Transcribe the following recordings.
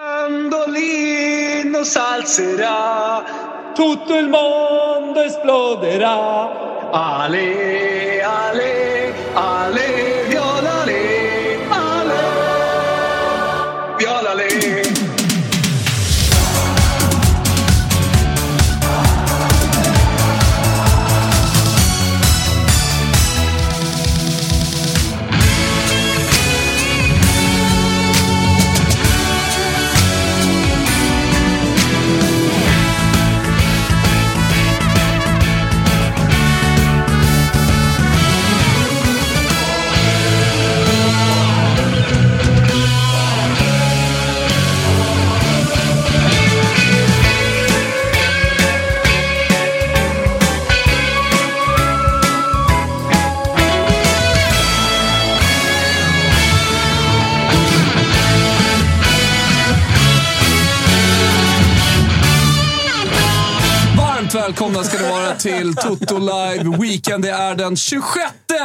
Mandolino salzerà, tutto il mondo esploderà. Ale, ale, ale, välkomna ska ni vara till Toto Live Weekend. Det är den 26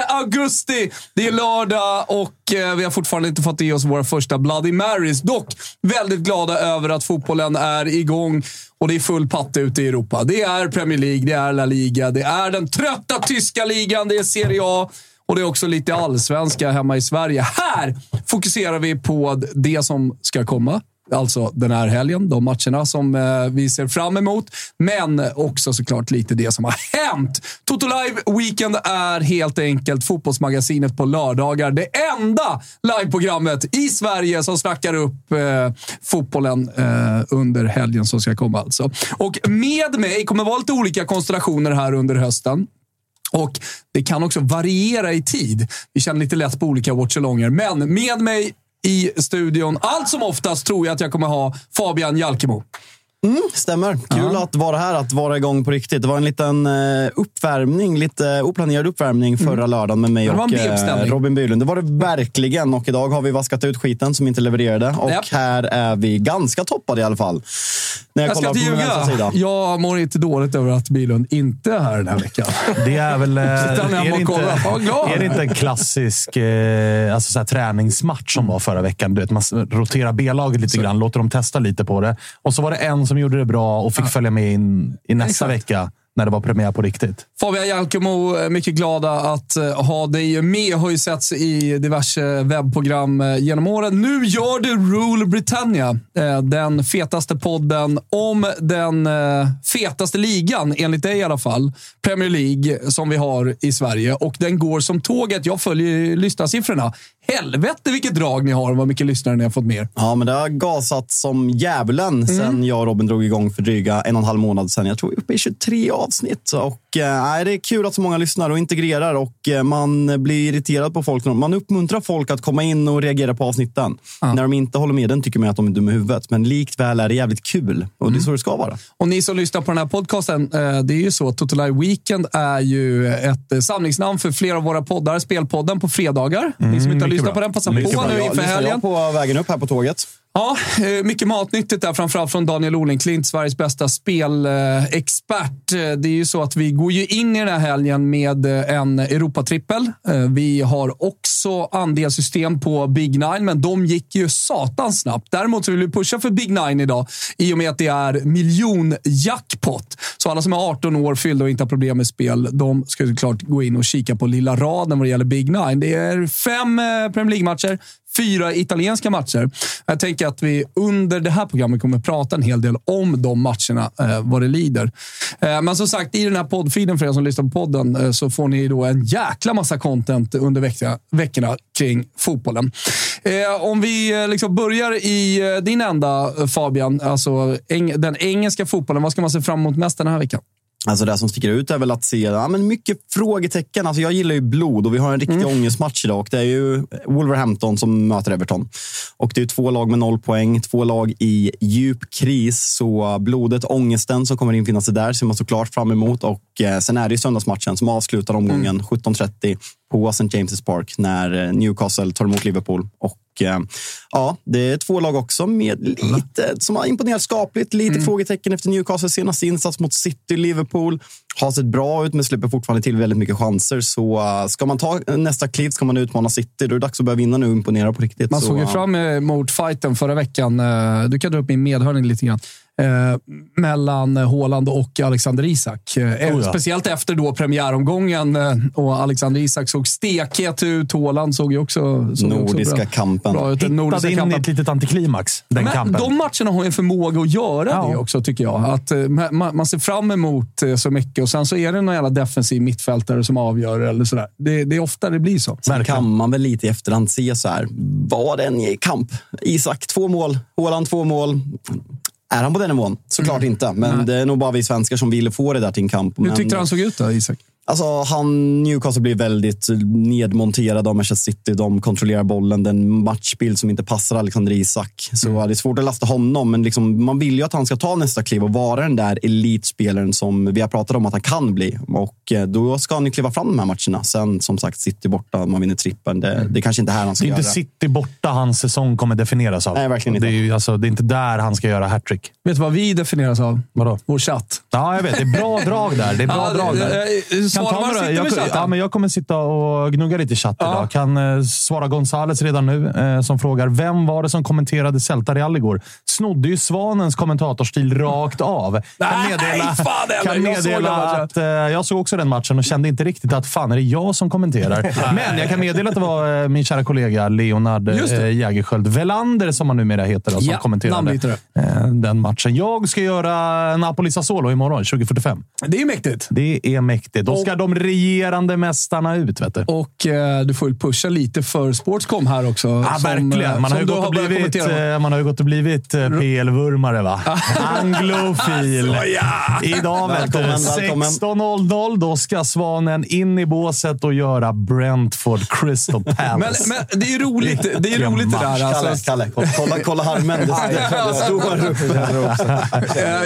augusti. Det är lördag och eh, vi har fortfarande inte fått i oss våra första Bloody Marys. Dock väldigt glada över att fotbollen är igång och det är full patte ute i Europa. Det är Premier League, det är La Liga, det är den trötta tyska ligan, det är Serie A. Och det är också lite allsvenska hemma i Sverige. Här fokuserar vi på det som ska komma. Alltså den här helgen, de matcherna som eh, vi ser fram emot. Men också såklart lite det som har hänt. Toto Live Weekend är helt enkelt fotbollsmagasinet på lördagar. Det enda liveprogrammet i Sverige som snackar upp eh, fotbollen eh, under helgen som ska komma. Alltså. Och med mig kommer vara lite olika konstellationer här under hösten. Och det kan också variera i tid. Vi känner lite lätt på olika watchalonger. Men med mig i studion, allt som oftast, tror jag att jag kommer ha Fabian Jalkemo. Stämmer. Kul att vara här, att vara igång på riktigt. Det var en liten eh, uppvärmning, lite oplanerad uppvärmning förra lördagen med mig Mm. Och eh. Robin Bylund. Det var det verkligen och idag har vi vaskat ut skiten som inte levererade och Japp. här är vi ganska toppade i alla fall. När jag, Jag ska kollar inte ljuga. sida. Jag mår inte dåligt över att Bilund inte är här den här veckan. Det är väl... eh, är, det inte, är det inte en klassisk eh, alltså så här, träningsmatch som var förra veckan? Du vet, man roterar B-laget lite grann, låter dem testa lite på det. Och så var det en som gjorde det bra och fick följa med in i nästa Exakt. vecka när det var premiär på riktigt. Fabian Jalkemo, eh, mycket glada att eh, ha dig med. Har ju setts i diverse webbprogram eh, genom åren. Nu gör du Rule Britannia. Den fetaste podden om den fetaste ligan, enligt dig i alla fall. Premier League, som vi har i Sverige. Och den går som tåget. Jag följer lyssnarsiffrorna. Helvete vilket drag ni har och vad mycket lyssnare ni har fått mer. Ja, men det har gasat som djävulen Mm. sen jag och Robin drog igång för dryga en och en halv månad sedan. Jag tror vi är uppe i 23 avsnitt. Och, eh, det är kul att så många lyssnar och integrerar och eh, man blir irriterad på folk. Man uppmuntrar folk att komma in och reagera på avsnitten. När de inte håller med den tycker man att de är dumma i huvudet. Men likväl är det jävligt kul och Mm. det är så det ska vara. Och ni som lyssnar på den här podcasten, eh, det är ju så att Total Live Weekend är ju ett eh, samlingsnamn för flera av våra poddar. Spelpodden på fredagar. ni som inte har lyssnat bra. på den, passa på nu inför helgen. jag på vägen upp här på tåget. Ja, eh, mycket matnyttigt där, framförallt från Daniel Olenklint, Sveriges bästa spelexpert. Eh, det är ju så att vi går ju in i den här helgen med eh, en Europatrippel. Vi har också andelssystem på Big Nine, men de gick ju satans snabbt. Däremot så vill vi pusha för Big Nine idag i och med att det är miljonjackpot. Så alla som är 18 år fyllda och inte har problem med spel, de ska såklart gå in och kika på lilla raden vad det gäller Big Nine. Det är fem Premier League-matcher, fyra italienska matcher. Jag tänker att vi under det här programmet kommer att prata en hel del om de matcherna, eh, vad det lider. Eh, men som sagt, i den här poddfilen för er som lyssnar på podden eh, så får ni då en jäkla massa content under veckorna, veckorna kring fotbollen. Eh, om vi eh, liksom börjar i eh, din ända, eh, Fabian, alltså eng den engelska fotbollen. Vad ska man se fram emot mest den här veckan? Alltså det som sticker ut är väl att se ja, men mycket frågetecken. Alltså jag gillar ju blod och vi har en riktig mm. ångestmatch idag. Det är ju Wolverhampton som möter Everton. Och det är två lag med noll poäng, två lag i djup kris. Så blodet, ångesten som kommer infinna sig där ser man såklart fram emot. Och eh, sen är det ju söndagsmatchen som avslutar omgången mm. 17.30 på St. James' Park när eh, Newcastle tar emot Liverpool. Och eh, ja, det är två lag också med lite, som har imponerat skapligt. Lite mm. frågetecken efter Newcastles senaste insats mot City, Liverpool. Har sett bra ut men släpper fortfarande till väldigt mycket chanser. Så ska man ta nästa kliv, ska man utmana City, då är det dags att börja vinna nu och imponera på riktigt. Man såg ju fram emot fighten förra veckan. Du kan dra upp min medhörning lite grann eh, mellan Håland och Alexander Isak. Eh, oh ja. Speciellt efter då premiäromgången eh, och Alexander Isak såg stekhet ut. Håland såg ju också... Såg nordiska också bra, kampen. Bra ut. Hittade nordiska in kampen. i ett litet antiklimax, den Men kampen. De matcherna har en förmåga att göra ja. det också, tycker jag. Att, man, man, ser fram emot så mycket och sen så är det någon jävla defensiv mittfältare som avgör. Eller sådär. Det, det är ofta det blir så. Sen kan man väl lite i efterhand se så här. Var det en kamp? Isak två mål, Håland två mål. Är han på den nivån? Såklart mm. inte. Men Nej. det är nog bara vi svenskar som vill få det där till en kamp. Hur tyckte du han såg ut då, Isak? Alltså, han, Newcastle blir väldigt nedmonterad av Manchester City. De kontrollerar bollen. Den matchbild som inte passar Alexander Isak. Så mm. det är svårt att lasta honom, men liksom, man vill ju att han ska ta nästa kliv och vara den där elitspelaren som vi har pratat om att han kan bli. Och eh, då ska han ju kliva fram de här matcherna. Sen som sagt, City borta, man vinner trippen. Det, mm. det är kanske inte här han ska göra. Det är inte göra. City borta hans säsong kommer definieras av. Nej, verkligen inte. Det är, ju, alltså, det är inte där han ska göra hattrick. Vet du vad vi definieras av? Vadå? Vår chatt. Ja, jag vet. Det är bra drag där. Det är bra ja, drag där. Kan ta några, jag, ja, men jag kommer sitta och gnugga lite i chatten ja. idag. Kan eh, svara Gonzales redan nu eh, som frågar vem var det som kommenterade Celta Real igår? Snodde ju Svanens kommentatorstil rakt av. Kan meddela, Nej, fan, kan meddela jag att eh, jag såg också den matchen och kände inte riktigt att fan är det jag som kommenterar. men jag kan meddela att det var eh, min kära kollega Leonard eh, Jägerskiöld Velander, som han numera heter, då, som ja, kommenterade eh, den matchen. Jag ska göra Napoli-Sassuolo imorgon 2045. Det är mäktigt. Det är mäktigt. Då ska de regerande mästarna ut. Vet du. Och eh, du får väl pusha lite för Sportscom här också. Ja, som, verkligen. Eh, man har, ju gått och blivit, eh, man har ju gått och blivit eh, PL-vurmare, va? Anglofil. Alltså, ja. Idag, vet du. 16.00. Då ska Svanen in i båset och göra Brentford Crystal Palace. men, men det är ju roligt det, är roligt det där. Alltså. Kalle, Kalle, kolla, kolla harmen.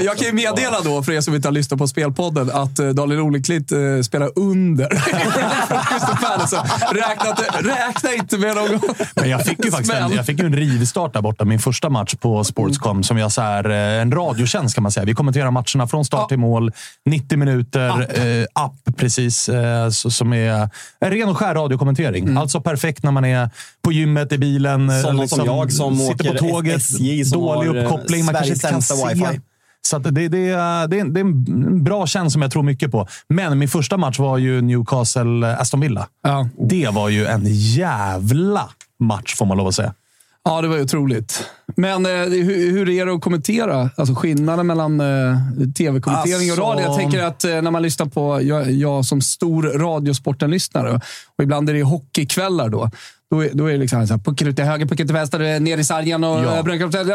jag kan ju meddela då, för er som inte har lyssnat på Spelpodden, att Daniel Oleklitt spelar under räkna, räkna inte med någon Men jag fick ju faktiskt en, jag fick en rivstart där borta. Min första match på Sportscom. Som jag så här, eh, en radiotjänst kan man säga. Vi kommenterar matcherna från start till mål. 90 minuter. App, eh, app precis. Eh, så, som är en ren och skär radiokommentering. Mm. Alltså perfekt när man är på gymmet, i bilen. Sådana liksom, som jag som sitter åker på tåget. SJ som dålig har uppkoppling. Man kanske inte kan se. Wifi. Så det, det, det, är, det är en bra tjänst som jag tror mycket på. Men min första match var ju Newcastle-Aston Villa. Ja. Det var ju en jävla match, får man lov att säga. Ja, det var ju otroligt. Men eh, hur, hur, är det att kommentera? Alltså skillnaden mellan eh, tv-kommentering alltså... och radio. Jag tänker att eh, när man lyssnar på, jag, jag som stor Radiosporten-lyssnare, och ibland är det hockeykvällar då. Då är, då är det liksom så pucken ut till höger, pucken till vänster, ner i sargen och ja.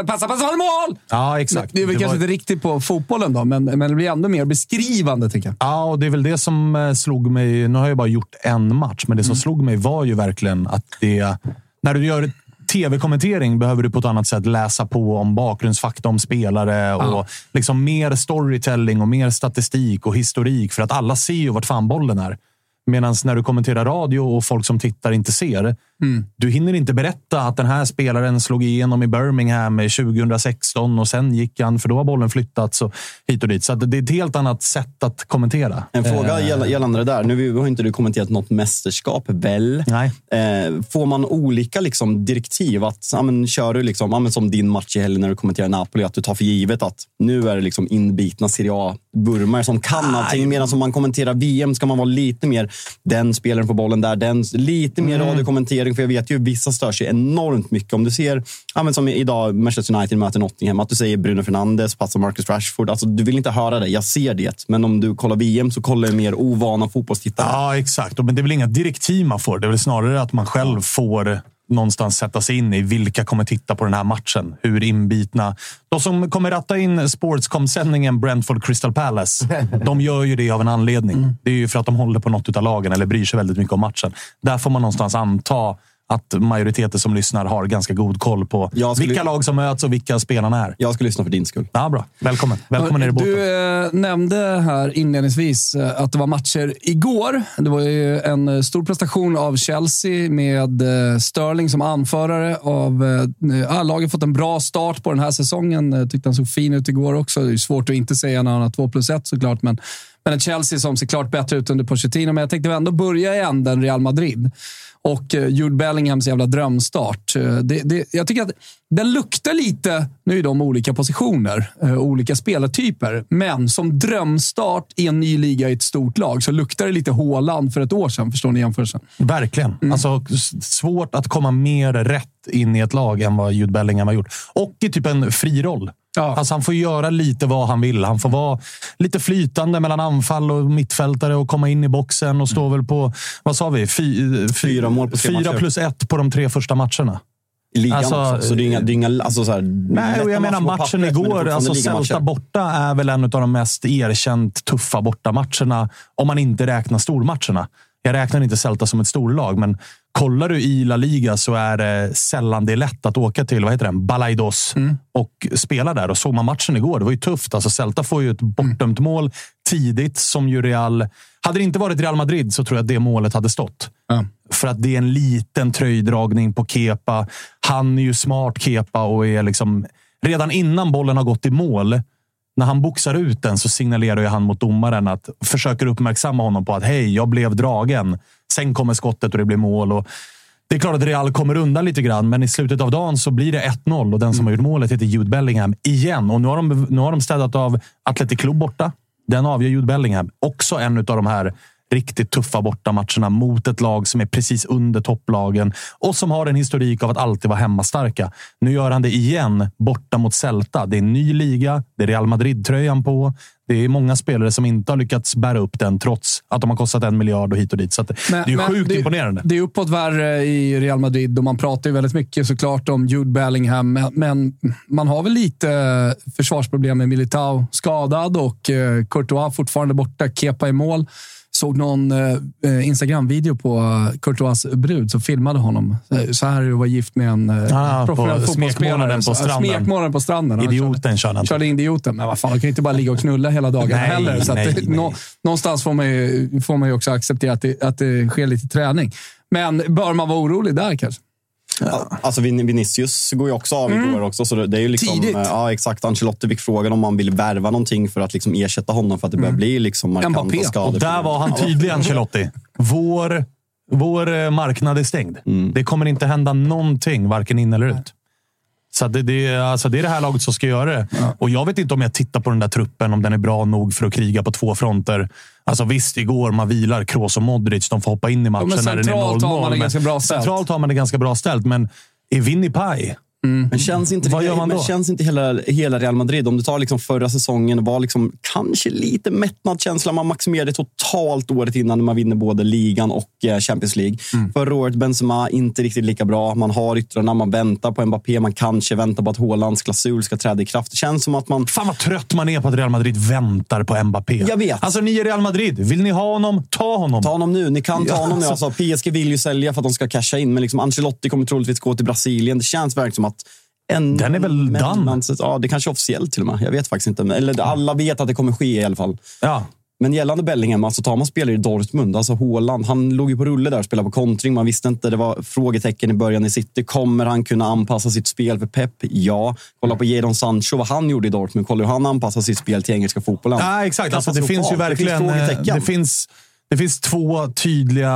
passa, passa, mål! Ja, exakt. Det är väl det kanske var... inte riktigt på fotbollen då, men, men det blir ändå mer beskrivande tycker jag. Ja, och det är väl det som eh, slog mig. Nu har jag bara gjort en match, men det som mm. slog mig var ju verkligen att det... När du gör tv-kommentering behöver du på ett annat sätt läsa på om bakgrundsfakta om spelare och liksom mer storytelling och mer statistik och historik för att alla ser ju vart fan bollen är. Medan när du kommenterar radio och folk som tittar inte ser, mm. du hinner inte berätta att den här spelaren slog igenom i Birmingham 2016 och sen gick han, för då har bollen flyttats och hit och dit. Så det är ett helt annat sätt att kommentera. En fråga eh. gällande det där. Nu har inte du kommenterat något mästerskap, väl? Nej. Eh, får man olika liksom, direktiv? Att, ja, men, kör du liksom, ja, men som din match i helgen när du kommenterar Napoli, att du tar för givet att nu är det liksom inbitna Serie A burmare som kan allting. Medan som man kommenterar VM ska man vara lite mer den spelaren på bollen där, den, lite mer Mm. radiokommentering. För jag vet ju vissa stör sig enormt mycket. Om du ser, ja, som idag, Manchester United möter Nottingham, att du säger Bruno Fernandes, passar Marcus Rashford. Alltså, du vill inte höra det, jag ser det. Men om du kollar VM så kollar jag mer ovana fotbollstittare. Ja, exakt. Men det är väl inga direktiv man får. Det är väl snarare att man själv får någonstans sätta sig in i vilka kommer titta på den här matchen. Hur inbitna. De som kommer ratta in Sportscom-sändningen Brentford Crystal Palace, de gör ju det av en anledning. Det är ju för att de håller på något av lagen eller bryr sig väldigt mycket om matchen. Där får man någonstans anta att majoriteten som lyssnar har ganska god koll på Jag skulle- vilka lag som möts och vilka spelarna är. Jag ska lyssna för din skull. Ja, bra. Välkommen. Välkommen ner i båten. Du eh, nämnde här inledningsvis eh, att det var matcher igår. Det var ju en eh, stor prestation av Chelsea med Sterling som anförare av eh, ja, laget. fått en bra start på den här säsongen. Eh, tyckte han såg fin ut igår också. Det är svårt att inte säga när han har 2 plus 1 såklart, men, men ett Chelsea som ser klart bättre ut under Pochettino. Men jag tänkte ändå börja i änden Real Madrid och eh, Jude Bellinghams jävla drömstart. Eh, Det, det, jag tycker att den luktar lite, nu är de olika positioner, eh, olika spelartyper, men som drömstart i en ny liga i ett stort lag så luktar det lite Håland för ett år sedan. Förstår ni jämförelsen? Verkligen. Alltså, s- svårt att komma mer rätt in i ett lag än vad Jude Bellingham har gjort. Och i typ en fri roll. Ja. Alltså, han får göra lite vad han vill. Han får vara lite flytande mellan anfall och mittfältare och komma in i boxen och stå väl på, vad sa vi? Fy, fy, Fyra mål på Fyra matcher. plus ett på de tre första matcherna. I ligan Alltså, också. Så det är inga... Det är inga alltså, så här, Nej, och jag menar matchen igår. Alltså, Celta borta är väl en av de mest erkänt tuffa bortamatcherna. Om man inte räknar stormatcherna. Jag räknar inte Celta som ett storlag, men kollar du i La Liga så är det sällan det är lätt att åka till vad heter den? Balaidos och spela där. Och såg man matchen igår, det var ju tufft. Alltså, Celta får ju ett bortdömt mål tidigt som ju Real... Hade det inte varit Real Madrid så tror jag att det målet hade stått. För att det är en liten tröjdragning på Kepa. Han är ju smart, Kepa, och är liksom... Redan innan bollen har gått i mål, när han boxar ut den så signalerar ju han mot domaren att försöker uppmärksamma honom på att hej, jag blev dragen. Sen kommer skottet och det blir mål. Och det är klart att Real kommer undan lite grann, men i slutet av dagen så blir det 1-0 och den som har gjort målet heter Jude Bellingham igen. Och nu har de, nu har de städat av Athletic Club borta. Den avgör Jude Bellingham. Också en av de här riktigt tuffa bortamatcherna mot ett lag som är precis under topplagen och som har en historik av att alltid vara hemmastarka. Nu gör han det igen borta mot Celta. Det är en ny liga. Det är Real Madrid-tröjan på. Det är många spelare som inte har lyckats bära upp den trots att de har kostat en miljard och hit och dit. Så att det är ju sjukt det, imponerande. Det är uppåt värre i Real Madrid och man pratar ju väldigt mycket såklart om Jude Bellingham, men, men man har väl lite försvarsproblem med Militao skadad och eh, Courtois fortfarande borta. Kepa i mål. Såg någon eh, Instagram-video på eh, Courtois brud som filmade honom. Eh, Så här vara gift med en eh, Ah, professionell fotbollsspelare. på Så- stranden. Smekmånaden på stranden. Han Idioten kör körde, han. körde in idioten. Men vad fan, man kan ju inte bara ligga och knulla hela dagen Nej, heller. Så nej, det, nå- någonstans får man, ju, får man ju också acceptera att det, att det sker lite träning. Men bör man vara orolig där kanske? Ja. Alltså Vin- Vinicius går ju också av igår också. Så det är ju liksom, Tidigt. eh, Ja, exakt. Ancelotti fick frågan om man vill värva någonting för att liksom ersätta honom för att det börjar bli liksom markanta Mbappé. skador. Och där var han tydlig, Ancelotti. Vår, vår eh, marknad är stängd. Det kommer inte hända någonting, varken in eller ut. Så det, det, är- alltså det är det här laget som ska göra det. Och Jag vet inte om jag tittar på den där truppen, om den är bra nog för att kriga på två fronter. Alltså Visst, igår man vilar Kroos och Modric. De får hoppa in i matchen men när den är centralt har man 0-0. det men ganska bra ställt. Centralt har man det ganska bra ställt, men är Vinny paj? Men känns inte, Vad gör man men då? känns inte hela, hela Real Madrid, om du tar liksom förra säsongen, var liksom kanske lite mättnadskänsla. Man maximerade totalt året innan när man vinner både ligan och eh, Champions League. Mm. Förra året Benzema inte riktigt lika bra. Man har yttrarna, man väntar på Mbappé, man kanske väntar på att Haalands klausul ska träda i kraft. Det känns som att man... Fan vad trött man är på att Real Madrid väntar på Mbappé. Jag vet. Alltså ni är Real Madrid. Vill ni ha honom, ta honom. Ta honom nu. Ni kan ta honom nu. alltså- Alltså, PSG vill ju sälja för att de ska casha in, men liksom Ancelotti kommer troligtvis gå till Brasilien. Det känns verkligen som att en Den är väl done? Ja, det kanske är officiellt till och med. Jag vet faktiskt inte. Eller alla vet att det kommer ske i alla fall. Ja. Men gällande Bellingham, alltså tar man spelare i Dortmund, alltså Haaland, han låg ju på rulle där och spelade på kontring. Man visste inte, det var frågetecken i början i City. Kommer han kunna anpassa sitt spel för Pep? Ja. Kolla på Jadon Sancho, vad han gjorde i Dortmund. Kolla hur han anpassar sitt spel till engelska fotbollen. Ja, exakt. Alltså, det finns ju verkligen... Det finns eh, det, finns, det finns två tydliga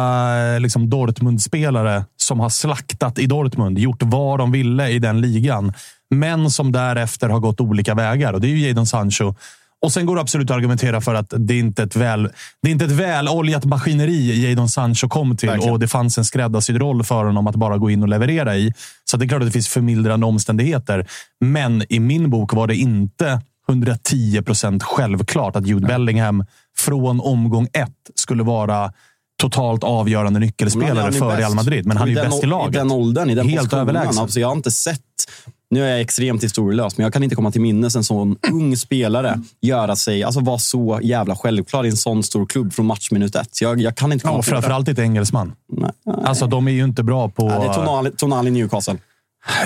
eh, liksom, Dortmund-spelare som har slaktat i Dortmund, gjort vad de ville i den ligan, men som därefter har gått olika vägar. Och Det är ju Jadon Sancho Och sen går det absolut att argumentera för att det är inte ett väl, det är inte ett väloljat maskineri Jadon Sancho kom till Verkligen. och det fanns en skräddarsydd roll för honom att bara gå in och leverera i. Så det är klart att det finns förmildrande omständigheter. Men i min bok var det inte 110 procent självklart att Jude Bellingham från omgång ett skulle vara totalt avgörande nyckelspelare för bäst. Real Madrid. Men han är ju bäst i laget. I den åldern, i den Helt överlägsen. Alltså, jag har inte sett... Nu är jag extremt historielös, men jag kan inte komma till minnes en sån ung spelare göra sig, alltså vara så jävla självklar i en sån stor klubb från matchminut ett. Jag, jag kan inte komma Ja, till det. framförallt inte engelsman. Nej. Alltså, de är ju inte bra på... Ja, det är Tonali, Tonali Newcastle.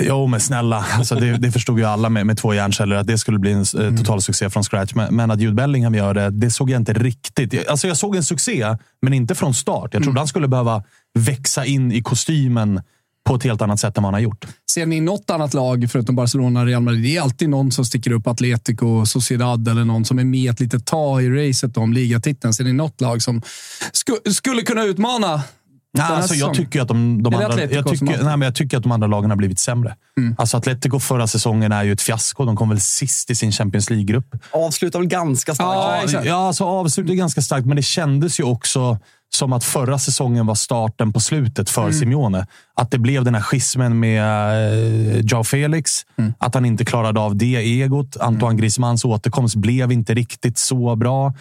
Jo, men snälla. Alltså, det, det förstod ju alla med, med två hjärnceller, att det skulle bli en eh, total succé från scratch. Men, men att Jude Bellingham gör det, det såg jag inte riktigt. Jag- Alltså, jag såg en succé, men inte från start. Jag trodde han skulle behöva växa in i kostymen på ett helt annat sätt än vad han har gjort. Ser ni något annat lag, förutom Barcelona och Real Madrid? Det är alltid någon som sticker upp, Atletico, Sociedad eller någon som är med ett litet tag i racet om ligatiteln. Ser ni något lag som sku, skulle kunna utmana Nej, alltså, jag, tycker att de, de andra, jag, tycker, nej, men jag tycker att de andra lagen har blivit sämre. Mm. Alltså Atletico förra säsongen är ju ett fiasko. De kom väl sist i sin Champions League-grupp. Avslutar väl ganska starkt. Ja, Ja, alltså avslutet är ganska starkt, men det kändes ju också som att förra säsongen var starten på slutet för Mm. Simeone. Att det blev den här schismen med uh, Joao Felix. Mm. Att han inte klarade av det egot. Antoine Griezmanns återkomst blev inte riktigt så bra.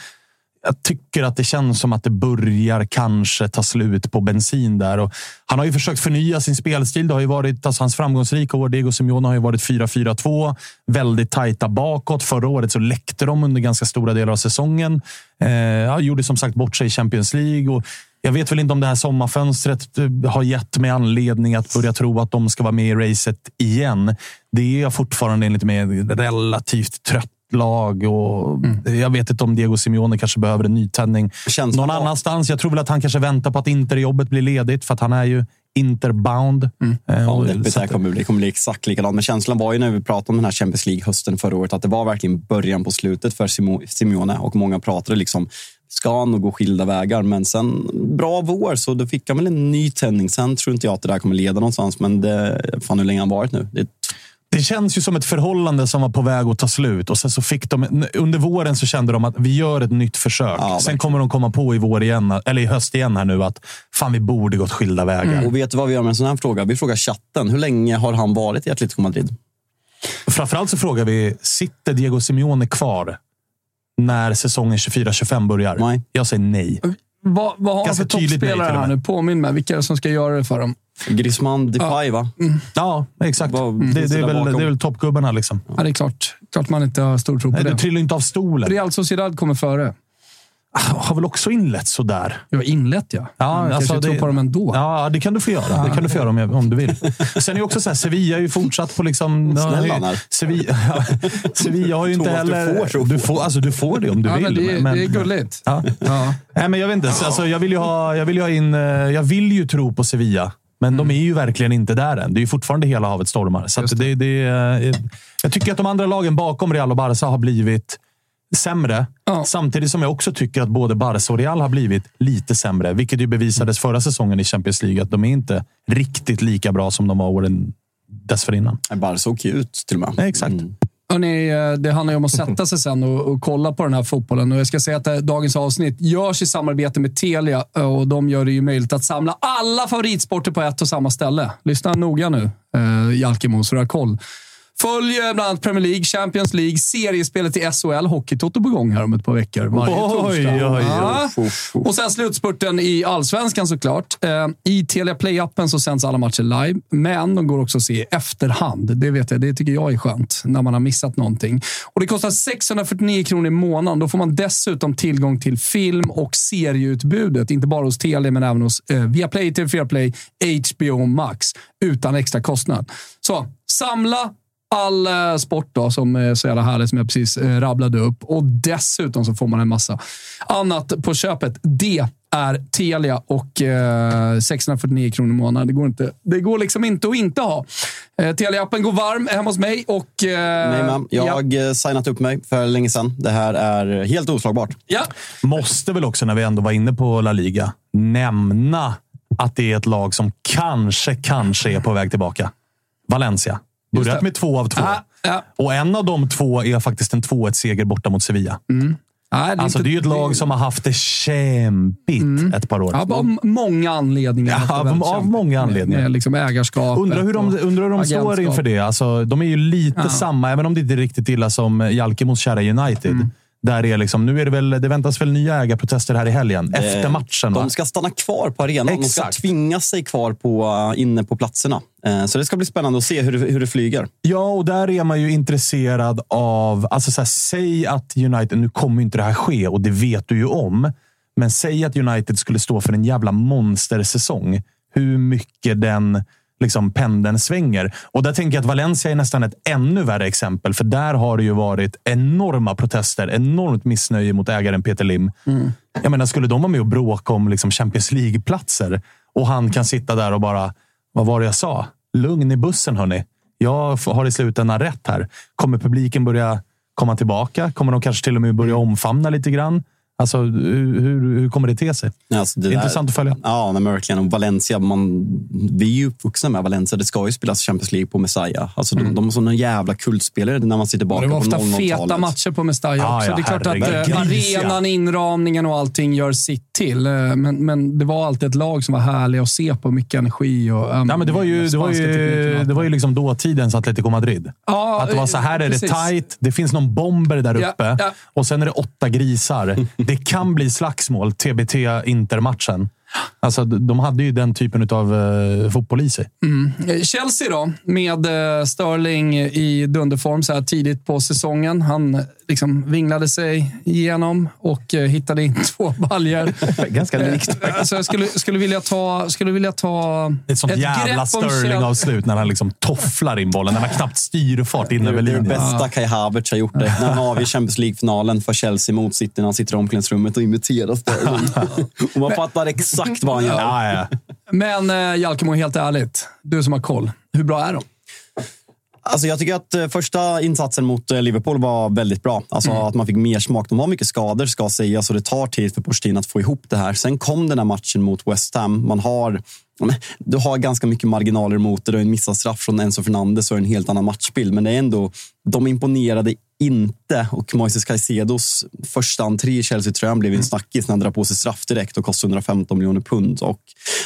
Jag tycker att det känns som att det börjar kanske ta slut på bensin där. Och han har ju försökt förnya sin spelstil. Det har ju varit alltså hans framgångsrika år. Diego Simeone har ju varit 4-4-2. Väldigt tajta bakåt. Förra året så läckte de under ganska stora delar av säsongen. Eh, gjorde som sagt bort sig i Champions League. Och jag vet väl inte om det här sommarfönstret eh, har gett mig anledning att börja tro att de ska vara med i racet igen. Det är jag fortfarande enligt mig relativt trött lag och jag vet inte om Diego Simeone kanske behöver en nytändning Känns någon som- annanstans. Jag tror väl att han kanske väntar på att Interjobbet blir ledigt för att han är ju interbound. Eh, Ja, det att- kommer bli. Det kommer bli exakt likadant. Men känslan var ju när vi pratade om den här Champions League hösten förra året att det var verkligen början på slutet för Simeone och många pratade liksom ska han nog gå skilda vägar. Men sen, bra vår, så då fick han väl en ny tändning. Sen tror inte jag att det där kommer leda någonstans, men det, fan hur länge han varit nu? Det är Det känns ju som ett förhållande som var på väg att ta slut. Och sen så fick de, under våren så kände de att vi gör ett nytt försök. Ja, sen kommer de komma på i vår igen, eller i höst igen här nu att fan, vi borde gått skilda vägar. Och vet du vad vi gör med en sån här fråga? Vi frågar chatten. Hur länge har han varit i Atletico Madrid? Framförallt så frågar vi, sitter Diego Simeone kvar när säsongen 24-25 börjar? Nej. Jag säger nej. Vad, vad har han Ganska för toppspelare här med. nu? Påminn mig. Vilka är det som ska göra det för dem? Griezmann, Depay, va? Ja, exakt. Vad Det, det, är väl, bakom? det är väl toppgubbarna. Liksom. Ja, det är klart. Klart man inte har stor tro på Nej, du det. trillar inte av stolen. Real Sociedad kommer före. Har väl också inlett sådär. Jag har inlett, ja. Ja, Man alltså kanske tror det- på dem ändå. Ja, det kan du få göra. Det kan du få göra om, jag, om du vill. Sen är ju också så här, Sevilla är ju fortsatt på liksom... Snälla, när. Sevilla, ja, Sevilla har ju inte Thomas, du heller... får. Du får, alltså, du får det om du Ja, vill. men det, men- det är gulligt. Ja. Ja. Nej, men jag vet inte. Alltså, jag, vill ju ha, jag, vill ju ha in, eh, jag vill ju tro på Sevilla, men de är ju verkligen inte där än. Det är ju fortfarande hela havet stormar. Så att det, det, eh, jag tycker att de andra lagen bakom Real och Barca har blivit sämre. Ja. Samtidigt som jag också tycker att både Barca och Real har blivit lite sämre. Vilket ju bevisades förra säsongen i Champions League. Att de är inte riktigt lika bra som de var åren dessförinnan. Barca åker ju ut till och med. Nej, exakt. Mm. Hörrni, eh, det handlar ju om att sätta sig sen och, och kolla på den här fotbollen. Och jag ska säga att här, dagens avsnitt görs i samarbete med Telia eh, och de gör det ju möjligt att samla alla favoritsporter på ett och samma ställe. Lyssna noga nu, eh, Jalkemo, så du har koll. Följ bland annat Premier League, Champions League, seriespelet i SHL, Hockeytoto på gång här om ett par veckor. Varje Oj, oj, oj. Ja. Och sen slutspurten i allsvenskan såklart. Eh, I Telia Play-appen så sänds alla matcher live, men de går också att se i efterhand. Det vet jag, det tycker jag är skönt när man har missat någonting. Och Det kostar 649 kronor i månaden. Då får man dessutom tillgång till film och serieutbudet. Inte bara hos Telia, men även hos eh, Viaplay, TV4 Play, HBO Max. Utan extra kostnad. Så, samla all eh, sport då, som är så jävla härligt som jag precis eh, rabblade upp. Och dessutom så får man en massa annat på köpet. Det är Telia och eh, 649 kronor i månaden. Det går, inte, det går liksom inte att inte ha. Eh, Telia-appen går varm hemma hos mig och... Eh, Nej, men jag ja. signat upp mig för länge sedan. Det här är helt oslagbart. ja. Måste väl också, när vi ändå var inne på La Liga, nämna att det är ett lag som kanske, kanske är på väg tillbaka. Valencia. Börjat med två av två. Ja, ja. Och en av de två är faktiskt en 2-1-seger borta mot Sevilla. Nej, det är Alltså, inte- det är ju ett lag som har haft det kämpigt ett par år. Ja, av många anledningar. Ja, av- av många med- anledningar. Med liksom ägarskapet. Undrar hur de, undrar hur de står inför det. Alltså, de är ju lite Ja. samma, även om det inte är riktigt illa som Jalkemos kära United. Mm. Där är liksom, nu är det väl, det väntas väl nya ägarprotester här i helgen. Efter matchen. va? De ska stanna kvar på arenan. De ska Exakt. tvinga sig kvar på, inne på platserna. Eh, Så det ska bli spännande att se hur, det- hur det flyger. Ja, och där är man ju intresserad av... Alltså så här, säg att United... Nu kommer inte det här ske och det vet du ju om. Men säg att United skulle stå för en jävla monstersäsong. Hur mycket den liksom, pendeln svänger. Och där tänker jag att Valencia är nästan ett ännu värre exempel. För där har det ju varit enorma protester, enormt missnöje mot ägaren Peter Lim. Jag menar, skulle de vara med och bråka om liksom, Champions League-platser och han kan sitta där och bara... Vad var det jag sa? Lugn i bussen, hörni. Jag har i slutändan rätt här. Kommer publiken börja komma tillbaka? Kommer de kanske till och med börja omfamna lite grann? Alltså, hur, hur, hur kommer det te sig? Alltså, det Det är intressant att följa. Ja, men verkligen. Och Valencia, man, vi är ju uppvuxna med Valencia. Det ska ju spelas Champions League på Messiah. Alltså, de, de är såna jävla kultspelare när man Mm. Och tillbaka det var ofta 00-talet. feta matcher på Mestalla Ja, också. ja, det är klart att eh, arenan, inramningen och allting gör sitt till. Eh, Men, men det var alltid ett lag som var härliga att se på. Mycket energi och... Ja, men det var ju, det var ju, det var ju liksom dåtidens Atletico Madrid. Ja, att det var så här är det precis. tight. Det finns någon bomber där Ja, uppe ja. och sen är det åtta grisar. Det kan bli slagsmål. TBT Inter-matchen. Alltså, de hade ju den typen av uh, eh, fotboll i sig. Mm. Chelsea då, med eh, Sterling i dunderform så här tidigt på säsongen. Han liksom vinglade sig igenom och eh, hittade in två baljor. Ganska likt. Alltså jag skulle, skulle vilja ta, skulle vilja ta Ett sånt jävla grepp om Sterling Chel- av slut när han liksom tofflar in bollen. När han knappt styrfart in Det över är det linjen. bästa Kai Havertz har gjort det. När han avgör Champions League-finalen för Chelsea mot City när han sitter i omklädningsrummet och imiterar Sterling. och man fattar exakt vad han gör. Ja, ja. Men eh, Jalkemo, helt ärligt. Du som har koll. Hur bra är de? Alltså jag tycker att eh, första insatsen mot eh, Liverpool var väldigt bra. Alltså att man fick mer smak. De har mycket skador ska sägas och det tar tid för Pochettino att få ihop det här. Sen kom den här matchen mot West Ham. Man har, du har ganska mycket marginaler mot det. Du har en missad straff från Enzo Fernandes och en helt annan matchbild. Men det är ändå, de imponerade inte och Moises Caicedos första entré i Chelsea-tröjan blev en snackis när han drar på sig straff direkt och kostar 115 miljoner pund. Och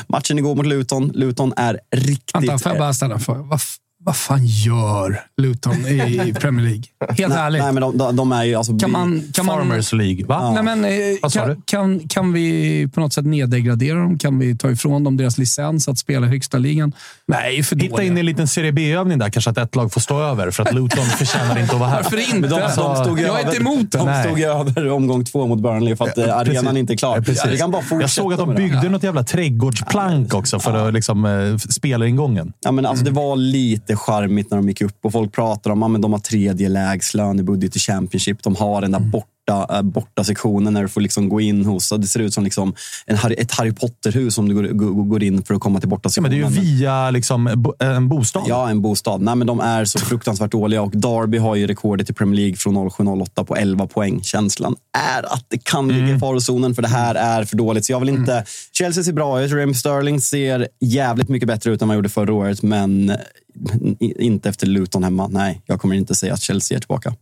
matchen igår mot Luton. Luton är riktigt... Vänta, får jag bara ställa en fråga? Vad, fan gör Luton i Premier League? Helt nej, ärligt. nej, men de, de, de är ju... Alltså, kan man, kan man, Farmers League, va? Nej, men, eh, Vad sa kan, du? kan, kan vi på något sätt neddegradera dem? Kan vi ta ifrån dem deras licens att spela i högsta ligan? Nej, för Hitta in i en liten Serie B-övning där, kanske att ett lag får stå över. För att Luton förtjänar inte att vara här. Varför inte? Men de, de stod jag är inte emot det. De Nej. stod över omgång två mot Burnley för att eh, arenan Precis. inte är klar. Ja, precis. Vi kan bara Jag såg att de byggde något jävla trädgårdsplank också för att liksom, eh, spela ingången. Ja, men alltså, det var lite charmigt när de gick upp och folk pratar om att ja, de har tredje lägst lönebudget i Championship. De har den där borta, äh, borta sektionen när du får liksom gå in hos. Det ser ut som liksom en Harry, ett Harry Potter-hus om du går, går, in för att komma till borta Ja, men sektionen. det är ju via liksom, bo- en bostad. Ja, en bostad. Nej, men de är så fruktansvärt dåliga och Derby har ju rekordet i Premier League från 07-08 på 11 poäng. Känslan är att det kan ligga i farozonen för det här är för dåligt. Så jag vill inte... Chelsea ser bra ut. Raheem Sterling ser jävligt mycket bättre ut än vad han gjorde förra året, men inte efter Luton hemma. Nej, jag kommer inte säga att Chelsea är tillbaka.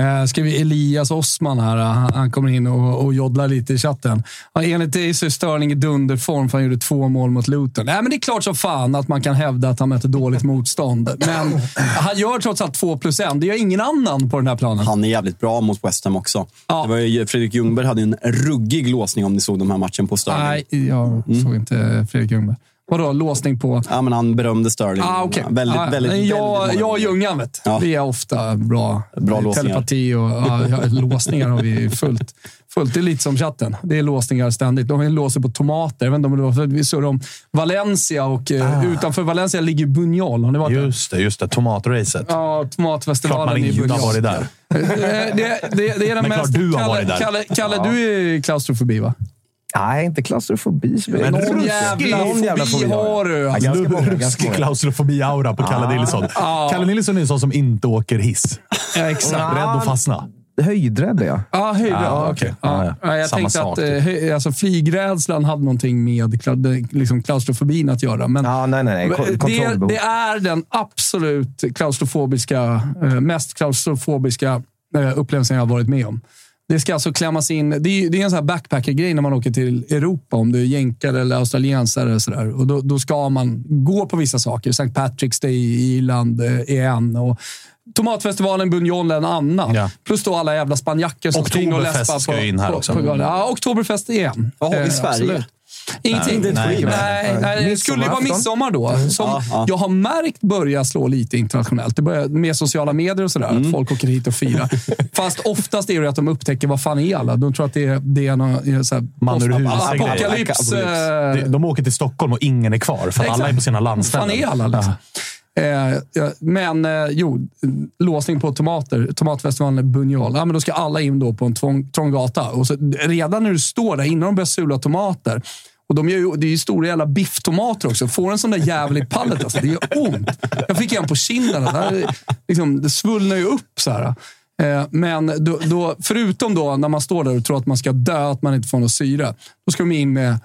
Eh, skriver Elias Osman här. Han, han kommer in och, och joddlar lite i chatten. Ja, enligt dig så är Sterling i dunderform för han gjorde två mål mot Luton. Nej, men det är klart som fan att man kan hävda att han möter dåligt motstånd. Men han gör trots allt två plus en. Det gör ingen annan på den här planen. Han är jävligt bra mot West Ham också. Ja. Det var ju, Fredrik Ljungberg hade en ruggig låsning om ni såg de här matchen på Sterling. Nej, jag såg inte Fredrik Ljungberg. Vadå, låsning på... Ja, men han berömde Sterling. Ah, okay. Väldigt, ah, väldigt, men väldigt jag, jag och. Ljungan, vet. Ja. Vi är ofta bra. Bra låsningar. Telepati och ja, ja, låsningar har vi fullt. fullt. Det är lite som chatten. Det är låsningar ständigt. De låser på tomater. Jag vet inte om det var för vi surrade om Valencia och eh, utanför Valencia ligger Buñol. Har ni varit? Just det, just det. Tomatracet. Ja, Klart tomatfestivalen man i inte har varit där. Eh, Det, det, det är den Men klart mest... du har Kalle, varit där. Kalle, Kalle du är klaustrofobi, va? Nej, inte klaustrofobi. så- Men Någon ruskig- jävla någon jävla fobi har du. Alltså. många, Ruskig klaustrofobi-aura på Kalle Nilsson. Ah. Kalle Nilsson är en sån som inte åker hiss. Ja, exakt. Beredd att fastna. höjdrädd är jag. Ja, höjdrädd. Ja, Ja, okej. Ja. Ja, Ja, jag samma tänkte sak, att typ. eh, höj- alltså, flygrädslan hade någonting med liksom, klaustrofobin att göra. Men Ja, nej, nej, nej. Det, det är den absolut klaustrofobiska, eh, mest klaustrofobiska eh, upplevelsen jag har varit med om. Det ska alltså klämmas in. Det är, det är en sån här backpacker-grej när man åker till Europa, om du är jänkare eller australiensare. Och sådär. Och då, då ska man gå på vissa saker. St. Patrick's Day i Irland eh, är en. Och Tomatfestivalen Bunjol är en annan. Ja. Plus då alla jävla spanjacker som in och Oktoberfest läspa ska på, ju in här på, också. på galan. Ja, Oktoberfest igen. Vad har vi i Eh, Sverige? absolut. Ingenting. Nej, Nej, nej, nej, det skulle ju vara midsommar då. Som jag har märkt börja slå lite internationellt. Det börjar med sociala medier och sådär. Att folk åker hit och firar. Fast oftast är det att de upptäcker vad fan är alla. De tror att det är, det är någon så här, Man ur huset apokalyps. eh, De- De åker till Stockholm och ingen är kvar, för alla Exakt. är på sina landställen. fan är alla liksom? Eh, ja, men eh, jo, låsning på tomater. Tomatfestivalen är Bunjol. Ja, men då ska alla in då på en trång, trång gata. Och så, redan när du står där, innan de börjar sula tomater. Och de gör ju, det är ju stora jävla bifftomater också. Får en sån där jävel i pallet, alltså, det gör ont. Jag fick en på kinden. Det, här, liksom, det svullnar ju upp så här. Eh, Men då, då, förutom då när man står där och tror att man ska dö, att man inte får något syre. Då ska de in med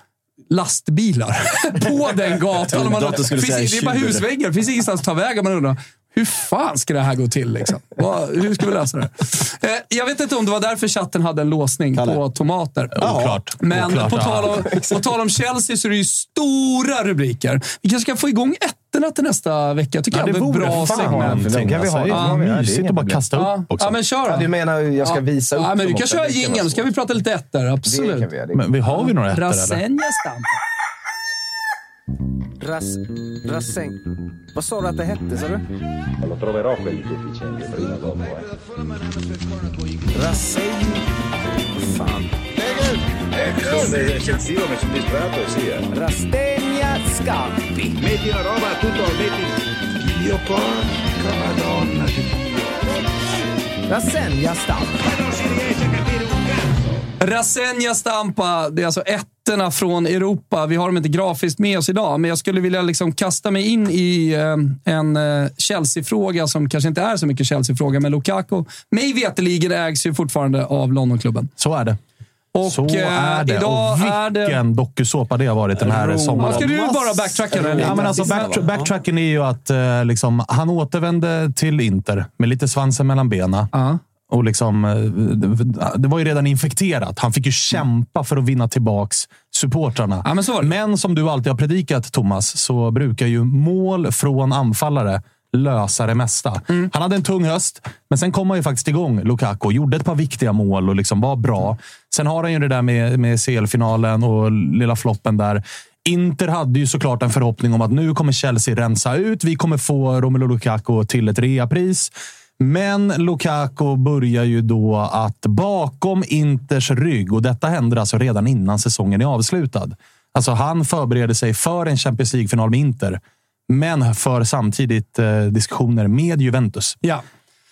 lastbilar på den gatan. Man, skulle finns, det är bara husväggar. Det finns ingenstans att ta vägen. Man undrar, hur fan ska det här gå till? Liksom? Hur ska vi lösa det? Eh, jag vet inte om det var därför chatten hade en låsning på tomater. Oklart. Men Oklart, på, ja. tal om, på tal om Chelsea så är det ju stora rubriker. Vi kanske ska få igång ettorna till nästa vecka. Jag tycker Ja, jag det hade vore bra fan segment. någonting. Kan vi ha- alltså, det ja, är det är mysigt att bara kasta upp Ja, också. ja, men kör Ja, du menar jag ska Ja. visa upp Ja, men vi kan köra Det kan jingeln, så ska vi prata lite ettor. Det Absolut. kan vi. Det- Men vi har vi några ettor? Rasenja Stampa. Ras... Rasäng... Vad sa du att det hette, sa du? Lo troverò quelli deficienti prima o dopo. Eh. Vad fan? Sono eccessivo, mi sono distratto, sì. Eh. Rastegna Scampi. Metti la roba, tutto, metti... Dio porca madonna. Rasenja Stampa. Non si riesce a capire un. Rasenja Stampa, det är alltså ettorna från Europa. Vi har dem inte grafiskt med oss idag, men jag skulle vilja liksom kasta mig in i eh, en eh, Chelsea-fråga som kanske inte är så mycket Chelsea-fråga, men Lukaku, mig veterligen ägs ju fortfarande av Londonklubben. Så är det. Och, Så eh, är det. Idag och är det... vilken dokusåpa det har varit den här sommaren. Ska du bara backtracka den Ja, men alltså, back, backtracken är ju att eh, liksom, han återvände till Inter med lite svansen mellan benen. Ja. Och liksom, eh, det- var ju redan infekterat. Han fick ju kämpa för att vinna tillbaks supportrarna. Ja, men men som du alltid har predikat, Thomas, så brukar ju mål från anfallare lösa det mesta. Mm. Han hade en tung höst, men sen kom han ju faktiskt igång, Lukaku. Gjorde ett par viktiga mål och liksom var bra. Sen har han ju det där med, med CL-finalen och lilla floppen där. Inter hade ju såklart en förhoppning om att nu kommer Chelsea rensa ut. Vi kommer få Romelu Lukaku till ett reapris. Men Lukaku börjar ju då att bakom Inters rygg, och detta händer alltså redan innan säsongen är avslutad. Alltså han förbereder sig för en Champions League-final med Inter, men för samtidigt eh, diskussioner med Juventus. Ja.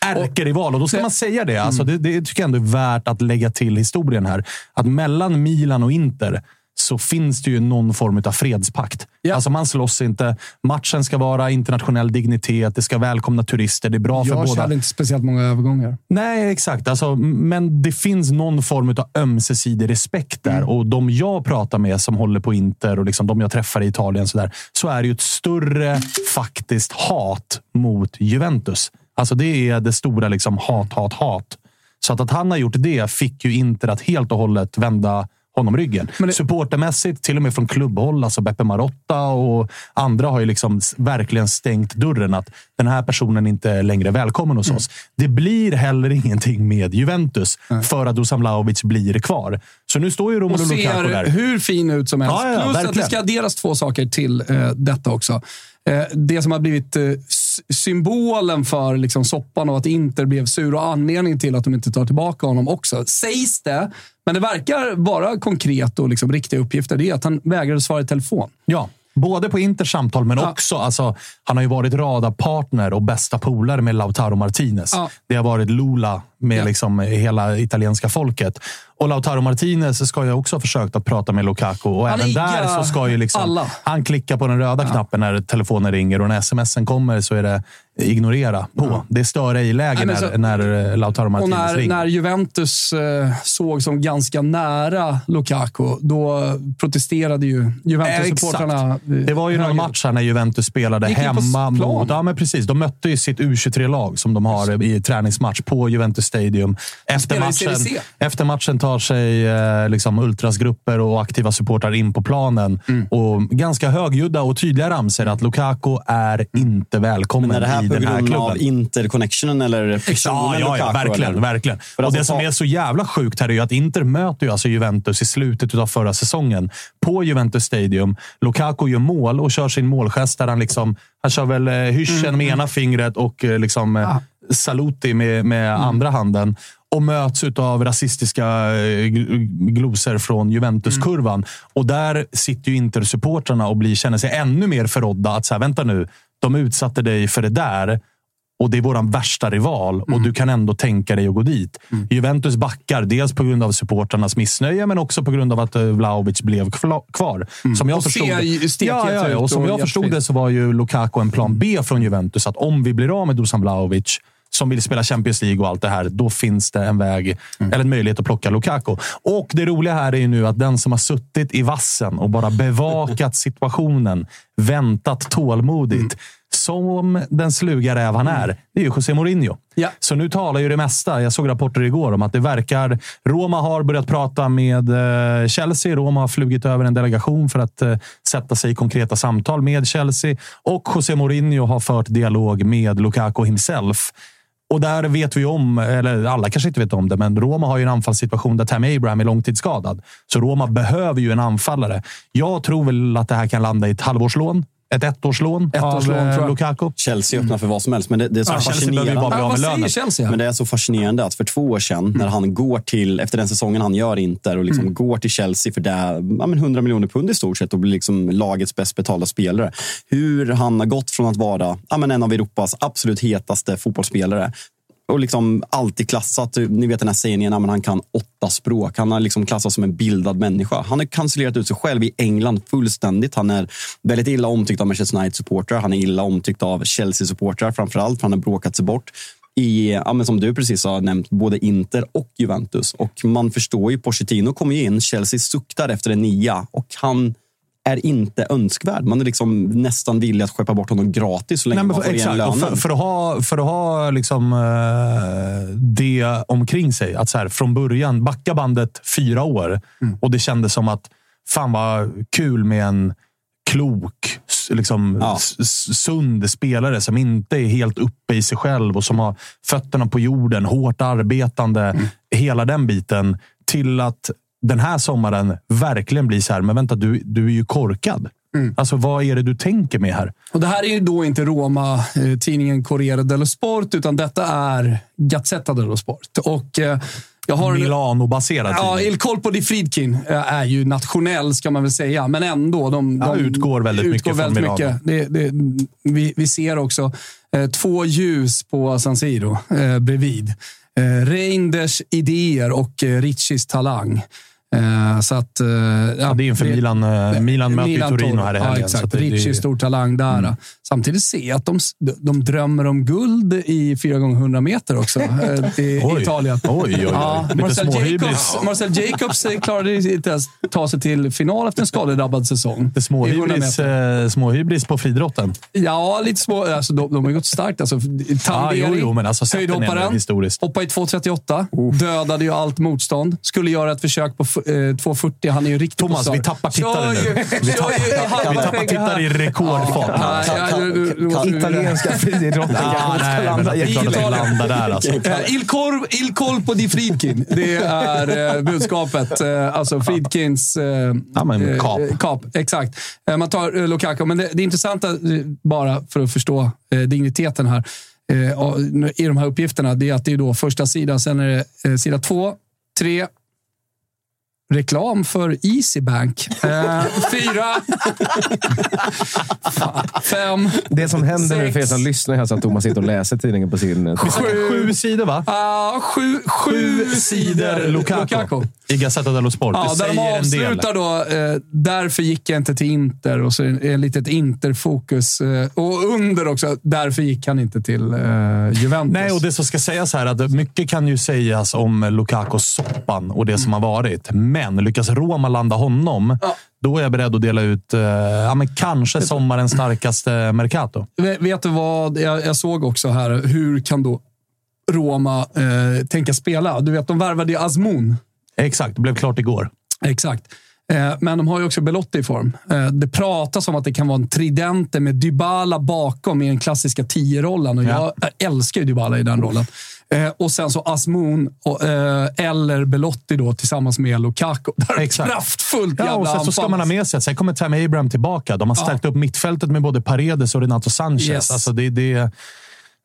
Ärkerival, och då ska man säga det. Alltså det. Det tycker jag ändå är värt att lägga till historien här. Att mellan Milan och Inter så finns det ju någon form av fredspakt. Ja. Alltså man slåss inte. Matchen ska vara internationell dignitet. Det ska välkomna turister. Det är bra för Jag båda. hade inte speciellt många övergångar. Nej, exakt. Alltså, men det finns någon form av ömsesidig respekt där. Mm. Och de jag pratar med som håller på Inter och liksom de jag träffar i Italien så, där, så är det ju ett större faktiskt hat mot Juventus. Alltså det är det stora liksom hat, hat, hat. Så att, att han har gjort det fick ju Inter att helt och hållet vända honom ryggen. Men det- Supportermässigt, till och med från klubbhåll, alltså Beppe Marotta och andra har ju liksom verkligen stängt dörren att den här personen inte är längre välkommen hos oss. Det blir heller ingenting med Juventus för att Dusan Vlahovic blir kvar. Så nu står ju och Romelu Lukaku ser där. hur fin ut som helst. Ja, ja, Plus att det verkligen. ska adderas två saker till eh, detta också. Eh, det som har blivit eh, symbolen för liksom, soppan och att Inter blev sur och anledningen till att de inte tar tillbaka honom också. Sägs det, men det verkar vara konkret och liksom, riktiga uppgifter. Det är att han vägrade svara i telefon. Ja, både på Inters samtal, men Ja. också... Alltså, han har ju varit radarpartner och bästa polare med Lautaro Martinez. Ja. Det har varit Lula med liksom hela italienska folket. Och Lautaro Martinez ska ju också ha försökt att prata med Lukaku. Och Han även där så ska ju liksom, alla. han klicka på den röda knappen när telefonen ringer och när smsen kommer så är det ignorera på. Det är stör ej-läge Nej, men när, så- när eh, Lautaro Och Martinez när, ringer. när Juventus eh, såg som ganska nära Lukaku, då protesterade ju Juventus-supportrarna. Exakt. Det var ju någon match här när Juventus spelade hemma mot... Ja, men precis. De mötte ju sitt U23-lag som de har i träningsmatch på Juventus Stadium. Efter matchen, efter matchen tar sig eh, liksom ultrasgrupper och aktiva supportrar in på planen. Mm. Och ganska högljudda och tydliga ramser att Lukaku är inte välkommen Men är det här i den här klubben. av interconnectionen eller personen Ja, ja, ja Lukaku, verkligen. eller? verkligen. För Och alltså, det som är så jävla sjukt här är ju att Inter möter ju alltså Juventus i slutet av förra säsongen på Juventus Stadium. Lukaku gör mål och kör sin målgest där han liksom... Han kör väl eh, hyschen Mm. med ena fingret och eh, liksom Ah. Saluti med, med Mm. andra handen. Och möts av rasistiska eh, gl- glosor från Juventus-kurvan. Mm. Och där sitter ju Inter-supportrarna och blir, känner sig ännu mer förrådda. Att så här, vänta nu, de utsatte dig för det där. Och det är våran värsta rival och du kan ändå tänka dig att gå dit. Juventus backar, dels på grund av supportrarnas missnöje, men också på grund av att eh, Vlahovic blev kvar. Som jag Och förstod ser ju det, stekhet ja, ja, ja. ut Och som och jag förstod det så var ju Lukaku en plan B från Juventus. Att om vi blir av med Dusan Vlahovic, som vill spela Champions League och allt det här, då finns det en väg, eller en möjlighet att plocka Lukaku. Och det roliga här är ju nu att den som har suttit i vassen och bara bevakat situationen, väntat tålmodigt, som den sluga räv han är, det är ju José Mourinho. Ja. Så nu talar ju det mesta. Jag såg rapporter igår om att det verkar... Roma har börjat prata med eh, Chelsea. Roma har flugit över en delegation för att eh, sätta sig i konkreta samtal med Chelsea. Och José Mourinho har fört dialog med Lukaku himself. Och där vet vi om, eller alla kanske inte vet om det, men Roma har ju en anfallssituation där Tammy Abraham är långtidsskadad. Så Roma behöver ju en anfallare. Jag tror väl att det här kan landa i ett halvårslån. Ett ettårslån, Ettårslån, av eh. Lukaku. Chelsea öppnar för vad som helst, men det, det är så Ja, fascinerande. bara bli av med lönen. Chelsea? Men det är så fascinerande att för två år sedan, när han går till, efter den säsongen han gör Inter och liksom går till Chelsea för det, ja, men 100 miljoner pund i stort sett och blir liksom lagets bäst betalda spelare. Hur han har gått från att vara ja, men en av Europas absolut hetaste fotbollsspelare och liksom alltid klassat, ni vet den här sägningen, men han kan åtta språk. Han har liksom klassats som en bildad människa. Han har cancellerat ut sig själv i England fullständigt. Han är väldigt illa omtyckt av Manchester United-supportrar. Han är illa omtyckt av Chelsea-supportrar framförallt, för han har bråkat sig bort i, ja, men som du precis har nämnt, både Inter och Juventus. Och man förstår ju, Pochettino kommer ju in, Chelsea suktar efter en nia och han är inte önskvärd. Man är liksom nästan villig att skeppa bort honom gratis så länge Nej, men man för, får igen lönen. för, för att ha, för att ha liksom, eh, det omkring sig. Att så här, från början backa bandet fyra år och det kändes som att fan vad kul med en klok, liksom, Ja. sund spelare som inte är helt uppe i sig själv och som har fötterna på jorden, hårt arbetande. Hela den biten. Till att den här sommaren verkligen blir så här, men vänta, du, du är ju korkad. Alltså, vad är det du tänker med här? Och det här är ju då inte Roma, eh, tidningen Corriere dello Sport, utan detta är Gazzetta dello Sport. Och eh, jag har en- Milano-baserad Ja, tidning. Il Colpo di Friedkin eh, är ju nationell, ska man väl säga. Men ändå. De, Ja, de utgår väldigt mycket från Milano. Det, det, vi, vi ser också eh, två ljus på San Siro eh, bredvid. Eh, Reinders idéer och eh, Riccis talang. Eh, så att, eh, Ja, det är inför Milan. eh, Milan möter ju Torino här i Ja, helgen. exakt. att det- Ricci, stor talang där. Samtidigt ser jag att de, de drömmer om guld i 4x100 meter också i Oj. Italien. Oj, oj, oj. Ja, Lite Marcel. Jacobs, Marcel Jacobs klarade inte ens ta sig till final efter en skadedrabbad säsong. 100 småhybris, eh, småhybris på friidrotten. Ja, lite små. Alltså, de, de har gått starkt. Alltså, Ja, jo, jo, men alltså höjdhopparen, historiskt. hoppade i 2.38. Dödade ju allt motstånd. Skulle göra ett försök på 2.40. Han är ju riktigt Thomas, på vi tappar tittare nu. Vi tappar, vi tittare i rekordfart. Italienska friidrotten kanske landa det är klart att landar där. Alltså. Eh, Il, Cor, Il Colpo di Friedkin. Det är eh, budskapet. Eh, alltså eh, men kap. eh, kap. Exakt. Eh, man tar eh, Lukaku, men det, det intressanta, eh, bara för att förstå eh, digniteten här, eh, i de här uppgifterna, det är att det är då första sidan, sen är det eh, sida två, tre, Reklam för Easybank. Eh, fyra. Fem. Det som händer nu för er Sex. som lyssnar så att Thomas sitter och läser tidningen på sin... eh, Sju sidor, va? Ah, sju, sju, sidor Lukaku. I Gazzetta dello Sport. Ja, det där de avslutar då, eh, därför gick jag inte till Inter och så är det ett litet Interfokus. Eh, och under också, därför gick han inte till eh, Juventus. Nej, och det som ska sägas här är att mycket kan ju sägas om Lukaku-soppan och det som har varit. Men lyckas Roma landa honom, då är jag beredd att dela ut eh, ja, men kanske sommarens starkaste Mercato. Vet- Vet du vad jag, jag såg också här? Hur kan då Roma eh, tänka spela? Du vet, de värvade ju Azmoun. Exakt, det blev klart igår. Exakt. Eh, Men de har ju också Belotti i form. Eh, Det pratas om att det kan vara en tridente med Dybala bakom i den klassiska tio-rollen. Och Ja. Jag älskar ju Dybala i den rollen. Eh, Och sen så Asmoon och, eller Belotti då tillsammans med Lukaku. Där Exakt. kraftfullt Ja, jävla och sen så ska man ha med sig att sen kommer Tammy Abraham tillbaka. De har stärkt upp mittfältet med både Paredes och Renato Sanchez. Yes. Alltså det, det,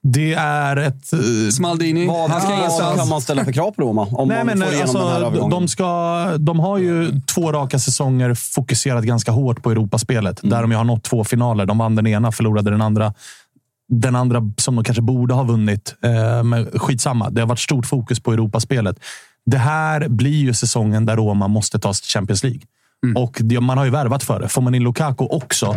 det är ett... eh, Smaldini, Vad, han ska vad kan man ställa för krav på Roma? Om Nej, men alltså, de, ska, de har ju två raka säsonger fokuserat ganska hårt på Europaspelet. Där de har nått två finaler. De vann den ena, förlorade den andra. Den andra som de kanske borde ha vunnit. Eh, men skitsamma. Det har varit stort fokus på Europaspelet. Det här blir ju säsongen där Roma måste ta sig till Champions League. Och det, man har ju värvat för det. Får man in Lukaku också,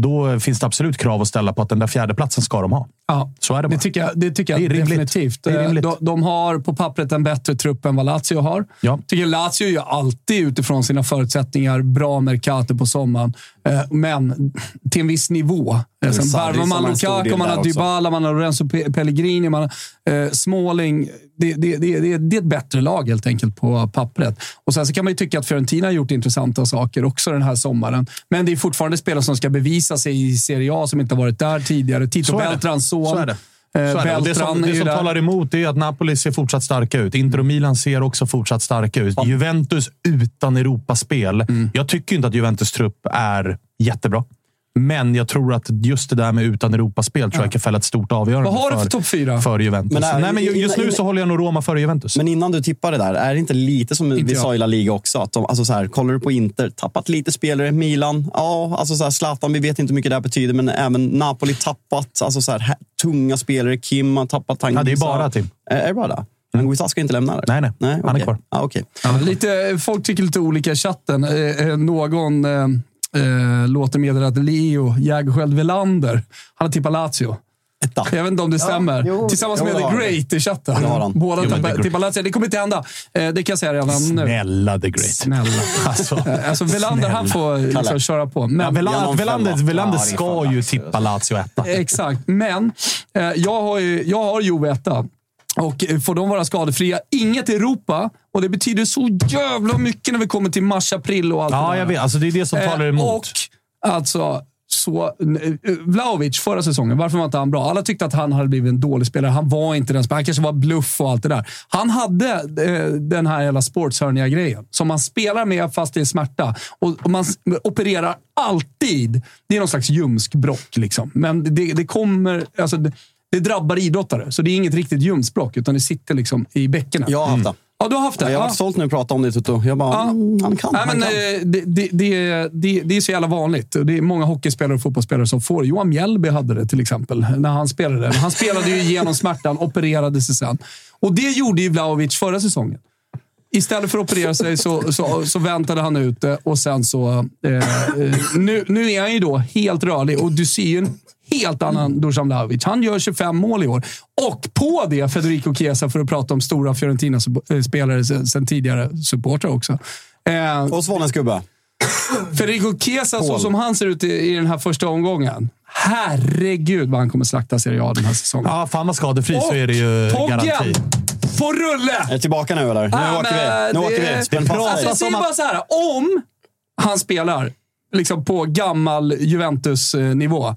då finns det absolut krav att ställa på att den där fjärdeplatsen ska de ha. Ja, Så är det bara. det tycker jag, det tycker jag Det definitivt. Eh. De, de har på pappret en bättre trupp än vad Lazio har. Ja. tycker Lazio gör alltid utifrån sina förutsättningar bra Mercato på sommaren. Eh, Men till en viss nivå. Eh, Sen som man Lukaku, man har. Dybala, man har Lorenzo Pe- Pellegrini, man har eh, Smalling. Det, det, det, det, är ett bättre lag helt enkelt på pappret. Och Sen så kan man ju tycka att Fiorentina har gjort intressanta saker också den här sommaren. Men det är fortfarande spelare som ska bevisa sig i Serie A som inte har varit där tidigare. Tito. Beltrans son. Eh, det. Som, det som talar emot är att Napoli ser fortsatt starka ut. Inter och Milan ser också fortsatt starka ut. Juventus utan Europaspel. Mm. Jag tycker inte att Juventus trupp är jättebra. Men jag tror att just det där med utan Europaspel tror jag kan fälla ett stort avgörande Vad har du för för, topp fyra? för Juventus. Men Men, är- Nej, men ju- just nu innan- så håller jag nog Roma före Juventus. Men innan du tippar det där, är det inte lite som Inte vi jag. sa i La Liga också? Att de, alltså så här, kollar du på Inter, tappat lite spelare. Milan, ja, alltså så här, Zlatan, vi vet inte hur mycket det här betyder, men även Napoli tappat. Alltså så här, tunga spelare. Kim har tappat Tanguy. Ja, det är bara Tim. Är är det bara det? Anguissa ska inte lämna det? Nej, nej. Han är kvar. Okej. Ja, lite, folk tycker lite olika i chatten. Eh, eh, någon eh, eh, låter meddela att Leo Jägerskiöld Welander, han har tippat Lazio. Etta. Jag vet inte om det stämmer. jo. Tillsammans Jo, med The. Great i chatten. Båda tippar, Lazio. Det kommer inte hända. Eh, det kan jag säga redan nu. Snälla the great. Snälla. Alltså, Eh, Alltså, Welander, han får liksom Kalle. köra på. Men, ja, Velander. Velander Ja, är ska ju tippa Lazio etta. Exakt, men eh, jag har ju jag har Juve etta. Och eh, får de vara skadefria, inget Europa. Och det betyder så jävla mycket när vi kommer till mars, april och allt det Ja, där. jag vet. Alltså, det är det som talar Eh, emot. Och alltså, så, eh, Vlahovic förra säsongen, varför var inte han bra? Alla tyckte att han hade blivit en dålig spelare. Han var inte den spelaren. Han kanske var bluff och allt det där. Han hade eh, den här jävla sportshörnia-grejen som man spelar med fast det är smärta. Och, och man opererar alltid. Det är någon slags ljumskbråck. Liksom. Men det, det kommer... Alltså, det, det drabbar idrottare, så det är inget riktigt ljumskbråck, utan det sitter liksom i bäckenet. Jag har haft det. Ja, du har haft det? Ja, jag har Ja. varit stolt nu att prata om det, Tutu. Jag bara, Ja. mm, han kan. Nej, han men, kan. eh, det, det, det, det, är så jävla vanligt. Det är många hockeyspelare och fotbollsspelare som får. Johan Mjällby hade det till exempel, när han spelade. Han spelade ju igenom smärtan, opererade sig sen. Och det gjorde ju Vlahovic förra säsongen. Istället för att operera sig så, så, så väntade han ut det och sen så... Eh, eh, nu, nu är han ju då helt rörlig och du ser ju en helt annan Dusan Vlahovic. Han gör 25 mål i år. Och på det Federico Chiesa, för att prata om stora Fiorentina-spelare sen, sen tidigare, supportrar också. Eh, Och Svanens gubbe. Federico Chiesa, så som han ser ut i, i den här första omgången. Herregud vad han kommer slakta Serie A den här säsongen. Ja, fan vad skadefri så är det ju garanti. Poggen! På rulle! Är du tillbaka nu eller? Nu Ja, åker vi. Nu åker vi. det- fast Alltså, jag säger bara så här. Om han spelar liksom på gammal Juventus-nivå,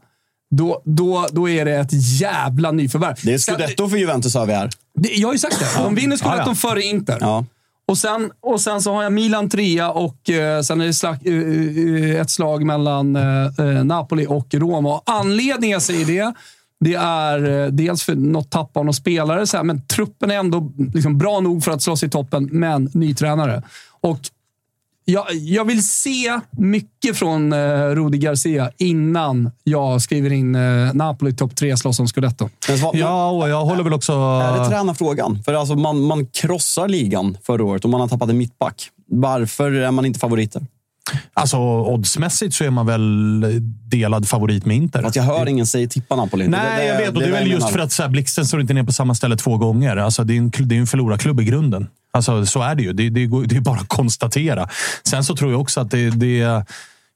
då, då, då är det ett jävla nyförvärv. Det är scudetto för Juventus har vi här. det, jag har ju sagt det. De vinner scudetton Ja, ja. före Inter. Ja. Och sen, och sen så har jag Milan trea och eh, sen är det slag, eh, eh, ett slag mellan eh, eh, Napoli och Roma. Och anledningen jag säger det, det är eh, dels för något tapp av någon spelare, så här, men truppen är ändå liksom bra nog för att slåss i toppen, men ny tränare. Och jag, jag vill se mycket från eh, Rudi Garcia innan jag skriver in eh, Napoli topp tre slåss om scudetto. Ja, och jag håller väl också... Är det tränarfrågan? För alltså man, man krossar ligan förra året och man har tappat en mittback. Varför är man inte favoriter? Alltså oddsmässigt så är man väl delad favorit med Inter. Fast jag hör ingen säga tippa Napoli. Nej, Det- det- jag vet. Och det är det väl just för att så här, Blixten står inte ner på samma ställe två gånger. Alltså, det är en, det är en förlorarklubb i grunden. Alltså, så är det ju. Det, det, det är bara att konstatera. Sen så tror jag också att det... det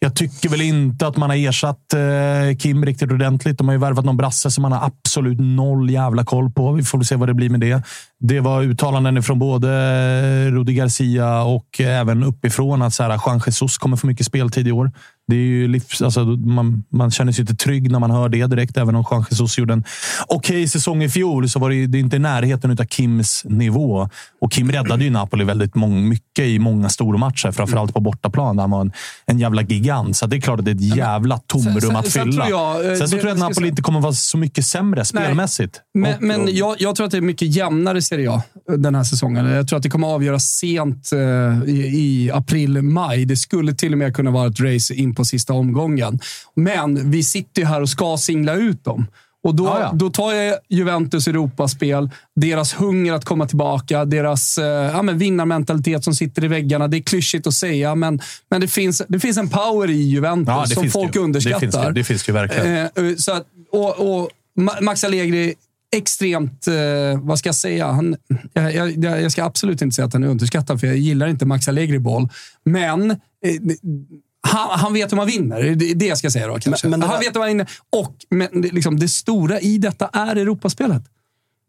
jag tycker väl inte att man har ersatt eh, Kim riktigt ordentligt. De har ju värvat någon brasse som man har absolut noll jävla koll på. Vi får väl se vad det blir med det. Det var uttalanden från både Rudi Garcia och även uppifrån att så här, Juan Jesus kommer få mycket speltid i år. Det är ju livs, alltså, man, man känner sig inte trygg när man hör det direkt. Även om Juan Jesus gjorde en okej säsong i fjol så var det, det inte i närheten av Kims nivå. Och Kim räddade ju Napoli väldigt mång, mycket i många stormatcher. Framförallt på bortaplan där han var en, en jävla gigant. Så det är klart att det är ett jävla tomrum sen- att sen fylla. tror jag, eh, sen så det- tror jag att Napoli inte kommer vara så mycket sämre spelmässigt. Men, Och- men jag, jag tror att det är mycket jämnare Serie A den här säsongen. Jag tror att det kommer avgöras sent eh, i, april, maj. Det skulle till och med kunna vara ett race in på sista omgången. Men vi sitter ju här och ska singla ut dem. Och då, Ja, ja. då tar jag Juventus Europaspel, deras hunger att komma tillbaka, deras eh, ja, men vinnarmentalitet som sitter i väggarna. Det är klyschigt att säga, men, men det, finns, det finns en power i Juventus Ja, det som det folk ju. underskattar. Det finns det, det finns det ju verkligen. Eh, så att, och, och Ma- Max Allegri, extremt, eh, vad ska jag säga? Han, jag, jag, jag ska absolut inte säga att han är underskattad, för jag gillar inte Max Allegri-boll. Men eh, han, han vet hur man vinner. Det det jag ska säga då kanske. Men- men det han vet hur man vinner. Och men, liksom, det stora i detta är Europaspelet.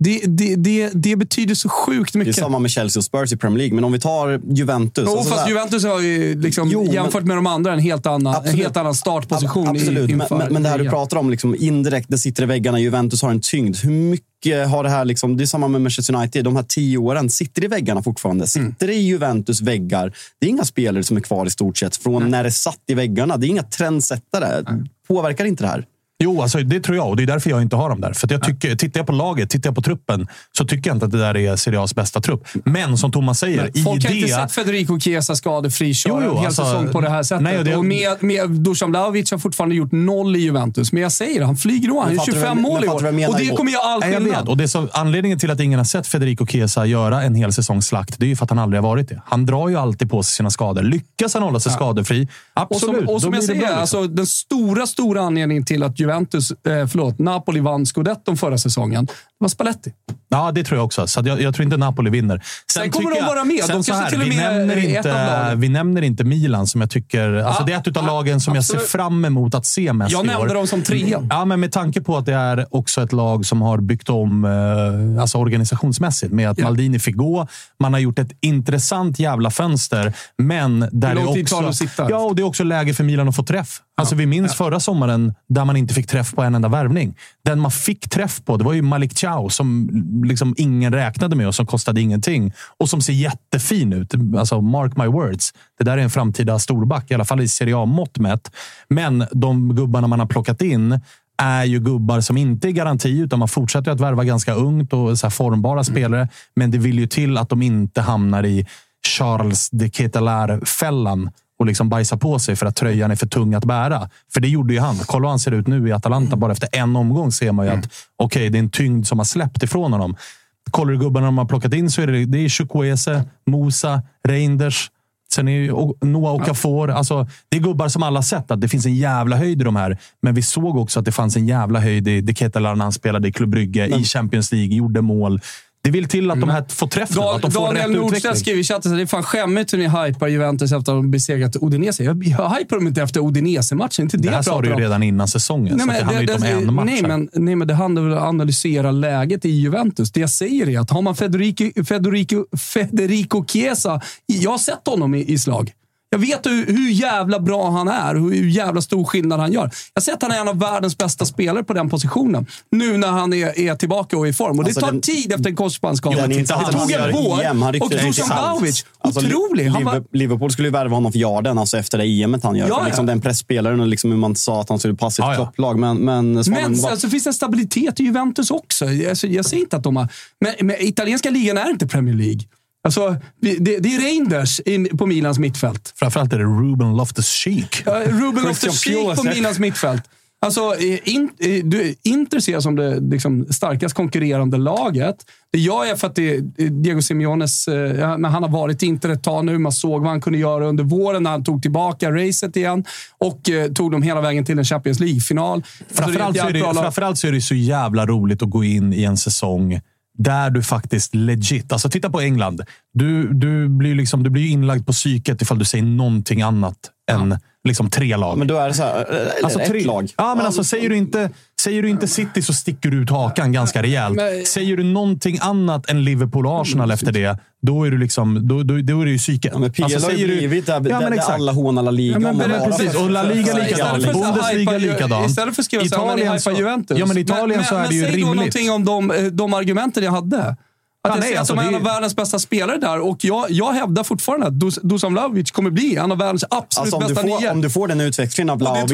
Det, det, det, det betyder så sjukt Det är mycket. samma med Chelsea och Spurs i Premier League. Men om vi tar Juventus. Jo, alltså fast här- Juventus har ju liksom, Jo, men- jämfört med de andra en helt annan, en helt annan startposition. i- Absolut, men, inför men, men det här du pratar om, liksom, indirekt, det sitter i väggarna. Juventus har en tyngd. Hur mycket har det här... Liksom, det är samma med Manchester United. De här tio åren sitter i väggarna fortfarande. Mm. Sitter i Juventus väggar. Det är inga spelare som är kvar i stort sett från när det satt i väggarna. Det är inga trendsättare. Påverkar inte det här? Jo, alltså, det tror jag och det är därför jag inte har dem där. För att jag tycker, tittar jag på laget, tittar jag på truppen, så tycker jag inte att det där är Serie A's bästa trupp. Men som Thomas säger, i Folk har det... inte sett Federico Chiesa skadefri köra en hel alltså, säsong på det här sättet. nej, och det- och med, med Dusan Vlahovic har fortfarande gjort noll i Juventus. Men jag säger det, han flyger nog. Han Men är fattar du 25 vad- mål men i år. Och det kommer göra all skillnad. Och det är så, anledningen till att ingen har sett Federico Chiesa göra en hel säsong slakt, det är ju för att han aldrig har varit det. Han drar ju alltid på sig sina skador. Lyckas han hålla sig skadefri, Och absolut. som, och då som jag säger, bra, liksom. alltså, den stora, stora anledningen till att Juventus, eh, förlåt, Napoli vann scudetton förra säsongen, var Spalletti. Ja, det tror jag också. Så jag, jag tror inte Napoli vinner. Sen kommer tycker de jag- vara med. Sen De kanske här, till och vi med nämner är ett inte. Vi nämner inte Milan som jag tycker... Alltså Ja, det är ett av ja, lagen som jag ser absolut. fram emot att se mest Jag i nämnde år. dem som trea. Ja, men med tanke på att det är också ett lag som har byggt om eh, alltså organisationsmässigt med att Ja. Maldini fick gå. Man har gjort ett intressant jävla fönster, men där det också... Ja, och det är också läge för Milan att få träff. Alltså, vi minns förra sommaren där man inte fick träff på en enda värvning. Den man fick träff på, det var ju Malik Chow som liksom ingen räknade med och som kostade ingenting. Och som ser jättefin ut. Alltså, mark my words. Det där är en framtida storback, i alla fall i Serie A-mått mätt. Men de gubbarna man har plockat in är ju gubbar som inte är garanti, utan man fortsätter att värva ganska ungt och så formbara spelare. Men det vill ju till att de inte hamnar i Charles de Ketelar-fällan och liksom bajsa på sig för att tröjan är för tung att bära. För det gjorde ju han. Kolla hur han ser ut nu i Atalanta. Bara efter en omgång ser man ju att okej, det är en tyngd som har släppt ifrån honom. Kollar du gubbarna de har plockat in så är det, det är Chukwueze, Musa, Reinders. Sen är ju Noah Okafor. Alltså, det är gubbar som alla sett att det finns en jävla höjd i de här. Men vi såg också att det fanns en jävla höjd i De Ketelar när han spelade i Klubb Brygge, i Champions League, gjorde mål. Det vill till att de här får träff nu, att de får Daniel Nordstedt skriver i chatten att det är fan skämmigt hur ni hypar Juventus efter att de besegrat Udinese. Jag, jag hypar dem inte efter Udinese-matchen. Inte det, Det här sa du ju redan innan säsongen, så att det handlar ju inte om en match. nej, men, nej, men det handlar om att analysera läget i Juventus. Det jag säger är att har man Federico, Federico, Federico Chiesa... Jag har sett honom i, i slag. Jag vet hur, hur jävla bra han är och hur jävla stor skillnad han gör. Jag sett att han är en av världens bästa spelare på den positionen. Nu när han är, är tillbaka och i form. Och Alltså det tar den- tid efter en korsbandsskada. Insatsen tog en vår EM, och det Dusan sant. Vlahovic. Alltså, Otrolig! Han var, Liverpool- skulle ju värva honom för yarden, alltså efter det EMet han gör. Ja, ja. liksom den pressspelaren och liksom hur man sa att han skulle passa i ett Ja, topplag. Men, men, Men bara- sen så finns det en stabilitet i Juventus också. Alltså, jag säger inte att de har... Men, men italienska ligan är inte Premier League. Alltså, det, det är Reinders in, på Milans mittfält. Framförallt är det Ruben Loftus-Cheek. Ja, Ruben Loftus-Cheek på. Milans mittfält. Alltså, in, du, Inter ser jag som det liksom, starkast konkurrerande laget. Det jag för att det är Diego Simeones... eh, men Han har varit i Inter ett tag nu. Man såg vad han kunde göra under våren när han tog tillbaka racet igen och eh, tog dem hela vägen till en Champions League-final. Alltså, Framförallt så, är jävligt bra det, lag. framförallt så är det så jävla roligt att gå in i en säsong där du faktiskt legit... Alltså titta på England. Du, du blir liksom, du blir ju inlagd på psyket ifall du säger någonting annat än liksom tre lag. Men då är det så här, eller Alltså, ett tre, lag. Ja, men alltså, säger, du inte, säger du inte City så sticker du ut hakan ganska rejält. Men- Säger du någonting annat än Liverpool och Arsenal efter det, då är du liksom, då, då, då är det ju psyket. Ja, men PL Alltså, har ju säger du- blivit där, Ja, där, men där alla hånar La Liga. Ja, men bara Precis, och La Liga likadant. Bundesliga likadant. Istället för att skriva så här, men ni Italien så- Juventus. Ja, men Italien men, så är men, det ju men säg rimligt. då någonting om de, eh, de argumenten jag hade. Att Ja, jag säger alltså att de är det en av är- världens bästa spelare där och jag, jag hävdar fortfarande att Dus- Dusan Vlahovic kommer bli en av världens absolut Alltså, om, du bästa får, nio. om du får den utvecklingen av det Vlahovic,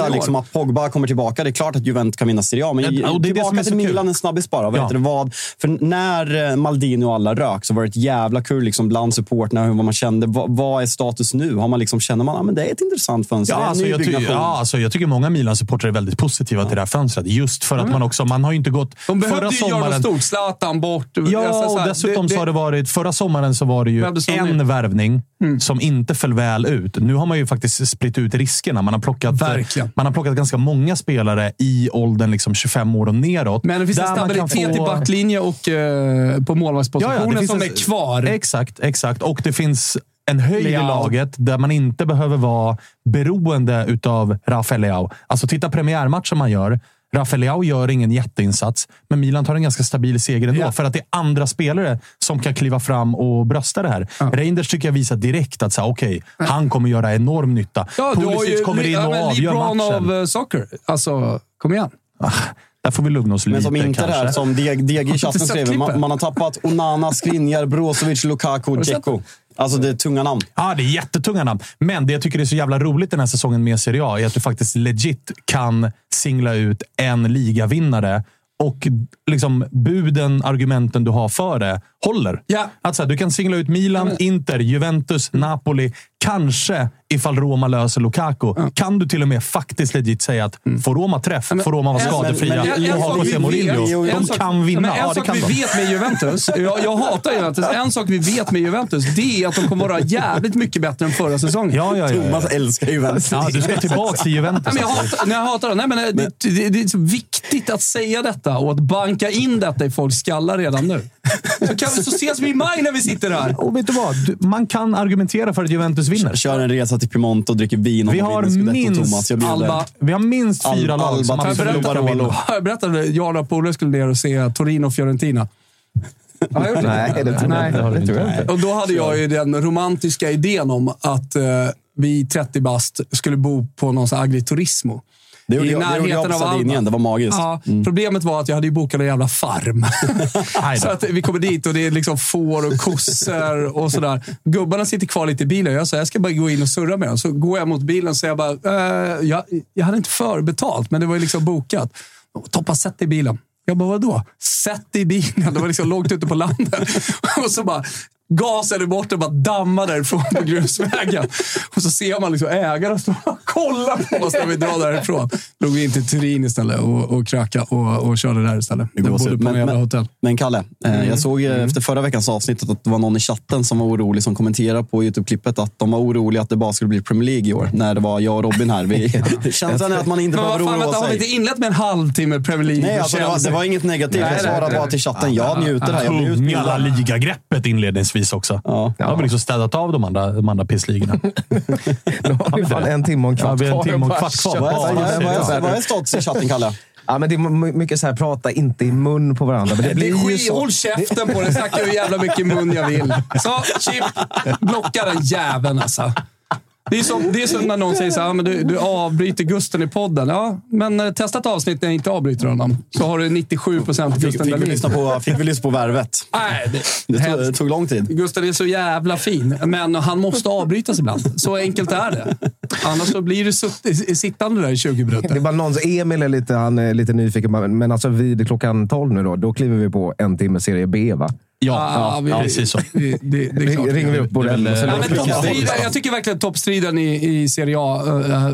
år. liksom att Pogba kommer tillbaka. Det är klart att Juventus kan vinna Serie A, men Ja, och det är det som tillbaka är så till kul. Milan en snabbis bara. Vad Ja. det, vad? För när eh, Maldini och alla rök så var det ett jävla kul liksom, bland supporterna, hur vad man kände. Vad, vad är status nu? Har man liksom, känner man att ah, det är ett intressant fönster? Ja, det alltså, jag, ty- ja, alltså, jag tycker många Milan-supportrar är väldigt positiva till det här fönstret. Just för att man också, man har ju inte gått... de behövde förra ju göra något stort. Zlatan bort. Ja, Alltså, så och dessutom så har det varit... Förra sommaren så var det ju en värvning som inte föll väl ut. Nu har man ju faktiskt spritt ut riskerna. Man har plockat, Verkligen. man har plockat ganska många spelare i åldern liksom 25 år och neråt. Men det finns en stabilitet få- i backlinje och eh, på målvaktspositionen det finns som en- är kvar. Exakt, exakt. Och det finns en höjd i Leao. laget där man inte behöver vara beroende utav Rafael Leao. Alltså titta premiärmatchen man gör. Rafael Leao gör ingen jätteinsats, men Milan tar en ganska stabil seger ändå. Ja. För att det är andra spelare som kan kliva fram och brösta det här. Reinders tycker jag visar direkt att okej, han kommer göra enorm nytta. Ja, Pulisic kommer in ja, och men avgör matchen. av eh, soccer. Alltså, kom igen. Där får vi lugna oss Men lite som inte kanske. det här som DG i chatten skrev. Man, man har tappat Onana, Skriniar, Brozovic, Lukaku, Dzeko. Alltså det är tunga namn. Ja, det är jättetunga namn. Men det jag tycker är så jävla roligt den här säsongen med Serie A är att du faktiskt legit kan singla ut en ligavinnare och liksom buden, argumenten du har för det, håller. Ja. Att så här, du kan singla ut Milan, Inter, Juventus, Napoli. Kanske, ifall Roma löser Lukaku, kan du till och med faktiskt legit säga att får Roma träff, får Roma vara skadefria men- men- och ha sak vi José Mourinho. De sak- kan vinna. Men en Ja, sak vi de. vet med Juventus, jag, jag hatar Juventus, en sak vi vet med Juventus, det är att de kommer vara jävligt mycket bättre än förra säsongen. Ja, ja, ja, Thomas älskar Juventus. ja, du ska tillbaka till Juventus. Nej, men jag hatar, nej, jag hatar det. Nej, men det, det, det är så viktigt att säga detta och att banka in detta i folks skallar redan nu. Så, kan så ses vi i maj när vi sitter här. Och vet du vad? Du- Man kan argumentera för att Juventus vinner. Kör en resa till Piemonte och dricker vin. om Vi har vinner minst. Alba. Vi har minst fyra Al- lag som Barolo. vinna. Jag berättade att jag och polare skulle ner och se Torino och Fiorentina. Har jag gjort det? Nej, det tror jag inte. Det tror jag inte. Och då hade jag ju den romantiska idén om att eh, vi 30 bast skulle bo på någon sån agriturismo. Det gjorde I jag- det gjorde jag närheten på av. Alba. Det var magiskt. Ja, Problemet var att jag hade ju bokat en jävla farm. Så att vi kommer dit och det är liksom får och kossor och sådär. Gubbarna sitter kvar lite i bilen. Jag sa jag ska bara gå in och surra med dem. Så går jag mot bilen och säger jag bara, eh, jag, jag hade inte förbetalt, men det var ju liksom bokat. Toppa, sätt dig i bilen. Jag bara, vadå? Sätt dig i bilen. Det var liksom långt ute på landet. Och så bara gasade bort och bara dammade därifrån på grusvägen. Och så ser man liksom ägarna stå och kolla på oss när vi drar därifrån. Drog vi in till Turin istället och, och kröka och, och körde där istället. Det bodde på en Men- jävla men- hotell. Men Kalle, eh, Mm. jag såg eh, efter förra veckans avsnitt att det var någon i chatten som var orolig som kommenterade på Youtube-klippet att de var oroliga att det bara skulle bli Premier League i år. När det var jag och Robin här. Vi, känslan är att man inte behöver oroa vänta, har vi sig. inte inlett med en halvtimme Premier League? Nej, alltså, det, var, det var inget negativt. Nej, Jag svarade bara till chatten. Jag njuter här. Jag blir Tunga. Liga-greppet inledningsvis också. Ja. Ja. har vi liksom städat av de andra, de andra pissligorna. Nu har vi fan en timme och en Ja, kvart vi har en kvar timme och att kvart kvar. Vad är, vad, är, Ja, stats i chatten, Kalle? Ja, men det är mycket så här, prata inte i mun på varandra. Men det Det blir är ju så. håll käften på den. Snackar hur jävla mycket mun jag vill. Så, chip. Blocka den jäveln alltså. Det är, som, det är som när någon säger så här, "Ja, men du, du avbryter Gusten i podden. Ja, men eh, testa ett avsnitt när jag inte avbryter honom. Så har du 97 procent Fick, Gusten fick, vi Dahlin. lyssna på, fick vi lyssna på Värvet? Nej, det, Det tog, det tog lång tid. Gustav är så jävla fin, men han måste avbrytas ibland. Så enkelt är det. Annars så blir du sutt, sittande där i 20 Det är minuter. bara någon, Emil är lite, han är lite nyfiken, men men alltså vid klockan 12 nu då, då kliver vi på en timme serie B va? Ja, Ah, ja, vi- ja, precis så. det- det är klart. Ringer vi upp Borrell Ja, toppstriden, jag tycker verkligen att toppstriden i, i Serie A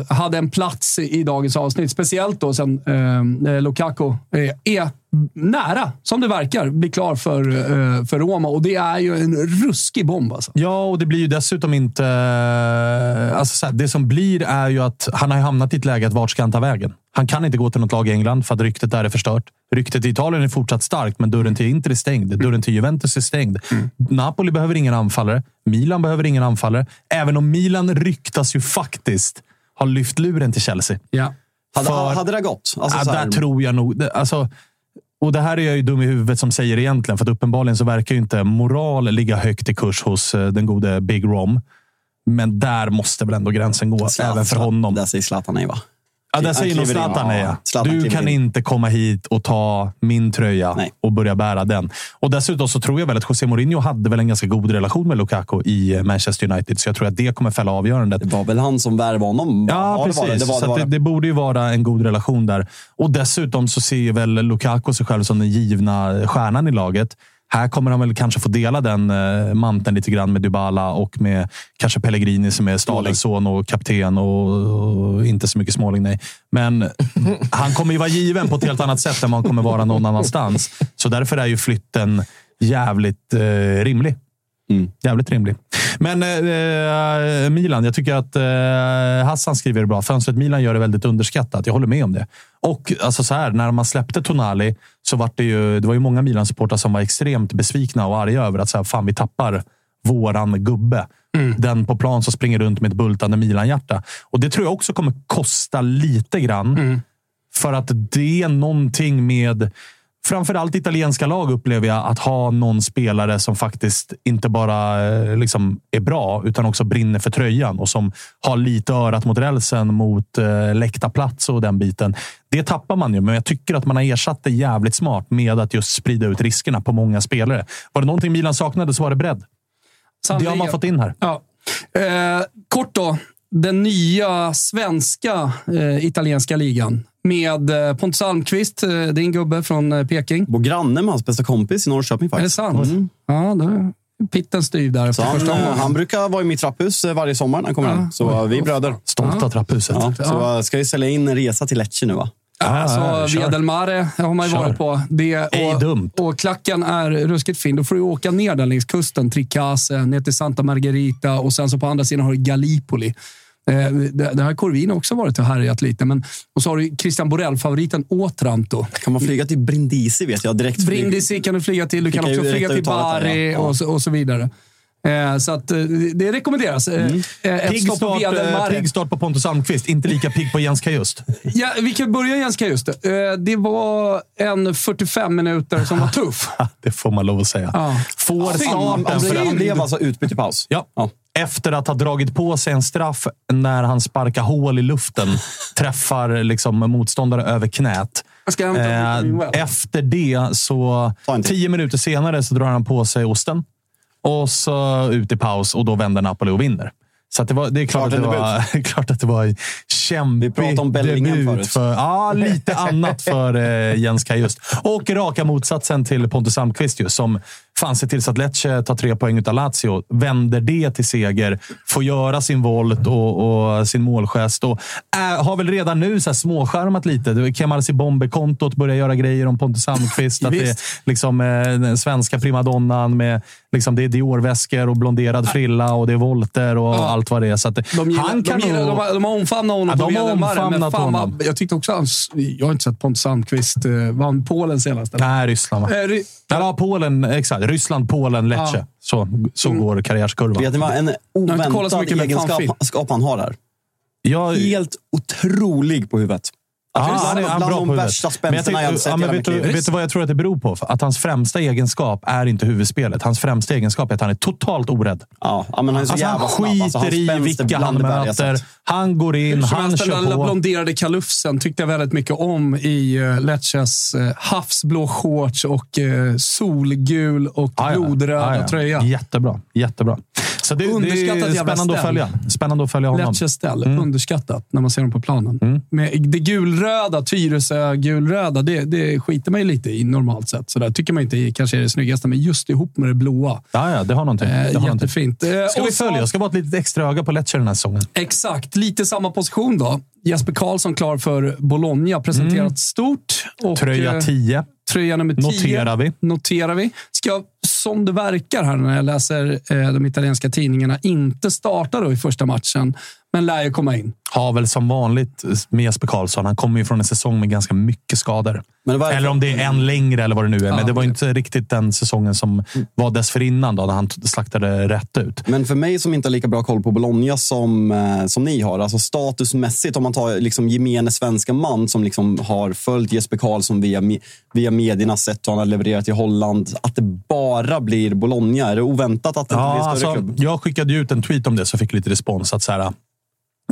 eh, hade en plats i, dagens avsnitt. Speciellt då sen eh, Lukaku eh, är nära, som det verkar, bli klar för, eh, för Roma. Och det är ju en ruskig bomb alltså. Ja, och det blir ju dessutom inte... Alltså så här, det som blir är ju att han har hamnat i ett läge att vart ska han ta vägen? Han kan inte gå till något lag i England för att ryktet där är förstört. Ryktet i Italien är fortsatt starkt, men dörren till Inter är stängd. Dörren till Juventus är stängd. Napoli behöver ingen anfallare. Milan behöver ingen anfallare. Även om Milan ryktas ju faktiskt ha lyft luren till Chelsea. Ja. Hade, För- hade det gått? Alltså, ja, så här, där tror jag nog... Alltså, och det här är jag ju dum i huvudet som säger egentligen, för att uppenbarligen så verkar ju inte moral ligga högt i kurs hos eh, den gode Big Rom. Men där måste väl ändå gränsen gå, Zlatan- även för honom. Där säger Zlatan nej, va? Ja, där säger nog. Zlatan nej. Ja, ja. Du kan in. inte komma hit och ta min tröja Nej. och börja bära den. Och Dessutom så tror jag väl att José Mourinho hade väl en ganska god relation med Lukaku i Manchester United. Så jag tror att det kommer fälla avgörandet. Det var väl han som värvade honom? Ja, det precis. var det. Det, var, så det, att var det, det. det borde ju vara en god relation där. Och dessutom så ser väl Lukaku sig själv som den givna stjärnan i laget. Här kommer han väl kanske få dela den eh, manteln lite grann med Dybala och med kanske Pellegrini som är Stalins son och kapten och, och inte så mycket Småling. Nej. Men han kommer ju vara given på ett helt annat sätt än han kommer vara någon annanstans. Så därför är ju flytten jävligt eh, rimlig. Jävligt rimlig. Men eh, Milan, jag tycker att eh, Hassan skriver det bra. Fönstret Milan gör det väldigt underskattat. Jag håller med om det. Och alltså så här, när man släppte Tonali så var det ju, det var ju många Milan-supportrar som var extremt besvikna och arga över att så här, fan, vi tappar våran gubbe. Den på plan som springer runt med ett bultande Milan-hjärta. Och det tror jag också kommer kosta lite grann. För att det är någonting med framförallt italienska lag upplever jag att ha någon spelare som faktiskt inte bara eh, liksom är bra utan också brinner för tröjan och som har lite örat mot rälsen mot eh, läktarplats och den biten. Det tappar man ju, men jag tycker att man har ersatt det jävligt smart med att just sprida ut riskerna på många spelare. Var det någonting Milan saknade så var det bredd. Det har man fått in här. Ja. Eh, kort då. Den nya svenska eh, italienska ligan med eh, Pontus Almqvist, eh, din gubbe från eh, Peking. Vår granne med hans bästa kompis i Norrköping Är det faktiskt. sant? Ja, då är pitten styv där Så på han, första han brukar vara i mitt trapphus eh, varje sommar när han kommer hem. Så eh, vi är bröder. Stolta trapphuset. Ja, så ska vi sälja in en resa till Lecce nu va? Alltså, ja. Via del Mare har man ju varit på. Det, Ej och, dumt. och klacken är ruskigt fin. Då får du åka ner där längs kusten, Tricase, ner till Santa Margherita och sen så på andra sidan har du Gallipoli. Eh, det, det har Corvin också varit och härjat lite. Men, och så har du Christian Borell-favoriten Otranto. Kan man flyga till Brindisi vet jag direkt. Brindisi kan du flyga till. Du kan också flyga till Bari ja. och, så, och så vidare. Eh, så att, eh, det rekommenderas. Mm. eh, Ett Pigg stopp på start, eh, pigg start på Pontus Almqvist. Inte lika pigg på Jens Kajust. Ja, vi kan börja ganska just det. Det var en 45 minuter som var tuff. Det får man lov att säga. Ja. Får Synd. starten Han för blev, alltså utbytt i paus. Ja. Efter att ha dragit på sig en straff när han sparkar hål i luften. träffar liksom motståndare över knät. Eh, efter det, så tio minuter senare, så drar han på sig osten. Och så ut i paus och då vänder Napoli och vinner. Så det, var, det är klart, Klart att det var, klart att det var kämpig Vi pratade om Bellingham förut. För, ja, lite annat för eh, Jens Kajust. Och raka motsatsen till Pontus Almqvist som fan ser till så att Lecce tar tre poäng utav Lazio. Vänder det till seger, får göra sin volt och, och sin målgest. Och, äh, har väl redan nu så här småskärmat lite. Kemal Bombe-kontot börjar göra grejer om Pontus Almqvist. att det är liksom, eh, den svenska primadonnan med liksom, det är Dior-väskor och blonderad frilla och det är volter och Ja. allt vad det är. Så att, De, gillar, han kan de, gillar, nog- de, har, de har omfamnat honom Ja, de har omfamnat fan vad- honom. Jag tyckte också han... Jag har inte sett Pontus Almqvist. eh, Vann Polen senast? eller? Nej, Ryssland va? Eh, Ry- Ja, Polen. Exakt. Ryssland, Polen, Lecce. Ja. Mm. Så, så går karriärskurvan. Vet ni vad en oväntad mycket egenskap han har här? Jag, Helt otrolig på huvudet. Ja, Alltså, han är, han är bland bra de på värsta jag spänsterna jag har tycker- sett ja, men vet, du, vet du vad jag tror att det beror på? Att hans främsta egenskap är inte huvudspelet. Hans främsta egenskap är att han är totalt orädd. Ja, men han är så Alltså, han jävla snabb. skiter Alltså, i är vilka han det jag möter. Han går in, han helst, den kör där på. blonderade kalufsen tyckte jag väldigt mycket om i uh, Lecces uh, havsblå shorts och eh, solgul och ja. blodröda Ja, ja. tröja. Jättebra. Jättebra. Så det, det Underskattat är jävla spännande att följa. Spännande att följa honom. Lecces ställ. Mm. Underskattat när man ser dem på planen. Med det gulröda, Tyresö-gulröda, det, det skiter man ju lite i normalt sett. Så där tycker man inte kanske är det snyggaste, men just ihop med det blåa. Ja, ja, det har någonting. Eh, Det har någonting. jättefint. Eh, Ska vi följa? Jag ska vara ett litet extra öga på Lecce den här säsongen. Exakt, lite samma position då. Jesper Karlsson klar för Bologna, presenterat stort. Och, Mm. Tröja eh, 10. Tröja nummer 10. Noterar vi. Noterar vi. Ska, som det verkar här när jag läser eh, de italienska tidningarna, inte starta då i första matchen, men lär ju komma in. Har väl som vanligt med Jesper Karlsson. Han kommer ju från en säsong med ganska mycket skador. Eller om det är en längre eller vad det nu är. Ja, men det var det- inte riktigt den säsongen som var dessförinnan då, när han slaktade rätt ut. Men för mig som inte har lika bra koll på Bologna som, eh, som ni har, alltså statusmässigt, om man tar liksom gemene svenska man som liksom har följt Jesper Karlsson via, via medierna, sett hur han har levererat i Holland, att det bara blir Bologna. Är det oväntat att det inte blir Ja, en större alltså, klubb? jag skickade ut en tweet om det så fick lite respons. Att så här,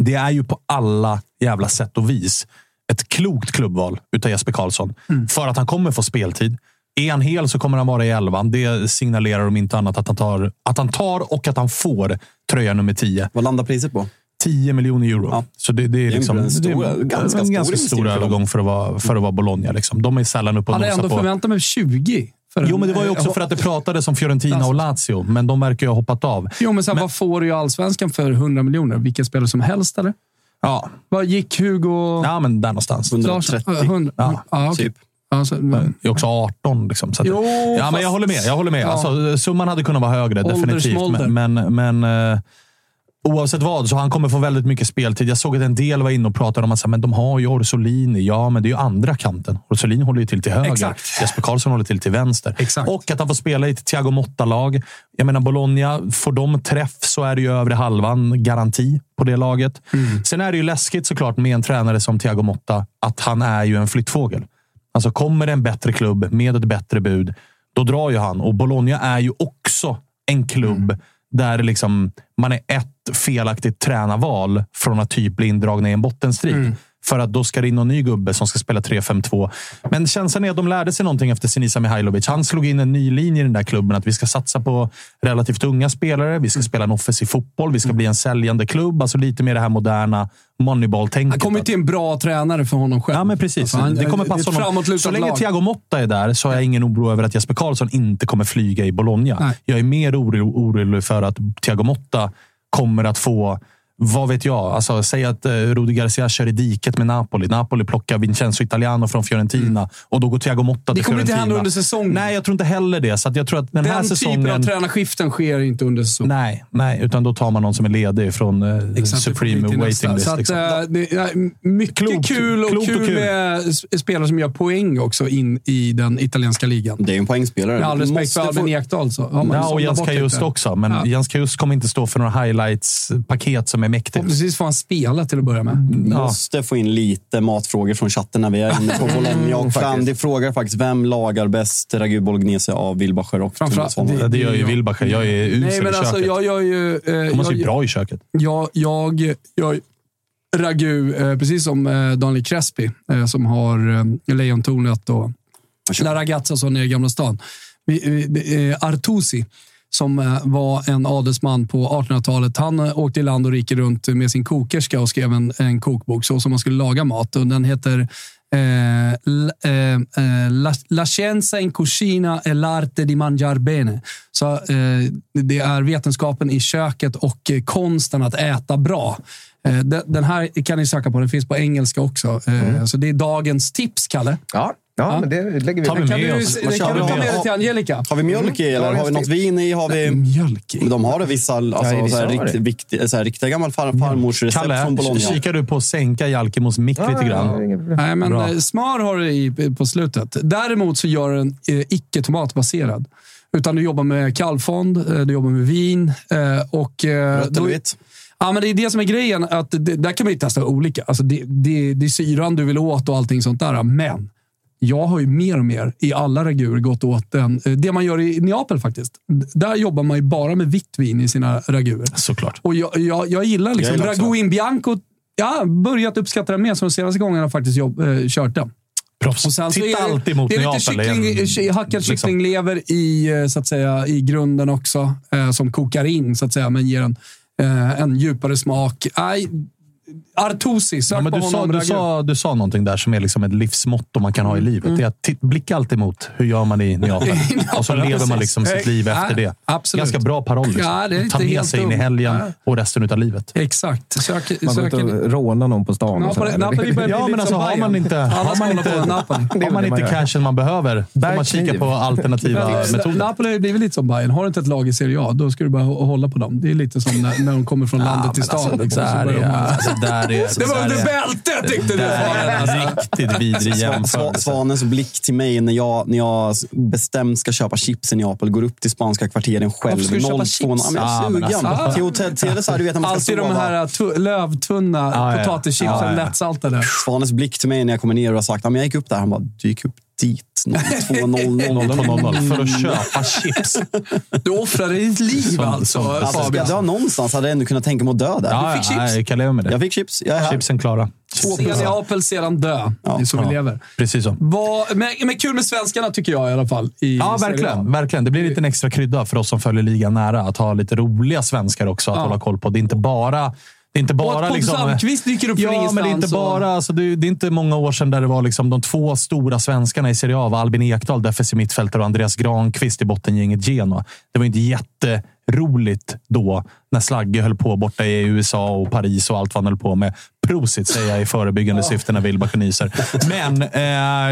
det är ju på alla jävla sätt och vis ett klokt klubbval utav Jesper Karlsson. För att han kommer få speltid. Är han hel så kommer han vara i elvan. Det signalerar om inte annat att han tar, att han tar och att han får tröja nummer 10. Vad landar priset på? 10 miljoner euro. Ja. Så det, det är, en liksom, stor- det är ganska en stor ganska stor dem. övergång för att vara, för att vara Bologna. Liksom. De är sällan uppe och Hade nosar ändå på... förväntat mig 20. För Jo, en- men det var ju också eh, för att det pratades om Fiorentina och Lazio, men de verkar ju ha hoppat av. Jo, men sen vad får du Allsvenskan för 100 miljoner? Vilka spelare som helst, eller? Ja, Vad gick Hugo... ja men där någonstans. 130. Larsson? Eh, 100? Ja, ja okej. typ. Alltså, men, Det är också 18. Liksom, så att, Jo, ja, fast- men jag håller med. Jag håller med. Ja. Alltså, summan hade kunnat vara högre, definitivt. Men, men, men eh, oavsett vad, så han kommer få väldigt mycket speltid. Jag såg att en del var inne och pratade om att men de har ju Orsolini. Ja, men det är ju andra kanten. Orsolini håller ju till till höger. Exakt. Jesper Karlsson håller till till vänster. Exakt. Och att han får spela i ett Thiago Motta-lag. Jag menar, Bologna, får de träff så är det ju övre halvan garanti på det laget. Mm. Sen är det ju läskigt såklart med en tränare som Thiago Motta, att han är ju en flyttfågel. Alltså kommer det en bättre klubb med ett bättre bud, då drar ju han. Och Bologna är ju också en klubb där liksom, man är ett felaktigt tränarval från att typ bli indragna i en bottenstrid. Mm. För att då ska det in någon ny gubbe som ska spela 3-5-2. Men känslan är att de lärde sig någonting efter Sinisa Mihailovic. Han slog in en ny linje i den där klubben. Att vi ska satsa på relativt unga spelare. Vi ska spela en offensiv fotboll. Vi ska bli en säljande klubb. Alltså lite mer det här moderna moneyball-tänket. han kommer till en bra tränare för honom själv. Ja, men precis. Alltså, han- det kommer passa honom. Så länge lag. Thiago Motta är där så har jag ingen oro över att Jesper Karlsson inte kommer flyga i Bologna. Nej. Jag är mer oro- orolig för att Thiago Motta kommer att få vad vet jag? Alltså, säg att eh, Rudi Garcia kör i diket med Napoli. Napoli plockar Vincenzo Italiano från Fiorentina och då går Thiago Motta till kommer inte Fiorentina. hända under säsongen. Nej, jag tror inte heller det. Så att jag tror att den, här Den säsongen... typen av tränarskiften sker inte under säsongen. Nej, nej, utan då tar man någon som är ledig från eh, Exakt, det Supreme Waiting nästa. List. Så att, liksom. det är mycket Klokt. kul och Klokt och kul, kul. med spelare som gör poäng också in i den italienska ligan. Det är ju en poängspelare. Med all respekt för Albin få- Ekdal så Ja, och Jens Kajust också. Men Ja. Jens Kajust kommer inte stå för några highlights-paket som är mäktigt. Förhoppningsvis får han spela till att börja med. Ja. Måste få in lite matfrågor från chatten när vi är inne på Bologna. Och Fandi frågar faktiskt, vem lagar bäst ragu bolognese av Wilbacher och Framförallt-? Ja, det gör ju Wilbacher. Jag är usel Nej, men i alltså köket. jag gör ju... Eh, Thomas är jag, ju bra i köket. jag, jag gör ragu, eh, precis som eh, Daniel Crespi, eh, som har eh, Lejontornet och La Ragazza så nere i Gamla stan. Vi, vi, eh, Artusi, som eh, var en adelsman på 1800-talet. Han eh, åkte i land och rike runt med sin kokerska och skrev en, en kokbok så som man skulle laga mat. Och den heter eh, eh, eh, la, la scienza in cucina e l'arte di mangiar bene. Så, eh, det är vetenskapen i köket och konsten att äta bra. Den, här kan ni söka på. Den finns på engelska också. Eh, Så det är dagens tips, Kalle. Ja, ja, men det lägger vi Tar vi Kan med du, oss. kan du ta med? med det till Angelica? Har vi mjölk i eller har vi något vin i? Har vi... Mjölk i? De har det vissa alltså, så här, rikt, så här, riktiga gammal far, farmors recept från Kalle, Bologna. kikar du på att sänka Jalkemos mick lite grann? Nej, men Bra. eh, smör har du i på slutet. Däremot så gör den eh, icke tomatbaserad. Utan du jobbar med kallfond, eh, du jobbar med vin och... Rött eller vitt? Ja, men det är det som är grejen. Att det, där kan man ju testa olika. Alltså det, det, det är syran du vill åt och allting sånt där. Men jag har ju mer och mer i alla raguer gått åt den. eh, Det man gör i Neapel faktiskt. Där jobbar man ju bara med vitt vin i sina raguer. Såklart. Och jag, jag, jag gillar liksom Jag. Ragu in Bianco. Jag har börjat uppskatta den mer, så de senaste gångerna faktiskt jobb, eh, kört den. Proffs. Och sen så Titta är alltid mot det är Neapel. lite Det är en- kyckling, ky- hackad liksom. kycklinglever i, eh, så att säga, i grunden också, eh, som kokar in, så att säga, men ger en, eh, en djupare smak. Aj, Artusi, sök Ja, men på du, sa, honom. du, reagerar. sa, du sa någonting där som är liksom ett livsmotto man kan ha Mm. i livet. Det är att blicka alltid mot hur gör man i Neapel. och så lever man liksom sitt liv efter det. absolut. Ganska bra paroll. Liksom. Ja, det är inte Ta med sig in i helgen Ja. och resten av livet. Exakt. Sök, Man går söker, inte och rånar någon på stan. Napoli. Napoli börjar Ja, men alltså har man inte, har man inte, Napoli. Det är har man inte cashen man behöver, får man kika på alternativa metoder. Napoli har ju blivit lite som Bayern. Har du inte ett lag i Serie A, då ska du bara hå- hålla på dem. Det är lite som när, de kommer från landet till men där är... Det var under bältet tyckte du! Det där Fabian, är alltså. en riktigt vidrig jämförelse. Svanens blick till mig när jag, när jag bestämt ska köpa chips i Neapel, går upp till spanska kvarteren själv. Varför ska du köpa 02 chips? Ja, men jag Ja, är men sugen. alltså. Till hotell till så här, du vet när man ska Alltid de här tu- lövtunna ja. potatischipsen, Ja, ja. lättsaltade. Svanens blick till mig när jag kommer ner och har sagt att jag gick upp där. Han bara, du gick upp dit 02.00. för att köpa chips. Du offrade ditt liv Som- alltså, som- Alltså, ska jag dö någonstans hade jag ändå kunnat tänka mig att dö där. Ja, fick ja, chips. Jag kan leva med det. Jag fick chips. Jag är här. Chipsen klara. Se Neapel, sedan dö. Det är så vi lever. Precis så. Vad, men, men kul med svenskarna tycker jag i alla fall. I Ja, verkligen, verkligen. Det blir lite en extra krydda för oss som följer ligan nära. Att ha lite roliga svenskar också att Ja. hålla koll på. Det är inte bara... Det är inte Och bara att Pontus liksom, dyker upp från Ja, men det är inte ingenstans och- bara... Alltså, det, är- det är inte många år sedan där det var liksom de två stora svenskarna i Serie A var Albin Ekdal, defensiv mittfältare, och Andreas Granqvist i bottengänget Genoa. Det var inte jätteroligt då när Slagge höll på borta i USA och Paris och allt vad han höll på med. Prosit säger jag i förebyggande syfte när Wilbach nyser. Men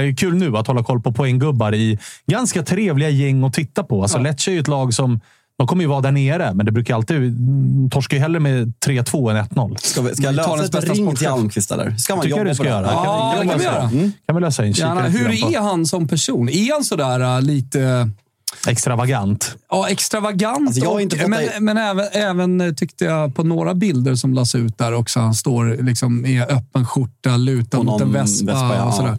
eh, kul nu att hålla koll på poänggubbar i ganska trevliga gäng att titta på. Alltså, Lecce är ju ett lag som de kommer ju vara där nere, men det brukar alltid... mm, Torskar ju hellre med 3-2 än 1-0. Ska, vi, ska jag lösa ett bästa ring till Almqvist eller? Ska man jobba du ska på det? göra. Ja, Kan vi- det kan vi göra. Mm. Kan vi lösa in? Gärna. Hur är han som person? Är han sådär äh, lite Extravagant. ja, extravagant? Alltså, jag har inte och, men det- men även, även eh, tyckte jag på några bilder som lades ut där också. Han står liksom i öppen skjorta, lutad mot en vespa, vespa, ja. och sådär.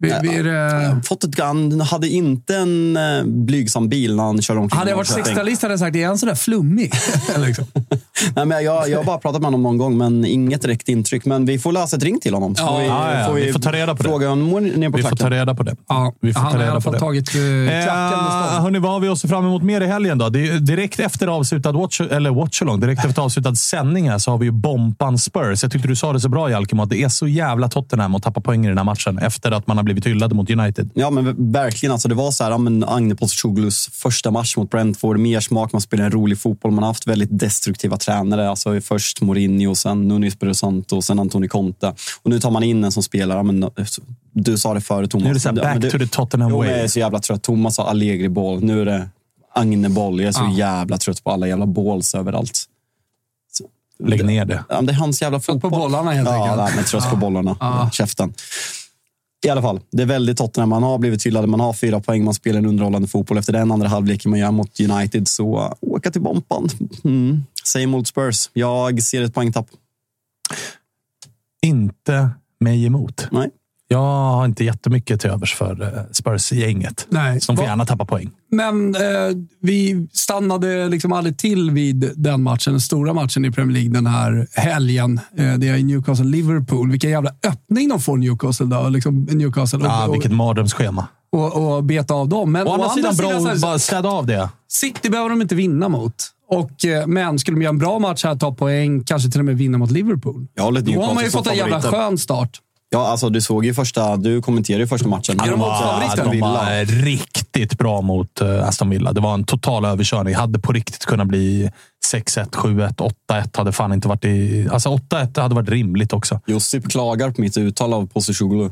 Vi, vi är, Jag det- har fått ett, han hade inte en eh, blygsam bil när han körde omkring. hade jag varit Norrköping. 60-talist hade jag sagt, är han sådär flummig? liksom. Nej, men jag, jag har bara pratat med honom någon gång, men inget direkt intryck. Men vi får lösa ett ring till honom. Ja, får vi, ja, ja. Vi får ta reda på det. fråga honom ner på Vi får ta klacken. reda på det. Ja, Vi får han ta har i reda alla på fall det. tagit uh, klacken Eh, hörni, vad har vi oss fram emot mer i helgen då? Det är direkt efter avslutad watch, eller watch along, direkt efter avslutad sändning här så har vi ju Bompan Spurs. Jag tyckte du sa det så bra Jalkemo, att det är så jävla Tottenham att tappa poäng i den här matchen efter att man har blivit hyllade mot United. Ja, men verkligen. Alltså, det var så här, ja, men Agne Postcoglous första match mot Brentford. Mer smak, man spelar en rolig fotboll. Man har haft väldigt destruktiva tränare. Alltså, först Mourinho, sen Nuno Espirito Santo, sen Antoni Conte. Och nu tar man in en som spelar, ja, men, du sa det förut Thomas. Nu är det så här, Ja, back men du- to the Tottenham way. Jag är så jävla trött. Thomas har Allegri-boll. Nu är det Agne-boll. Jag är så Ja. jävla trött på alla jävla balls överallt. Lägg ner det. Ja, det är hans jävla Trött fotboll. på bollarna helt ja, enkelt. Ja, men trött på bollarna. Ja. Käften. I alla fall, det är väldigt Tottenham. Man har blivit hyllade, man har fyra poäng, man spelar en underhållande fotboll. Efter den andra halvleken man gör mot United, så åka till Bompan. Mm. Same old Spurs. Jag ser ett poängtapp. Inte mig emot. Nej. Jag har inte jättemycket till övers för eh, Spurs-gänget. Som får Va- gärna tappa poäng. Men eh, vi stannade liksom aldrig till vid den matchen, den stora matchen i Premier League den här helgen. Eh, det är Newcastle-Liverpool. Vilken jävla öppning de får Newcastle då. Liksom Newcastle. Ah, och, vilket mardrömsschema. och, och, och beta av dem. Men Å andra sidan, så bra här, att bara städa av det. City behöver de inte vinna mot. Och, eh, men skulle de göra en bra match här, ta poäng, kanske till och med vinna mot Liverpool. Jag håller Då har man ju fått en jävla skön start. Ja, alltså, du såg ju första, du kommenterade ju första matchen. Är de var, de var riktigt bra mot eh, Aston Villa. Det var en total överkörning. Hade på riktigt kunnat bli 6-1, 7-1, 8-1. Hade fan inte varit i... Alltså 8-1 hade varit rimligt också. Josip klagar på mitt uttal av Posishoglu.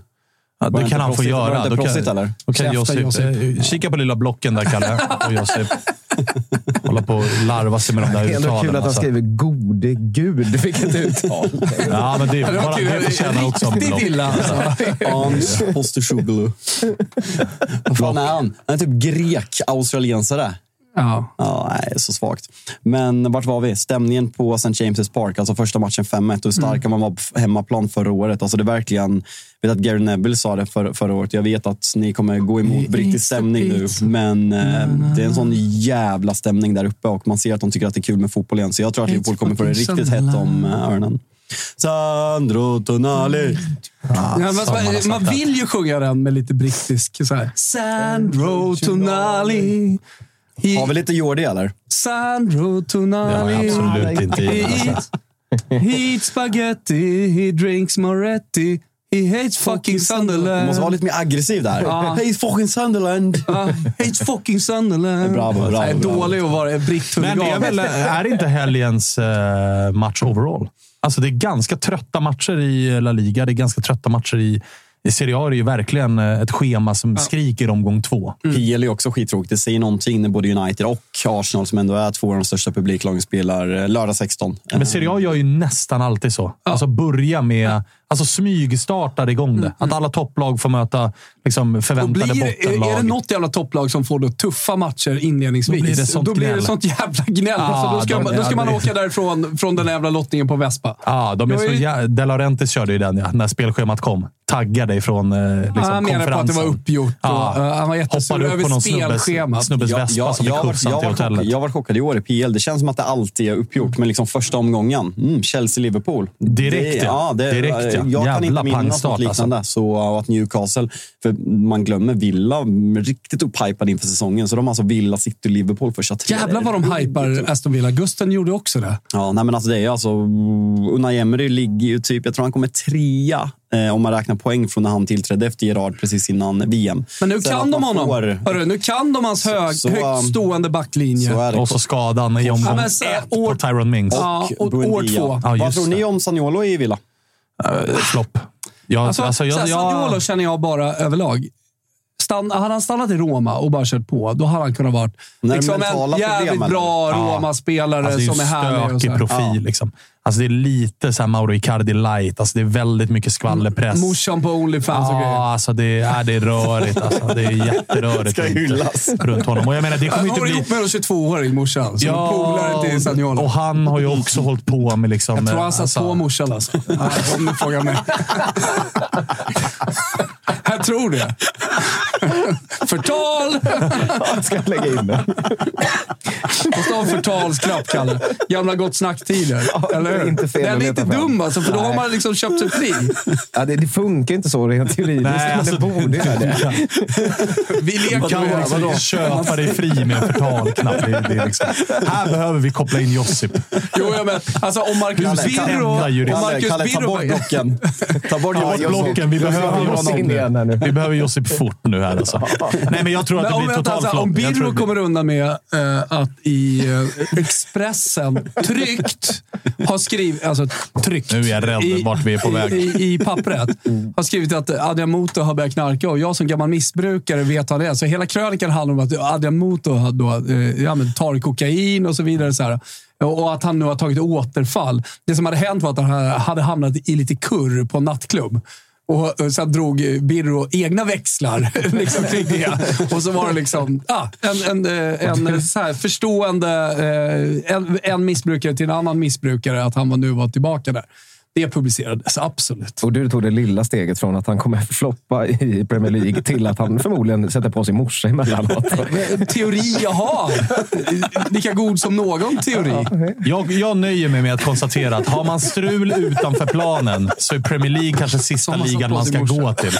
Ja, det kan han få proffsigt? Var det göra. inte proffsigt, eller? Käften, Josip, Josip. kika på lilla blocken där, Kalle. Och Josip. Hålla på och larva sig med de där uttalen. kul att han alltså. skriver gode gud. Vilket uttal. Ja, men det, är- Det bara det förtjänar också en block. illa. Hans Postishoglu. Vad fan är han? Han är typ grek, australiensare. Ja. Ja, nej, så svagt. Men vart var vi? Stämningen på St. James' Park, alltså första matchen 5-1. Hur starka man var på hemmaplan förra året. Alltså det är verkligen, jag vet att Gary Neville sa det för, förra året. Jag vet att ni kommer gå emot brittisk stämning nu, men eh, det är en sån jävla stämning där uppe och man ser att de tycker att det är kul med fotboll igen. Så jag tror att Liverpool kommer få det riktigt hett om eh, öronen. Sandro Tonali. Ja, men, man, man vill ju sjunga den med lite brittisk så här. Sandro Tonali. He, Har vi lite Jordi eller? Sandro Tonali. Det har jag absolut inte i. He, eats- he eats spaghetti, he drinks Moretti. He hates fucking Du Sunderland. måste vara lite mer aggressiv där. Ja. Hey fucking Sunderland! Ah, hates fucking Sunderland. Bravo, bravo, Jag är bravo. dålig att vara britt Men det är, väl, är inte helgens eh, match overall? Alltså det är ganska trötta matcher i La Liga. Det är ganska trötta matcher i, i Serie A. Det är ju verkligen eh, ett schema som skriker omgång två. PL är också skittråkigt. Det säger någonting när både United och Arsenal, som ändå är två av de största publiklagen, spelar eh, lördag 16. Men Serie A gör ju nästan alltid så. Alltså börja med... Alltså smygstartar igång det. Att alla topplag får möta liksom, förväntade blir, bottenlag. är, det något jävla topplag som får då tuffa matcher inledningsvis, Då blir det sånt då blir det sånt jävla gnäll. Ja, alltså, då ska, de- man, då ska ja, man det- åka därifrån från den jävla lottningen på Vespa. Ja, de är så är jä... De Laurentiis körde ju den ja, när spelschemat kom. Taggade ifrån eh, liksom, han menade på att det var uppgjort. Och, Ja. eh, han var jättesur Hoppade upp över på någon snubbes, spelschemat. snubbes Jag, vespa jag, som jag, fick jag, till hotellet. jag var chockad i år i PL. Det känns som att det alltid är uppgjort, men liksom första omgången. Mm, Chelsea-Liverpool. Direkt, det, ja. det, Direkt, ja. Jag kan Jävla inte minnas något liknande. Så, och att Newcastle, för man glömmer Villa, riktigt upphypade inför säsongen. Så de har alltså Villa, City och Liverpool första tre. Jävlar vad de hypar Aston Villa. Gusten gjorde också det. Ja, nej men alltså det är alltså... Unai Emery ligger ju typ... Jag tror han kommer trea eh, om man räknar poäng från när han tillträdde efter Gerard precis innan VM. Men nu Sen kan de honom. får- Hörru, nu kan de hans hög, så, högt stående backlinje. Så. Och så skadan i omgång Ja, så- ett år- på Tyron Mings. Ja, och år två. Ja, Vad tror ni om Saniolo i Villa? Eh, Flopp. Ja, Alltså, alltså, jag, jag, känner jag bara överlag. Stann, hade han stannat i Roma och bara kört på, då hade han kunnat vara liksom en jävligt problem, bra Ja. Roma-spelare Alltså, det är som är ju härlig. Stökig här. profil. Liksom. Alltså, det är lite så här Mauro Icardi light. Alltså, det är väldigt mycket skvallerpress. Morsan på Onlyfans och grejer. Ja, alltså det, är, det är rörigt. Alltså. Det är jätterörigt Ska hyllas. runt honom. Och jag menar, det kommer inte bli... ihop med en 22-årig morsan, som polare till Zaniolo. och han har ju också hållit på med... Liksom, Jag tror han satt alltså, på morsan alltså. Ja, Om du frågar mig. Jag tror det. Förtal! Jag ska lägga in den. Måste ha en förtalsknapp, Kalle. Gamla Gott Snack-tider. Eller hur? inte fel Den är inte dum alltså, för då har man liksom köpt sig fri. Ja, det, det funkar inte så rent juridiskt, Nej, men alltså, det borde göra det. Vi Man leker kan med liksom vadå? köpa dig fri med en förtalknapp. Det, det är liksom, här behöver vi koppla in Josip. Jo, ja, men alltså om Marcus Birro... Kalle, Kalle, ta bort blocken. Ta bort Ja, blocken. Vi behöver Josip nu. Vi behöver Josip fort nu här alltså. Nej, men jag tror att det om, blir total alltså, flopp. om Birro blir- kommer undan med eh, att i eh, Expressen tryckt har skrivit... Alltså tryckt. Nu är jag rädd vart vi är på väg. I, i, i pappret. Har skrivit att Adrian Muto har börjat knarka och jag som gammal missbrukare vet vad det är. Så hela krönikan handlar om att då, eh, ja, tar kokain och så vidare. Så här. Och och att han nu har tagit återfall. Det som hade hänt var att han hade hamnat i lite kurr på en nattklubb. Och sen drog Birro egna växlar liksom, kring det. Och så var det liksom ah, en, en, eh, en så här förstående eh, en, en missbrukare till en annan missbrukare att han var nu var tillbaka där. Det publicerades absolut. Och du tog det lilla steget från att han kommer floppa i Premier League till att han förmodligen sätter på sin morsa emellanåt. Teori jag har. Lika god som någon teori. Jag, jag nöjer mig med att konstatera att har man strul utanför planen så är Premier League kanske sista ligan man ska gå till.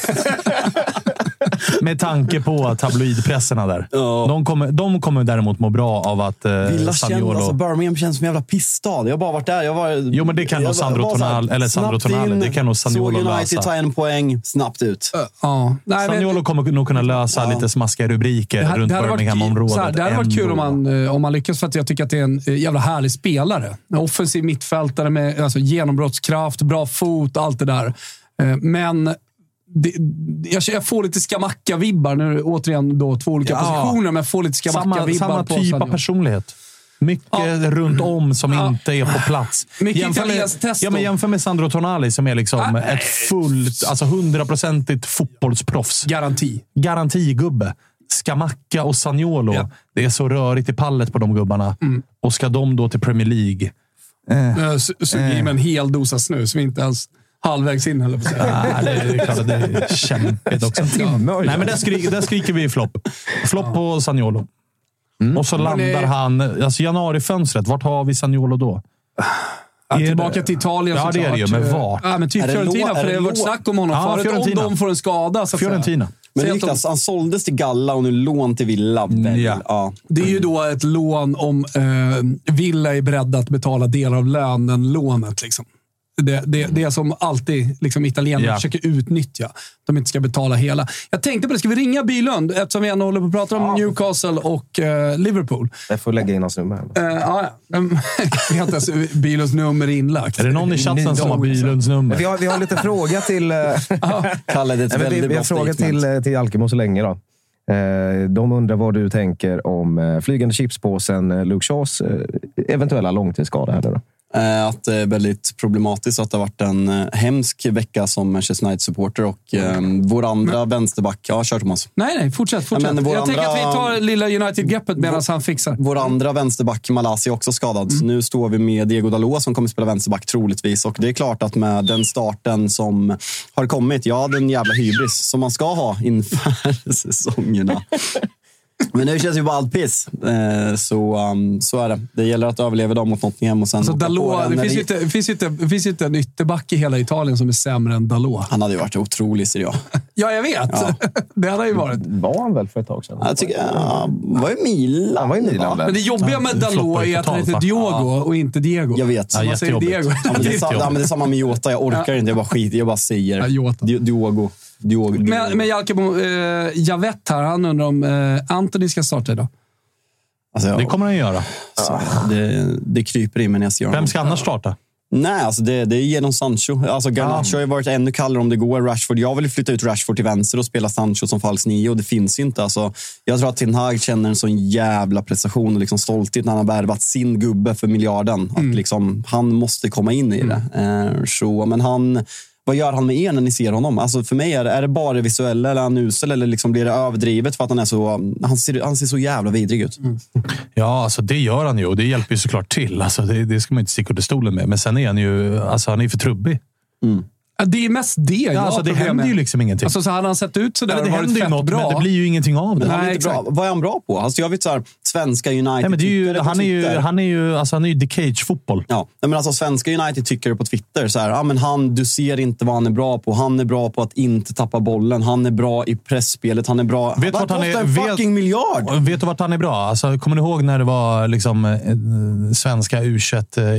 Med tanke på tabloidpresserna där. Ja. De, kommer, de kommer däremot må bra av att eh, Villa känns, Saniolo... alltså Birmingham känns som en jävla pissstad. Jag har bara varit där. Jag var, Jo, men det kan nog Sandro Tonali- eller Sandro Tonali, det kan nog Saniolo Såg United lösa. ta en poäng, snabbt ut. Ja. Nej, men- Saniolo kommer nog kunna lösa lite smaskiga rubriker Det, här, runt det hade varit, Birmingham-området. här, det hade varit kul om man, eh, om man lyckas, för att jag tycker att det är en eh, jävla härlig spelare. En offensiv mittfältare med alltså, genombrottskraft, bra fot, allt det där. Eh, Men det, jag, får lite Skamacka-vibbar. Nu återigen då två olika Ja. positioner, men jag får lite Samma, Skamacka-vibbar samma på typ av personlighet. Mycket runt om som Ja. inte är på plats. Mycket jämför, med, testo. ja, men jämför med Sandro Tonali som är liksom ett fullt, alltså hundraprocentigt fotbollsproffs. Garanti. Garantigubbe. Skamacka och Saniolo. Ja. Det är så rörigt i pallet på de gubbarna. Och ska de då till Premier League? Eh, su- Sug i med en hel dosa snus. Vi inte ens halvvägs in, eller på att säga. Ah, det är klart att det är kämpigt också. En timme har Nej, men där, skri där skriker vi flopp. Flopp på Saniolo. Och så landar det- han... Alltså januarifönstret, vart har vi Saniolo då? Ja, Är det- tillbaka till Italien Ja, det är det ju, såklart. men vart? Ja, men typ Är det Fiorentina, för är det det har varit snack om honom Ja, förut. Fiorentina. Om de får en skada. Så. Fiorentina. Men det alltså, han såldes till Galla och nu lån till Villa. Ja. Ja. Det är ju då ett lån om eh, Villa är beredda att betala delar av lönen-lånet. Liksom. Det, det, det är som alltid liksom, italienarna Ja. försöker utnyttja. De inte ska betala hela. Jag tänkte på det. Ska vi ringa Bylund? Eftersom vi ändå håller på att prata om Newcastle och eh, Liverpool. Jag får lägga in hans nummer. Eh, ja, ja. Vi har inte ens Bylunds nummer inlagt. Är det någon i chatten som har Bylunds nummer? Vi har, vi har lite fråga till... eh, Kalle, det är ett Nej, men vi, väldigt vi bra har statement. till, till Alkemo så länge. Då. De undrar vad du tänker om flygande chipspåsen Luke Shaws eventuella långtidsskada. Här nu då. Eh, Att det är väldigt problematiskt att det har varit en eh, hemsk vecka som Manchester United-supporter och eh, vår andra vänsterback... Ja, kör Thomas. Nej, nej. Fortsätt. fortsätt. Men vår jag tänker att vi andra- tar lilla United-greppet medan han fixar. Vår andra vänsterback, Malaysia, är också skadad. Mm. Så nu står vi med Diego Dalot som kommer spela vänsterback troligtvis. Och det är klart att med den starten som har kommit, ja, den jävla hybris som man ska ha inför säsongerna. Men nu känns ju bara allt piss. Eh, Så, um, så är det. Det gäller att överleva dem mot Nottingham och sen Alltså, Dalot, det finns ju inte, det finns ju inte, det finns ju inte en ytterback i hela Italien som är sämre än Dalot. Han hade ju varit otrolig, ser jag. Ja, jag vet. det hade han ju varit. Var han väl för ett tag sedan? Jag tycker, ja, var ju Milan. Han var i Milan Men det jobbiga med Dalot är att han heter? Diogo och inte Diego. Jag vet. Ja, Man säger. Diego. Ja, men det, är sa, Jättejobbigt. ja, men det är samma med Jota. Jag orkar inte. Jag bara skiter Jag bara säger. Ja, Diogo. Diogo. Men, men Jalkemo, eh, Javett här, han undrar om eh, Anthony ska starta idag. Alltså, Det kommer han göra. alltså, det, det kryper i mig när jag ser honom. Vem ska annars starta? Nej, alltså det, det är genom Sancho. Alltså Garnacho har ju varit ännu kallare om det går. Rashford, jag vill flytta ut Rashford till vänster och spela Sancho som falsk nio och det finns ju inte. Alltså, jag tror att Ten Hag känner en sån jävla prestation och liksom stolthet när han har värvat sin gubbe för miljarden. Att liksom, han måste komma in i det. Eh, så, men han, vad gör han med er när ni ser honom? Alltså för mig är det, är det bara det visuella eller är han usel eller liksom blir det överdrivet för att han är så, han ser, han ser så jävla vidrig ut. Ja, alltså det gör han ju och det hjälper ju såklart till. Alltså det, det ska man inte sticka under stolen med. Men sen är han ju alltså han är för trubbig. Ja, Det är mest det jag alltså, det händer med. ju liksom ingenting. Alltså, så hade han sett ut sådär Eller och det varit händer ju fett något, bra. men det blir ju ingenting av det. Nej, inte bra. exakt. Vad är han bra på? Alltså jag vet så här, svenska United Nej, men det är ju, på han, är ju, Twitter. han är ju alltså, han är ju The Cage-fotboll. Ja, men alltså svenska United tycker på Twitter så här, ah, men han, du ser inte vad han är bra på. Han är bra på att inte tappa bollen. Han är bra i pressspelet. Han är bra... Vet han vart han kostar är- en vet- fucking miljard! Och Vet du vart han är bra? Alltså, kommer ni ihåg när det var liksom, eh, svenska u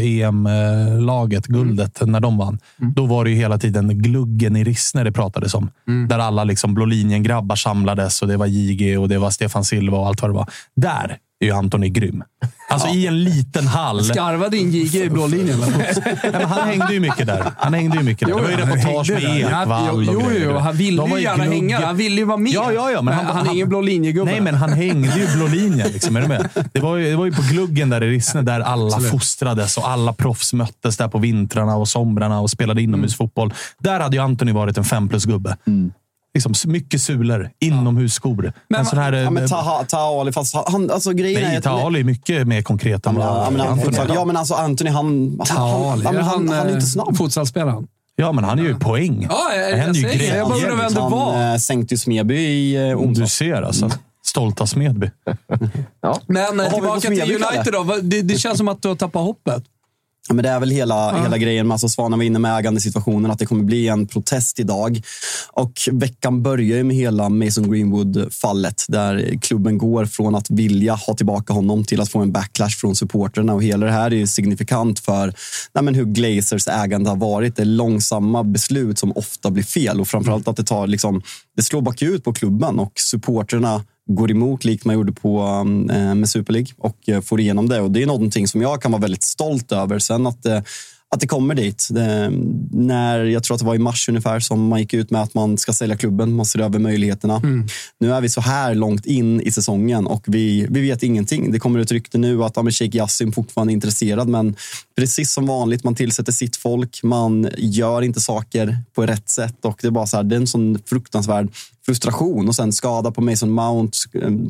EM-laget, guldet, när de vann? Då var det ju hela tiden gluggen i Rissne det pratades om. Där alla liksom blå linjen-grabbar samlades och det var JG och det var Stefan Silva och allt vad det var. Där är ju Antoni grym. Alltså i en liten hall. Skarvade in JG i blå linjen. Nej, han hängde ju mycket där. Han hängde ju mycket där. det var ju han reportage med. Ja, Ekvall Jo, jo, jo, han ville ju gärna glugg- hänga. Han ville ju vara med. Ja, ja, ja. Men han, han är ingen blå linjegubbe. Nej, men han hängde ju blå linjen. Liksom, är du med? Det, var ju, det var ju på gluggen där i Rissne där alla Absolut. fostrades och alla proffs möttes där på vintrarna och somrarna och spelade inomhusfotboll. Där hade ju Anthony varit en fem plus-gubbe. Liksom, mycket sulor, inomhusskor. Men- en sån här, Ja, men eh, Taha, Taha Ali, fast han, alltså grejen är nej, att... Taali är mycket mer konkret än Ja, men, han, är. ja, men alltså Anthony, han... han, han, han, han, han är inte snabb. Fotbollsspelaren. Ja, men han är ju poäng. Ja, jag, jag, händer ju grejer. Jag bara undrar vem det Han var. eh, sänkte ju Smedby i eh, Om du ser alltså. Stolta Smedby. Men eh, tillbaka till? United då. Det, det känns som att du har tappat hoppet. Ja, men det är väl hela, hela grejen alltså Svanen var inne med ägandesituationen, att det kommer bli en protest idag. Och veckan börjar med hela Mason Greenwood-fallet där klubben går från att vilja ha tillbaka honom till att få en backlash från supporterna. Och hela det här är signifikant för nej, men hur Glazers ägande har varit. Det är långsamma beslut som ofta blir fel och framförallt att det, tar, liksom, det slår bakut på klubben och supporterna går emot likt man gjorde på, eh, med Super League och eh, får igenom det. Och Det är någonting som jag kan vara väldigt stolt över. Sen att, eh, att det kommer dit. Det, när, jag tror att det var i mars ungefär som man gick ut med att man ska sälja klubben. Man ser över möjligheterna. Nu är vi så här långt in i säsongen och vi, vi vet ingenting. Det kommer ett rykte nu att ja, Sheikh Yassim fortfarande är intresserad. Men precis som vanligt, man tillsätter sitt folk. Man gör inte saker på rätt sätt. Och det är bara så här, det är en sån fruktansvärd frustration och sen skada på Mason Mount.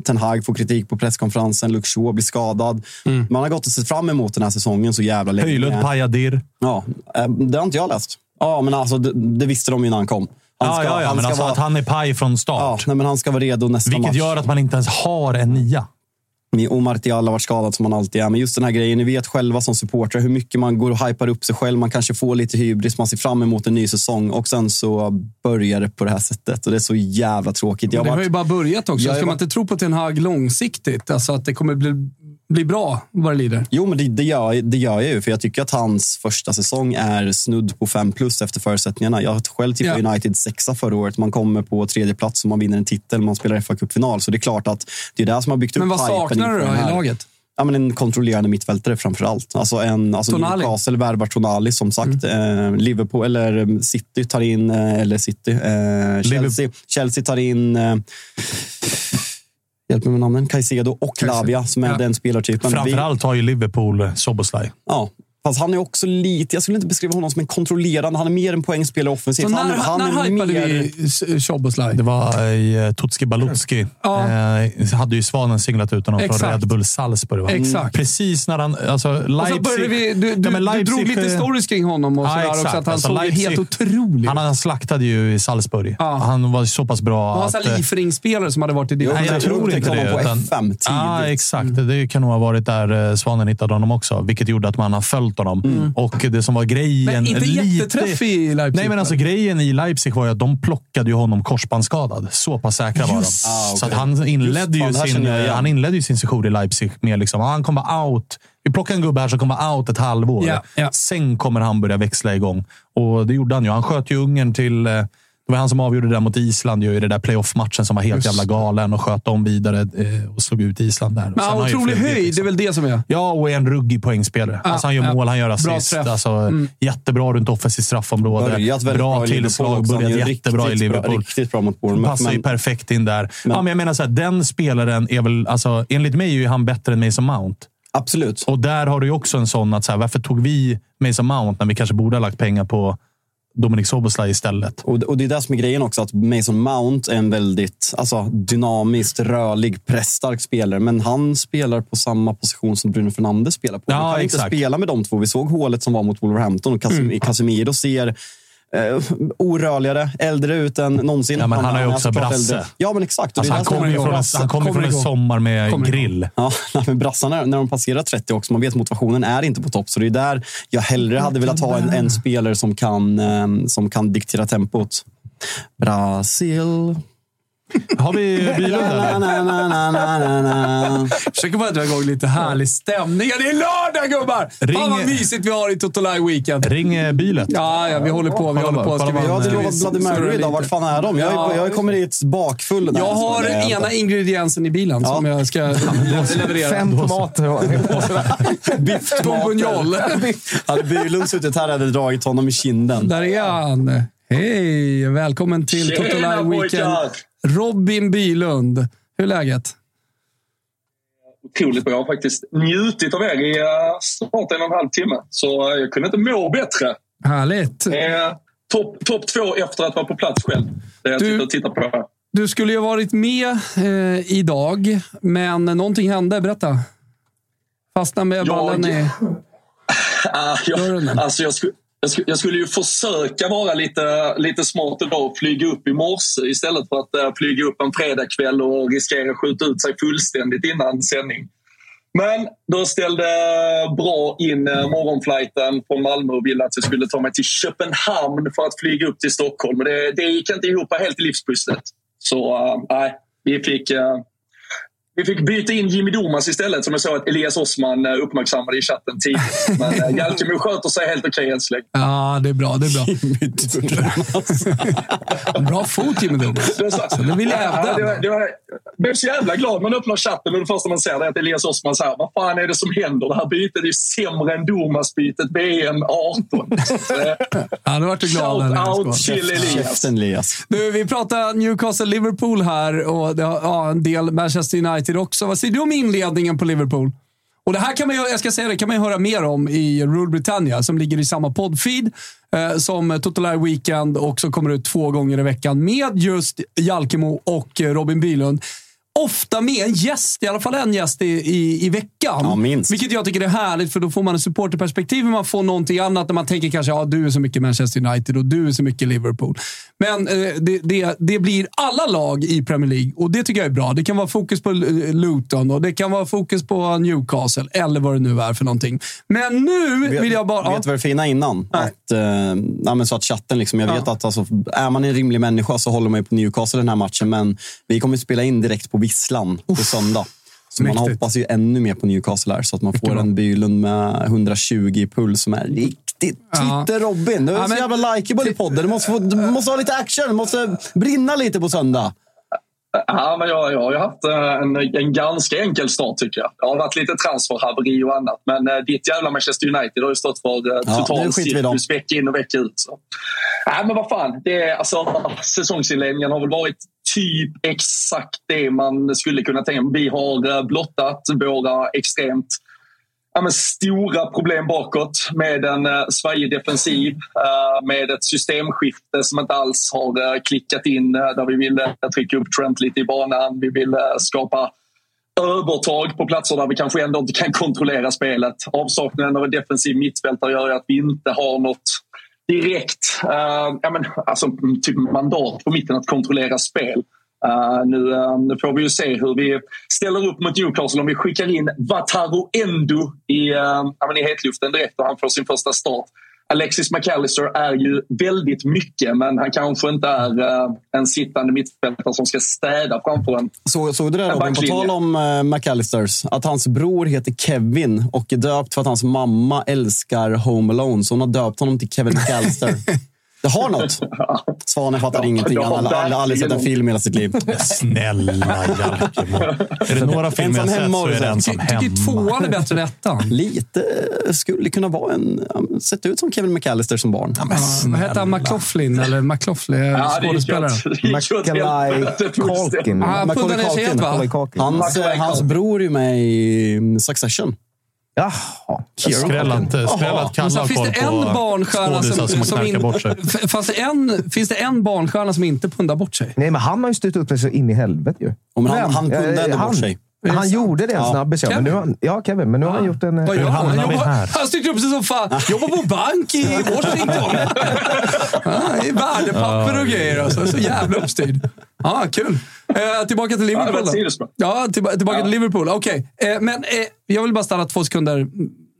Ten Hag får kritik på presskonferensen. Luke Shaw blir skadad. Man har gått och sett fram emot den här säsongen så jävla länge. Höjlund, Pajadir. Ja, eh, det har inte jag läst. Ja, men alltså det, det visste de ju när han kom. Han Ja, ja, ja, men alltså vara, att han är paj från ja, start. nej, men han ska vara redo nästa Vilket match. gör att man inte ens har en nia. Och Martial har varit skadad som han alltid är. Men just den här grejen, ni vet själva som supportrar hur mycket man går och hypar upp sig själv. Man kanske får lite hybris, man ser fram emot en ny säsong och sen så börjar det på det här sättet. Och det är så jävla tråkigt. Men Jag det har ju bara börjat också. Ska man inte tro på Ten Hag långsiktigt? Alltså att det kommer bli, bli bra vad det lider. Jo, men det, det, gör, det gör jag ju. För jag tycker att hans första säsong är snudd på fem plus efter förutsättningarna. Jag själv tippat Ja. United sexa förra året. Man kommer på tredje plats och man vinner en titel. Man spelar fa Cup-final. Så det är klart att det är det som har byggt Men upp vad hypen saknar du då i laget? Ja, men en kontrollerande mittfältare framför allt. Alltså en, alltså. Newcastle värvar Tonali som sagt. Mm. Eh, Liverpool, eller eh, City tar in, eh, eller City, eh, Chelsea, Chelsea tar in eh, Hjälp mig med namnen. Caicedo och Lavia som är Ja. den spelartypen. Framförallt har ju Liverpool Soboslaj. Ja, fast han är också lite... Jag skulle inte beskriva honom som en kontrollerande. Han är mer en poängspelare offensivt. När, han, han när är hypade mer... vi S- Szoboszlaj? Det var i eh, Tutski Balutski. Ja. Eh, hade ju Svanen singlat ut honom Exakt. från Red Bull Salzburg. Va? Exakt. Precis när han... Alltså, Och så Leipzig, började vi, du, du, Ja, men du Leipzig- drog lite stories kring honom och Ja, sådär också. Att han Alltså, såg ju helt otrolig Han, han slaktade ju i Salzburg. Ja. Han var så pass bra Det var att... en eh, Liefering-spelare som hade varit i division Nej, jag Jag tror inte det. honom på utan- F5 tidigt. Ja, exakt. Det kan nog ha varit där eh, Svanen hittade honom också, vilket gjorde att man har följt honom. Och det som var grejen... Men inte jätteträff i Leipzig. Nej, men alltså grejen i Leipzig var ju att de plockade ju honom korsbandsskadad. Så pass säkra var de. Ah, okej. Så han inledde, Just ju sin, jag han inledde ju sin session i Leipzig med liksom, ah, han kommer out. Vi plockar en gubbe här som kommer out ett halvår. Ja, ja. Sen kommer han börja växla igång. Och det gjorde han ju. Han sköt ju Ungern till... Det var han som avgjorde det där mot Island ju, i den där playoff-matchen som var helt jävla galen och sköt dem vidare eh, och slog ut Island där. Men ju otrolig flugit, höjd, liksom. det är väl det som är... Ja, och är en ruggig poängspelare. Ja, alltså han gör ja. mål, han gör Bra assist. träff. Mm. Alltså, Jättebra runt offensivt straffområde. Börjat bra tillslag, börjat jättebra i Liverpool. riktigt bra mot Bournemouth, Passar ju men- perfekt in där. ja, men jag menar så här, den spelaren är väl, alltså, enligt mig är ju han bättre än Mason Mount. Absolut. Och där har du ju också en sån att, så här, varför tog vi Mason Mount när vi kanske borde ha lagt pengar på Dominik Soboslaj istället? Och, och det är det som är grejen också, att Mason Mount är en väldigt alltså, dynamiskt, rörlig, pressstark spelare. Men han spelar på samma position som Bruno Fernandes spelar på. Ja, du kan exakt. inte spela med de två. Vi såg hålet som var mot Wolverhampton och Casim- Mm. Casemiro ser eh, orörligare, äldre ut än någonsin. Ja, men han har ju också brasse. äldre. Ja, men exakt. Alltså, han kommer ju från, han kommer från en sommar med Kommer grill. Ja, men brassarna, när de passerar 30 också, man vet att motivationen är inte på topp. Så det är där jag hellre hade velat ha en, en spelare som kan, eh, som kan diktera tempot. Brasil. Har vi Bylund eller? na. Försöker bara dra igång lite härlig stämning. Ja, Det är lördag gubbar! Fan Ring- vad mysigt vi har i Totolaj Weekend. Ring eh, Bylet. Ja, ja, vi håller på. Vi håller på. Ska vi, Jag hade lovat Bloody Mary idag. Vart fan är de? Jag, Ja. jag kommer hit bakfull. Jag har är ena ingrediensen i bilen som jag ska leverera. Fem tomater. Biff bourguignol. Hade Bylund suttit här hade jag dragit honom i kinden. Där är han. Hej! Välkommen till Totolaj Weekend. pojkar! Robin Bylund. Hur är läget? Otroligt bra. Jag har faktiskt njutit av er i uh, snart en och en halv timme. Så jag kunde inte må bättre. Härligt. Eh, Topp top två efter att vara på plats själv. Det jag Du- sitter och tittar på. Du skulle ju varit med eh, idag, men någonting hände. Berätta. Fastnade med Jag- ballen i... Ah, jag, alltså jag, skulle, jag, skulle, jag skulle ju försöka vara lite, lite smart idag och flyga upp i morse istället för att uh, flyga upp en fredagkväll och riskera att skjuta ut sig fullständigt innan sändning. Men då ställde bra in eh, morgonflighten från Malmö och ville att jag skulle ta mig till Köpenhamn för att flyga upp till Stockholm. Det, det gick inte ihop helt i livspusslet. Så nej, nej, vi fick... eh, vi fick byta in Jimmy Domas istället som jag såg att Elias Osman eh, uppmärksammade i chatten tidigt. Men eh, Jalkemo sköter sig helt okej än så länge. Ja, det är bra. Det är bra. bra fot, Jimmy Domas. Det, så, Så det vill jag hävda. Ja, det, var, det var, jag blev så jävla glad. Man öppnar chatten och det första man ser är att Elias Osman säger vad fan är det som händer? Det här bytet är ju sämre än Domas-bytet VM 18. Så, eh, Ja, då vart du glad. Shout out till Elias. Du, vi pratar Newcastle-Liverpool här och det har, ja, en del Manchester United också. Vad säger du om inledningen på Liverpool? Och det här kan man, ju- jag ska säga det, kan man ju höra mer om i Rule Britannia som ligger i samma poddfeed eh, som Total Weekend och som kommer ut två gånger i veckan med just Jalkemo och eh, Robin Bylund ofta med en gäst, i alla fall en gäst i, i, i veckan. Ja, minst. Vilket jag tycker är härligt, för då får man ett supporterperspektiv och man får någonting annat när man tänker kanske ja, du är så mycket Manchester United och du är så mycket Liverpool. Men eh, det, det, det blir alla lag i Premier League och det tycker jag är bra. Det kan vara fokus på eh, Luton och det kan vara fokus på Newcastle eller vad det nu är för någonting. Men nu vill jag bara... Vet du vad det fina innan? Att, eh, men så att chatten, liksom, jag vet att alltså, är man en rimlig människa så håller man ju på Newcastle den här matchen, men vi kommer spela in direkt på Visslan på söndag. Så man mäktigt. hoppas ju ännu mer på Newcastle här, så att man får en Bylund med 120 i puls som är riktigt Ja. Titta Robin, du är Ja, så men- jävla likeable i podden. Du måste, få, du måste ha lite action, du måste brinna lite på söndag. Ja, men jag, jag har ju haft eh, en, en ganska enkel start tycker jag. Det har varit lite transferhaveri och annat. Men eh, ditt jävla Manchester United har ju stått för eh, Ja, total cirkus vecka in och vecka ut. Så. Nej, men vad fan. Det är, alltså, säsongsinledningen har väl varit typ exakt det man skulle kunna tänka. Vi har eh, blottat våra extremt ja, men stora problem bakåt med en uh, svajig defensiv, eh, med ett systemskifte som inte alls har eh, klickat in eh, där vi ville uh, trycka upp Trent lite i banan. Vi vill eh, skapa övertag på platser där vi kanske ändå inte kan kontrollera spelet. Avsaknaden av en defensiv mittfältare gör ju att vi inte har något direkt uh, ja, men, alltså, typ mandat på mitten att kontrollera spel. Uh, nu, uh, nu får vi ju se hur vi ställer upp mot Newcastle om vi skickar in Wataru Endo i, uh, ja, men i hetluften direkt och han får sin första start. Alexis McAllister är ju väldigt mycket men han kanske inte är eh, en sittande mittfältare som ska städa framför en. Så, såg du det Robin? På tal om uh, McAllisters. Att hans bror heter Kevin och är döpt för att hans mamma älskar Home Alone. Så hon har döpt honom till Kevin McAllister. Det har något. Svanen fattar ingenting. Han har aldrig, aldrig sett en film i hela sitt liv. Snälla Jalkemo. Är det några filmer jag sett hemma så är det ensam Ty- tycker hemma. tvåan är bättre än ettan. Lite eh, skulle kunna vara en... ja, Sett ut som Kevin McAllister som barn. Ja, vad heter han? McLaughlin? Eller McLaughlin? Ja, det gick skådespelaren. Macaulay. Culkin. Ah, han Macaulay puddade sig helt va? Hans, eh, hans bror är ju med i Succession. Jaha. Skräll inte. Spela att har finns det en på barnstjärna skådisar som, som som knarkar in, bort sig. F- Fanns det, en, finns det en barnstjärna som inte pundar bort sig? Nej, men han har ju styrt upp det så in i helvete ju. Men han- Vem? han kunde ändå bort han- sig. Han sant? gjorde det en Ja. snabbis, ja. Men nu har ja, Kevin. Men nu har han gjort en... eh, Vad gör han? hamnar Han, vi jobbar, här? han styrt upp sig som fan. Jobbar på bank i Washington. Ja, I värdepapper och grejer. Alltså. Så jävla uppstyrd. Ja, kul. Eh, tillbaka till Ja, det Liverpool var då. sidospår. Ja, tillba tillbaka Ja. till Liverpool. Okej. Eh, men eh, jag vill bara stanna två sekunder.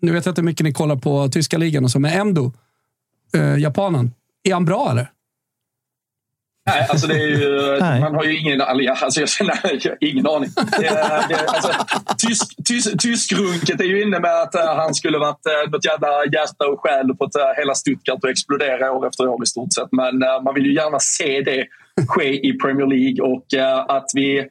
Nu vet jag inte hur mycket ni kollar på tyska ligan och så, men Endo, eh, japanen. Är han bra eller? Nej, alltså det är ju, Nej. man har ju ingen, alltså jag känner, jag har ingen aning. Det, det, alltså, tysk, tysk, tyskrunket är ju inne med att eh, han skulle varit uh, något jävla hjärta och själ och fått uh, hela Stuttgart att explodera år efter år i stort sett. Men eh, man vill ju gärna se det ske i Premier League och eh, att vi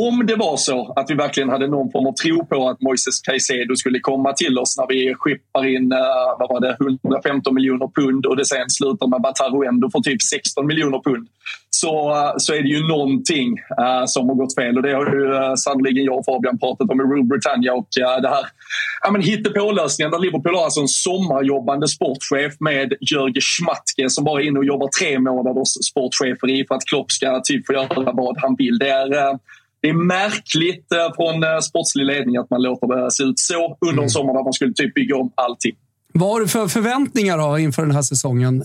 om det var så att vi verkligen hade någon form av tro på att Moises Caicedo skulle komma till oss när vi skippar in eh, vad var det, 115 miljoner pund och det sen slutar med Bataro ändå för typ 16 miljoner pund så, eh, så är det ju någonting uh, som har gått fel. Och det har ju uh, sannerligen jag och Fabian pratat om i Rule Britannia. Och uh, det här ja, men hittepålösningen där Liverpool har alltså en sommarjobbande sportchef med Jörgen Schmatke som bara är inne och jobbar tre månaders sportcheferi för att Klopp ska typ få göra vad han vill. Det är, uh, det är märkligt eh, från uh, sportslig ledning att man låter det se ut så under en sommar där man skulle typ bygga om allting. Vad har du för förväntningar då inför den här säsongen?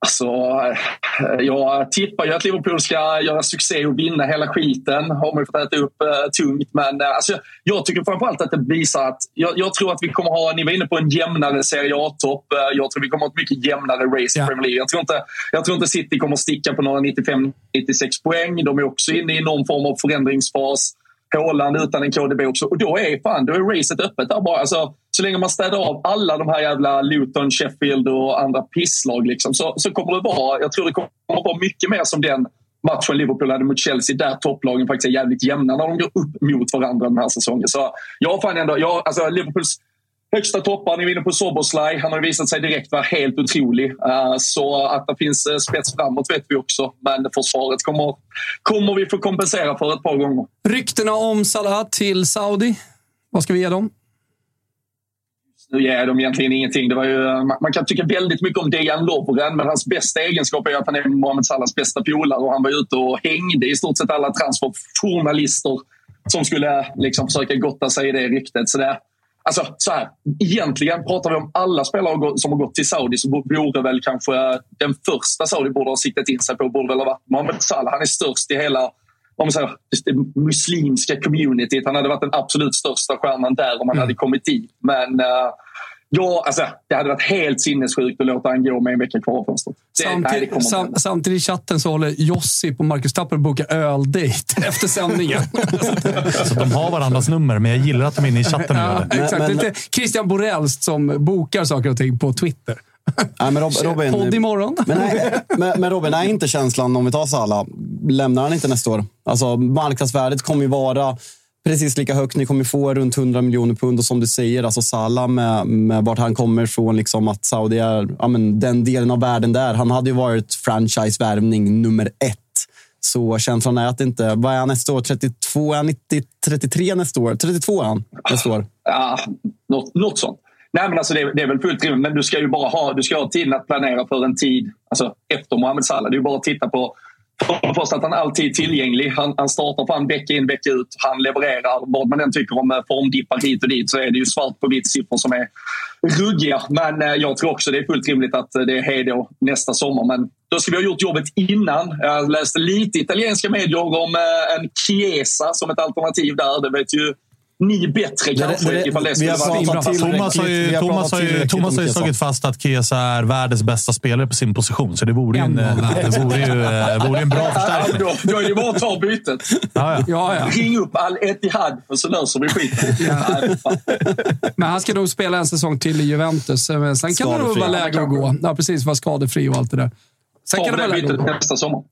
Alltså, eh, jag tippar ju att Liverpool ska göra succé och vinna hela skiten. har man ju fått äta upp eh, tungt. Men eh, alltså, jag tycker framförallt att det visar att jag, jag tror att vi kommer ha, ni var inne på en jämnare Serie A-topp. Eh, jag tror vi kommer ha ett mycket jämnare race i Ja. Premier League. Jag tror, inte, jag tror inte City kommer sticka på några 95-96 poäng. De är också inne i någon form av förändringsfas. Haaland utan en KDB också. Och då är, fan, då är racet öppet där bara. Alltså, så länge man städar av alla de här jävla Luton, Sheffield och andra pisslag liksom, så, så kommer det vara, jag tror det kommer vara mycket mer som den matchen Liverpool hade mot Chelsea där topplagen faktiskt är jävligt jämna när de går upp mot varandra den här säsongen. Så jag fan ändå, jag, alltså Liverpools högsta toppar, ni var inne på Soboslaj. Han har visat sig direkt vara helt otrolig. Eh, så att det finns eh, spets framåt vet vi också. Men försvaret kommer, kommer vi få kompensera för ett par gånger. Ryktena om Salah till Saudi. Vad ska vi ge dem? Nu ger de egentligen ingenting. Det var ju, man, man kan tycka väldigt mycket om Dejan Lovren, men hans bästa egenskap är att han är Mohamed Salahs bästa polare och han var ute och hängde i stort sett alla transferjournalister som skulle liksom försöka gotta sig i det ryktet. Så det, alltså, så här, egentligen, pratar vi om alla spelare som har gått till Saudi så vore väl kanske den första Saudi borde ha siktat in sig på borde väl ha varit Mohamed Salah. Han är störst i hela om man säger, det muslimska communityt. Han hade varit den absolut största stjärnan där om han Mm. hade kommit dit. Men uh, ja, alltså, det hade varit helt sinnessjukt att låta han gå med en vecka kvar av fönstret. Inte sam, samtidigt i chatten så håller Josip och Marcus Tapper boka öldejt efter sändningen. Så de har varandras nummer, men jag gillar att de är inne i chatten ja, exakt. men- Lite Christian Borelst som bokar saker och ting på Twitter. Nej, men Rob, Robin, Podd imorgon. Men, nej, men, men Robin, är inte känslan, om vi tar Salah, lämnar han inte nästa år? Alltså, marknadsvärdet kommer ju vara precis lika högt. Ni kommer få runt 100 miljoner pund. Och som du säger, alltså Salah med, med vart han kommer ifrån, liksom att Saudi är ja, men den delen av världen där. Han hade ju varit franchise-värvning nummer ett. Så känslan är att inte... Vad är han nästa år? 32? Är han 90, 33 nästa år? 32 är han nästa år. Ja, något, något sånt. Nej, men alltså det, det är väl fullt rimligt, men du ska ju bara ha, du ska ha tiden att planera för en tid alltså efter Mohamed Salah. Det är ju bara att titta på för det första att han alltid är tillgänglig. Han, han startar fram vecka in, vecka ut. Han levererar. Vad man än tycker om eh, formdippar hit och dit så är det ju svart på vitt siffror som är ruggiga. Men eh, jag tror också det är fullt rimligt att eh, det är hej då nästa sommar. Men då ska vi ha gjort jobbet innan. Jag läste lite italienska medier om eh, en Chiesa som ett alternativ där. Det vet ju ni bättre kanske det- ifall det vi skulle har vara pratat till- Thomas har ju, Thomas har ju, Thomas har slagit fast att Chiesa är världens bästa spelare på sin position. Så det vore ju en, världens. det vore ju, eh, vore en bra Ja, förstärkning. då, då är det bara att ta bytet. Ja, ja. Ja, ja. Ring upp Al Etihad och så löser vi skiten. Men han ska nog spela en säsong till i Juventus. Men Sen kan det nog vara läge att gå. Ja, precis. Vara skadefri och allt det där. Sen kan det vara bytet nästa sommar.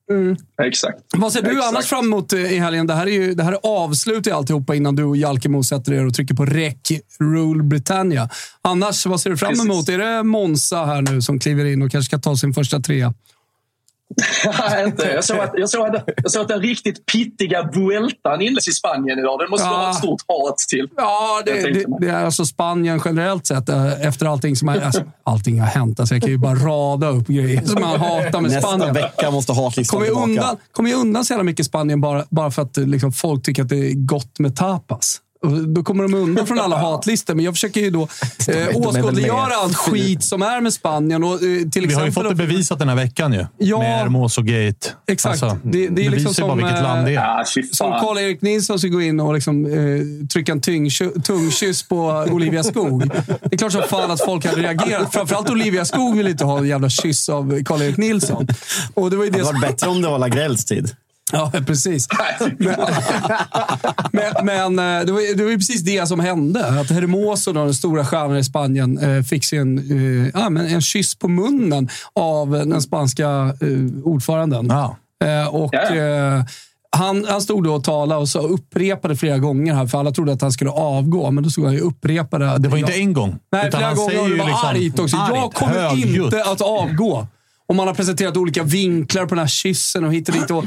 Exakt. Vad ser du Exakt. annars fram emot i helgen? Det här är ju det här är avslut i alltihopa innan du och Jalkemo sätter er och trycker på rec Rule Britannia. Annars, vad ser du fram Precis. emot? Är det Monza här nu som kliver in och kanske ska ta sin första trea? Nej, inte. Jag såg, att, jag, såg att, jag såg att den riktigt pittiga Vueltan inleds i Spanien idag. Den måste Ja. vara ett stort hat till. Ja, det, Jag det, det är alltså Spanien generellt sett. eh, Efter allting som har, alltså, allting har hänt. Alltså, jag kan ju bara rada upp grejer som man hatar med Nästa Spanien. vecka måste hatlistan tillbaka. undan, kommer ju undan så jävla mycket Spanien bara, bara för att liksom, folk tycker att det är gott med tapas. Då kommer de undan från alla hatlistor. Men jag försöker ju då eh, åskådliggöra allt skit som är med Spanien. Och, eh, till Vi har ju fått det bevisat den här veckan ju. Ja. med Hermoso-gate. Exakt. Alltså, Det- det är liksom som, vilket land det är. Ja, fy Som. Karl-Erik Nilsson ska gå in och liksom, eh, trycka en tungkyss på Olivia Skog. Det är klart som fan att folk hade reagerat. Framförallt Olivia Skog vill inte ha en jävla kyss av Karl-Erik Nilsson. Och det var ju Det det hade som... varit bättre om det var Lagrells tid. Ja, precis. Men, men, men eh, det, var, det var ju precis det som hände. Att Hermoso, då, den stora stjärnan i Spanien, eh, fick sig en, eh, ja, men en kyss på munnen av den spanska ordföranden. Ja. Och, Ja. han, han stod då och talade och så upprepade flera gånger här, för alla trodde att han skulle avgå. Men då stod han ju upprepade. Det var inte en gång. Nej, utan flera han gånger. säger Och det ju var liksom argt också. jag argt, kommer högljutt. inte att avgå. Och man har presenterat olika vinklar på den här kyssen och hit och dit. Och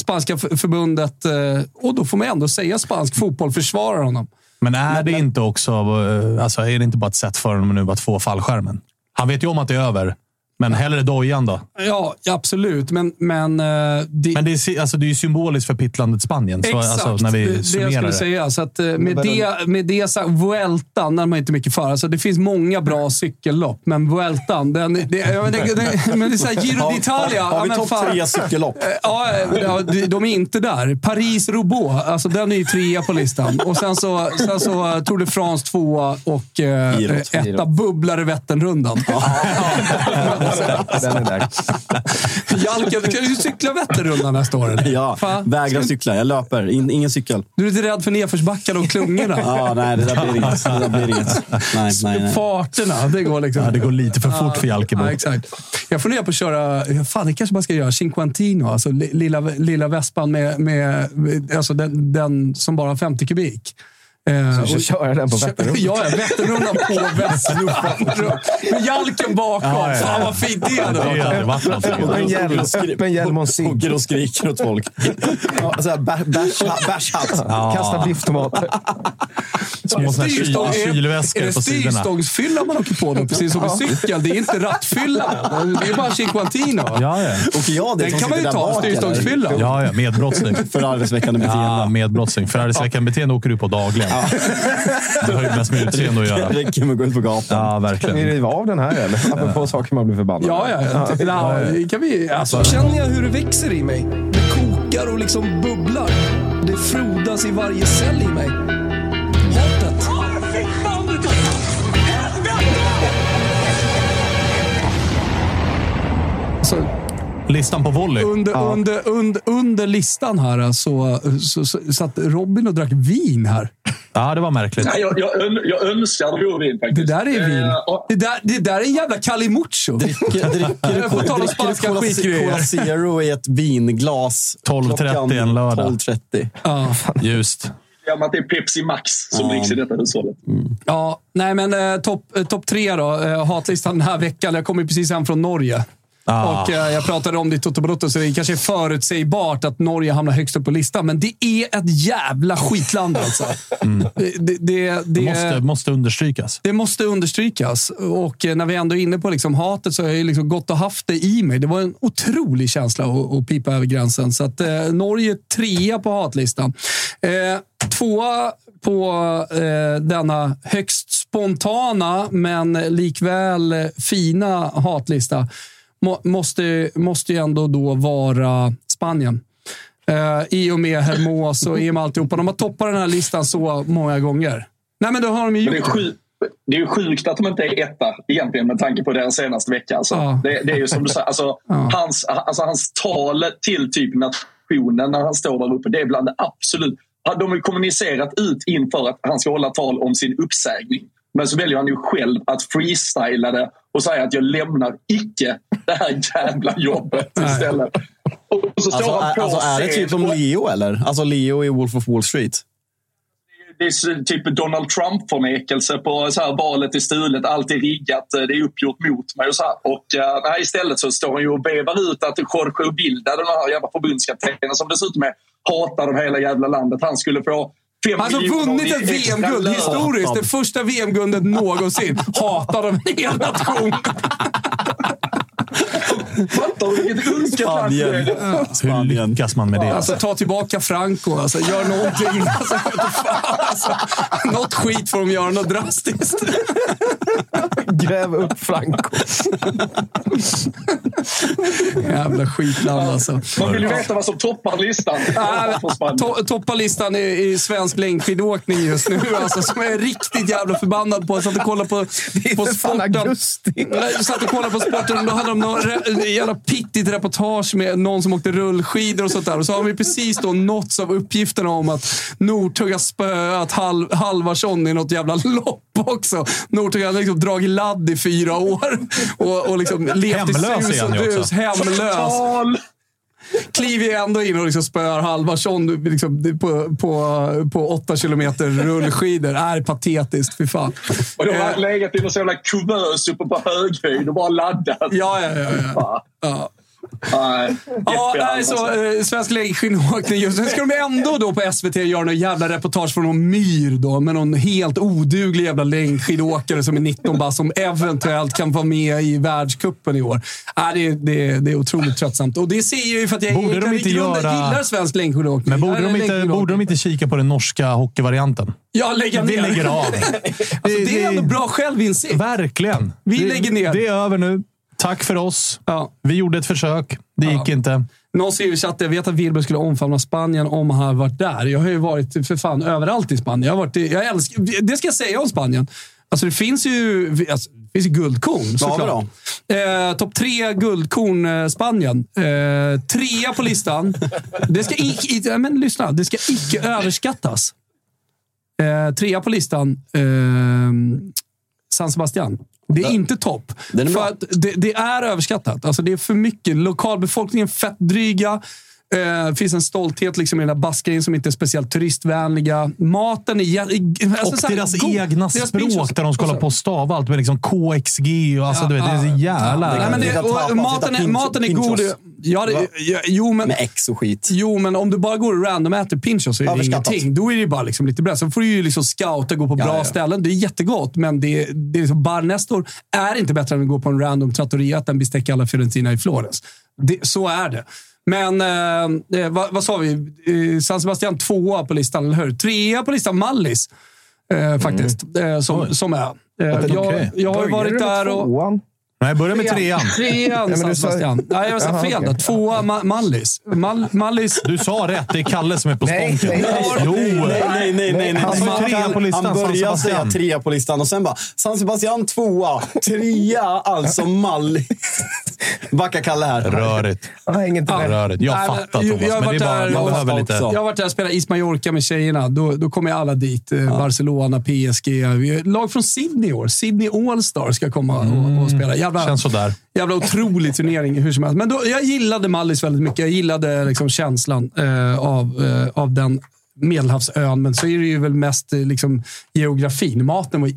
spanska f- förbundet. eh, Och då får man ändå säga spansk fotboll försvarar honom. Men är det inte också, eh, alltså, är det inte bara ett sätt för honom nu att få fallskärmen? Han vet ju om att det är över, men hellre dojan då. Ja, absolut. Men, men, eh, det, Men det är, alltså, det är ju symboliskt för pittlandet Spanien, så, Exakt, alltså, när vi det, det jag summerar skulle säga. Så att, eh, med, det, med det sagt, Vueltan, har man inte mycket för. Alltså, det finns många bra cykellopp, men Vueltan, den, det, ja, men det, det, men det är så här, Giro d'Italia. har, har ja, vi topp tre cykellopp? Eh, Ja, ja, de- de är inte där. Paris-Roubaix, alltså den är ju trea på listan. Och sen så, sen så Tour de France tvåa och eh, etta bubblare Vätternrundan. Den är där. Jalke, du kan ju cykla Vätternrundan nästa år. eller? Ja, Fan. vägrar cykla. Jag löper. In, ingen cykel. Du är inte rädd för nedförsbackarna och klungorna? Ja, nej, det där blir inget. Det där blir inget. Nej, nej, nej. Farterna, det går liksom. Ja, det går lite för fort för Jalkemo. Ja, exakt. Jag funderar på att köra, fan det kanske man ska göra, Cinquantino. Alltså li- lilla, lilla vespan med, med alltså den, den som bara har 50 kubik. Eh, Så och- köra den på Vätternrundan. Ja, ja, Vätternrundan på Vätternrundan. Med Jalken bakom. Ja, ja, ja. Fan vad fint det hade varit. hade varit någonting. Med en hjälm, med en hjälm och en cigg. Åker och skriker åt folk. Ja, Bärshatt. Kasta bifftomater. små såna här kyl- Styrstång- är- kylväskor Är det på sidorna. styrstångsfylla man åker på då? Precis som i cykel. Det är inte rattfylla. Det är bara Cinquantino. Ja, ja. Och jag det Den kan man ju ta. Styrstångsfylla. Ja, ja, medbrottsling. Förargelseväckande beteende. Ja, medbrottsling. Förargelseväckande beteende åker du på dagligen. Det har ju mest med utseende att göra. Det räcker med att gå ut på gatan. Ja, Ska vi verkligen. riva av den här eller? Apropå saker man blir förbannad Ja, ja. ja. ja. kan vi, alltså, Känner jag hur det växer i mig? Det kokar och liksom bubblar. Det frodas i varje cell i mig. Listan på volley. under, under, under, under listan här så, så, så satt Robin och drack vin här. Ja, det var märkligt. Nej, jag, jag, ön- jag önskar det vore vin Det faktiskt. där är vin. Eh, och- Det där, det där är en jävla Kalimucho. Dricker, dricker, På tal om spanska Cola, skitgrejer. Cola Zero i ett vinglas. 12.30 klockan en lördag. 12.30. Ja. Just. Ja, men att det är Pepsi Max som dricks i detta hushållet. Ja, nej men eh, topp eh, top tre då. Eh, hatlistan den här veckan. Jag kommer ju precis hem från Norge. Ah. Och eh, Jag pratade om det i Toto Balotto, så det kanske är förutsägbart att Norge hamnar högst upp på listan. Men det är ett jävla skitland alltså. Det, det, det, Mm. Det måste, måste understrykas. det måste understrykas. Och eh, när vi ändå är inne på liksom hatet så har jag liksom gått och haft det i mig. Det var en otrolig känsla att, att pipa över gränsen. Så att, eh, Norge trea på hatlistan. Eh, tvåa på eh, denna högst spontana men likväl fina hatlista må, måste, måste ju ändå då vara Spanien. Eh, I och med Hermos och i och med alltihopa. De har toppat den här listan så många gånger. Nej, men det har de ju det, gjort. sjukt, det är ju sjukt att de inte är etta egentligen med tanke på deras senaste vecka. Alltså. Ja. Det, det är ju som du säger, alltså, Ja. hans, alltså, hans tal till typ nationen när han står där uppe, det är bland det absolut... De har ju kommunicerat ut inför att han ska hålla tal om sin uppsägning. Men så väljer han ju själv att freestyla det och säga att jag lämnar icke det här jävla jobbet istället. Och så står Alltså, han är, på alltså, är det typ som Leo, eller? Alltså Leo i Wolf of Wall Street. det är typ Donald Trump-förnekelse på så här, valet är stulet, allt är riggat, eh, det är uppgjort mot mig och så här. Och uh, nej, istället så står han ju och vevar ut att Jorge Bilda, den här jävla förbundskaptenen som dessutom är hatad av hela jävla landet, han skulle få miljoner vunnit ett VM-guld historiskt. Det första VM-guldet någonsin. Hatad av en hel Fattar du vilket det är? Hur lyckas man med det? Alltså, ta tillbaka Franco. Alltså, gör någonting. Alltså, fan, alltså, något skit får de göra, något drastiskt. Gräv upp Franco. Jävla skitland alltså. Man vill ju veta vad som toppar listan. Spanien. To toppar listan i, i svensk längdskidåkning just nu. Alltså, som jag är riktigt jävla förbannad på. Jag satt och kollade på, på för fan sporten. augusti. Jag satt och kollade på sporten. Då hade de någon jävla pittigt reportage med någon som åkte rullskidor och sånt där. Och så har vi precis då nåtts av uppgifterna om att Northug har spöat Hal Halvarsson i något jävla lopp också. Northug har liksom dragit ladd i fyra år. Och, och liksom levt i sus är och dus. Hemlös. Kliver ändå in och liksom spöar Halvarsson liksom, på, på, på åtta kilometer rullskidor. Är patetiskt. Fy fan. Och de Eh, har legat i någon sån jävla kuvös uppe på höghöjd och bara laddat. Ja, ja, ja. ja. Ja. Nej, Ja, nej, så, eh, svensk längdskidåkning just nu. ska de ändå då på SVT göra någon jävla reportage från någon myr då, med någon helt oduglig jävla längdskidåkare som är 19 bast som eventuellt kan vara med i världskuppen i år. Äh, det, det, det är otroligt tröttsamt. Och det ser jag ju för att jag, Borde de inte grunden göra- gillar svensk längdskidåkning. Men borde de, inte, borde de inte kika på den norska hockeyvarianten? Ja, lägga Vi ner. lägger av. Alltså, det är ändå bra självinsikt. Verkligen. Vi det, lägger ner. Det är över nu. Tack för oss. Ja. Vi gjorde ett försök. Det gick inte. Någon skriver i chatten, jag vet att Wilbur skulle omfamna Spanien om han hade varit där. Jag har ju varit för fan överallt i Spanien. Jag har varit, i- jag älskar, det ska jag säga om Spanien. Alltså det finns ju, alltså, det finns ju guldkorn såklart. Eh, Topp tre guldkorn eh, Spanien. Eh, trea på listan. Det ska, i, i, men lyssna, det ska icke överskattas. Eh, trea på listan. San Sebastian. Det är inte topp. Den är För det, det är överskattat. Alltså det är för mycket. Lokalbefolkningen fett dryga. Eh, Det finns en stolthet liksom i den där baskgrejen som inte är speciellt turistvänliga. Maten är... Alltså, och så här, deras god. egna Deras språk pinchos- där de ska hålla på och stava allt med liksom KXG och alltså, Ja, du vet, det är så ja, jävla... Men det, och, maten, är, maten är god. Ja, det, ja, jo, men, Med ex och skit. Jo, men om du bara går och random äter pinchos så är det ingenting. Då är det bara liksom lite bra. Sen får du ju liksom scouta, gå på bra Ja, ja. ställen. Det är jättegott, men det, det är liksom Bar Nestor är inte bättre än att gå på en random trattoria att en bistecca alla Fiorentina i Florens. Det, så är det. Men eh, eh, vad, vad sa vi? Eh, San Sebastian tvåa på listan, eller hur? Trea på listan, Mallis. Eh, faktiskt. Eh, som, som är. Eh, jag, okej. jag har varit där och... Tvåan? Nej, börja med trean. Trean, du sa- Sebastian. Nej, jag sa fel. där. Tvåa, Ma- Mallis. Mal, Mallis. Du sa rätt. Det är Kalle som är på Nej, stånken. nej, nej. Jo! Nej, nej, nej. nej, nej. Han Han- trea på listan, Han började säga trea på listan och sen bara San Sebastian tvåa. Trea, alltså Mallis. Backa Kalle här. Rörigt. Jag hänger inte med. Rörigt. Jag fattar jag- Thomas, jag har men det är varit bara, där man behöver lite... Jag har varit där och spelat Is Mallorca med tjejerna. Då, då kommer alla dit. Eh, Barcelona, PSG. Lag från Sydney i år. Sydney All-Star ska komma och, och spela. Jävla, Känns sådär. jävla otrolig turnering hur som helst. Men då, jag gillade Mallis väldigt mycket. Jag gillade liksom känslan eh, av, eh, av den Medelhavsön. Men så är det ju väl mest eh, liksom, geografin. Maten var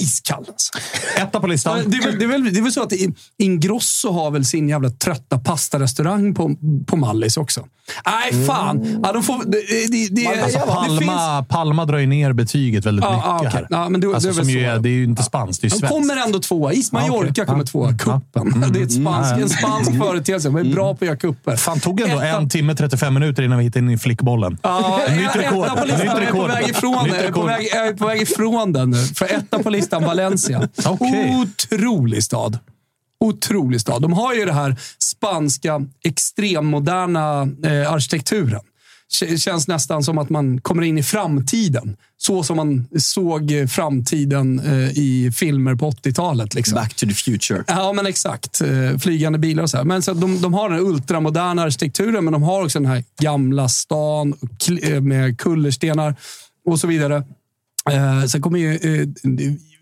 iskall. Alltså. Etta på listan. Det är, väl, det, är väl, det är väl så att Ingrosso har väl sin jävla trötta pastarestaurang på, på Mallis också. Nej, fan. Ja, de får, det, det, det, Alltså, det finns, Palma, Palma drar ju ner betyget väldigt Ja, mycket ja, här. Ja, men det- alltså, det är som ju så. är, det är ju inte spanskt, det är de svenskt. kommer ändå tvåa. Is Mallorca Ja, okej. kommer Ja. tvåa. Kuppen. Det är ett spansk, en spansk företeelse. De är bra på att göra kupper. Fan, tog ändå Etta- en timme 35 minuter innan vi hittade in i flickbollen. Ja, Nytt rekord. Etta på listan. Nytt Jag är på rekord. väg ifrån, jag är på rekord. väg, jag är på väg ifrån den nu. För etta på listan, Valencia. Okej. Otrolig stad. Otrolig stad. De har ju det här spanska extremmoderna eh, arkitekturen. K- känns nästan som att man kommer in i framtiden. Så som man såg framtiden eh, i filmer på 80-talet. Liksom. Back to the future. Ja, men exakt. Eh, Flygande bilar och så här. Men så de, de har den ultramoderna arkitekturen, men de har också den här gamla stan eh, med kullerstenar och så vidare. Eh, sen kommer ju eh,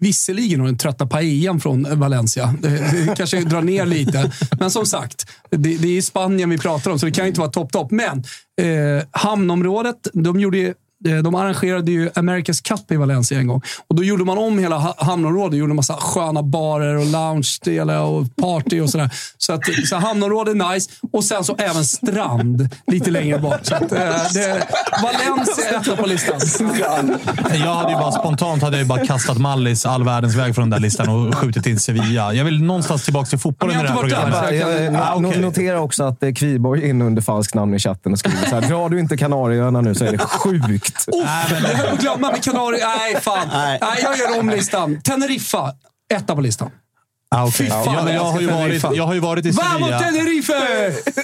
visserligen har den trötta paellan från Valencia. Det, det kanske drar ner lite. Men som sagt, det, det är Spanien vi pratar om, så det kan ju inte vara topp-topp. Men eh, hamnområdet, de gjorde ju de arrangerade ju America's Cup i Valencia en gång. Och Då gjorde man om hela ha- hamnområdet. Gjorde massa sköna barer och lounge-delar och party och sådär. Så, att, så hamnområdet är nice. Och sen så även strand lite längre bort. Så att, eh, det, Valencia är etta på listan. Jag hade ju bara spontant hade jag ju bara kastat Mallis all världens väg från den där listan och skjutit in Sevilla. Jag vill någonstans tillbaka till fotbollen i det här programmet. där. Jag, jag, Ah, no- okej. Notera också att eh, Kviborg är inne under falskt namn i chatten och skriver så här. Drar du inte Kanarieöarna nu så är det sjukt. Oh, jag höll på att glömma med Kanarien. Nej, fan. Nej. jag gör om listan. Teneriffa, etta på listan. Ah, okay. Fy fan, jag, vad jag, har ju varit, jag har ju varit i Vamos Sevilla. Tenerife!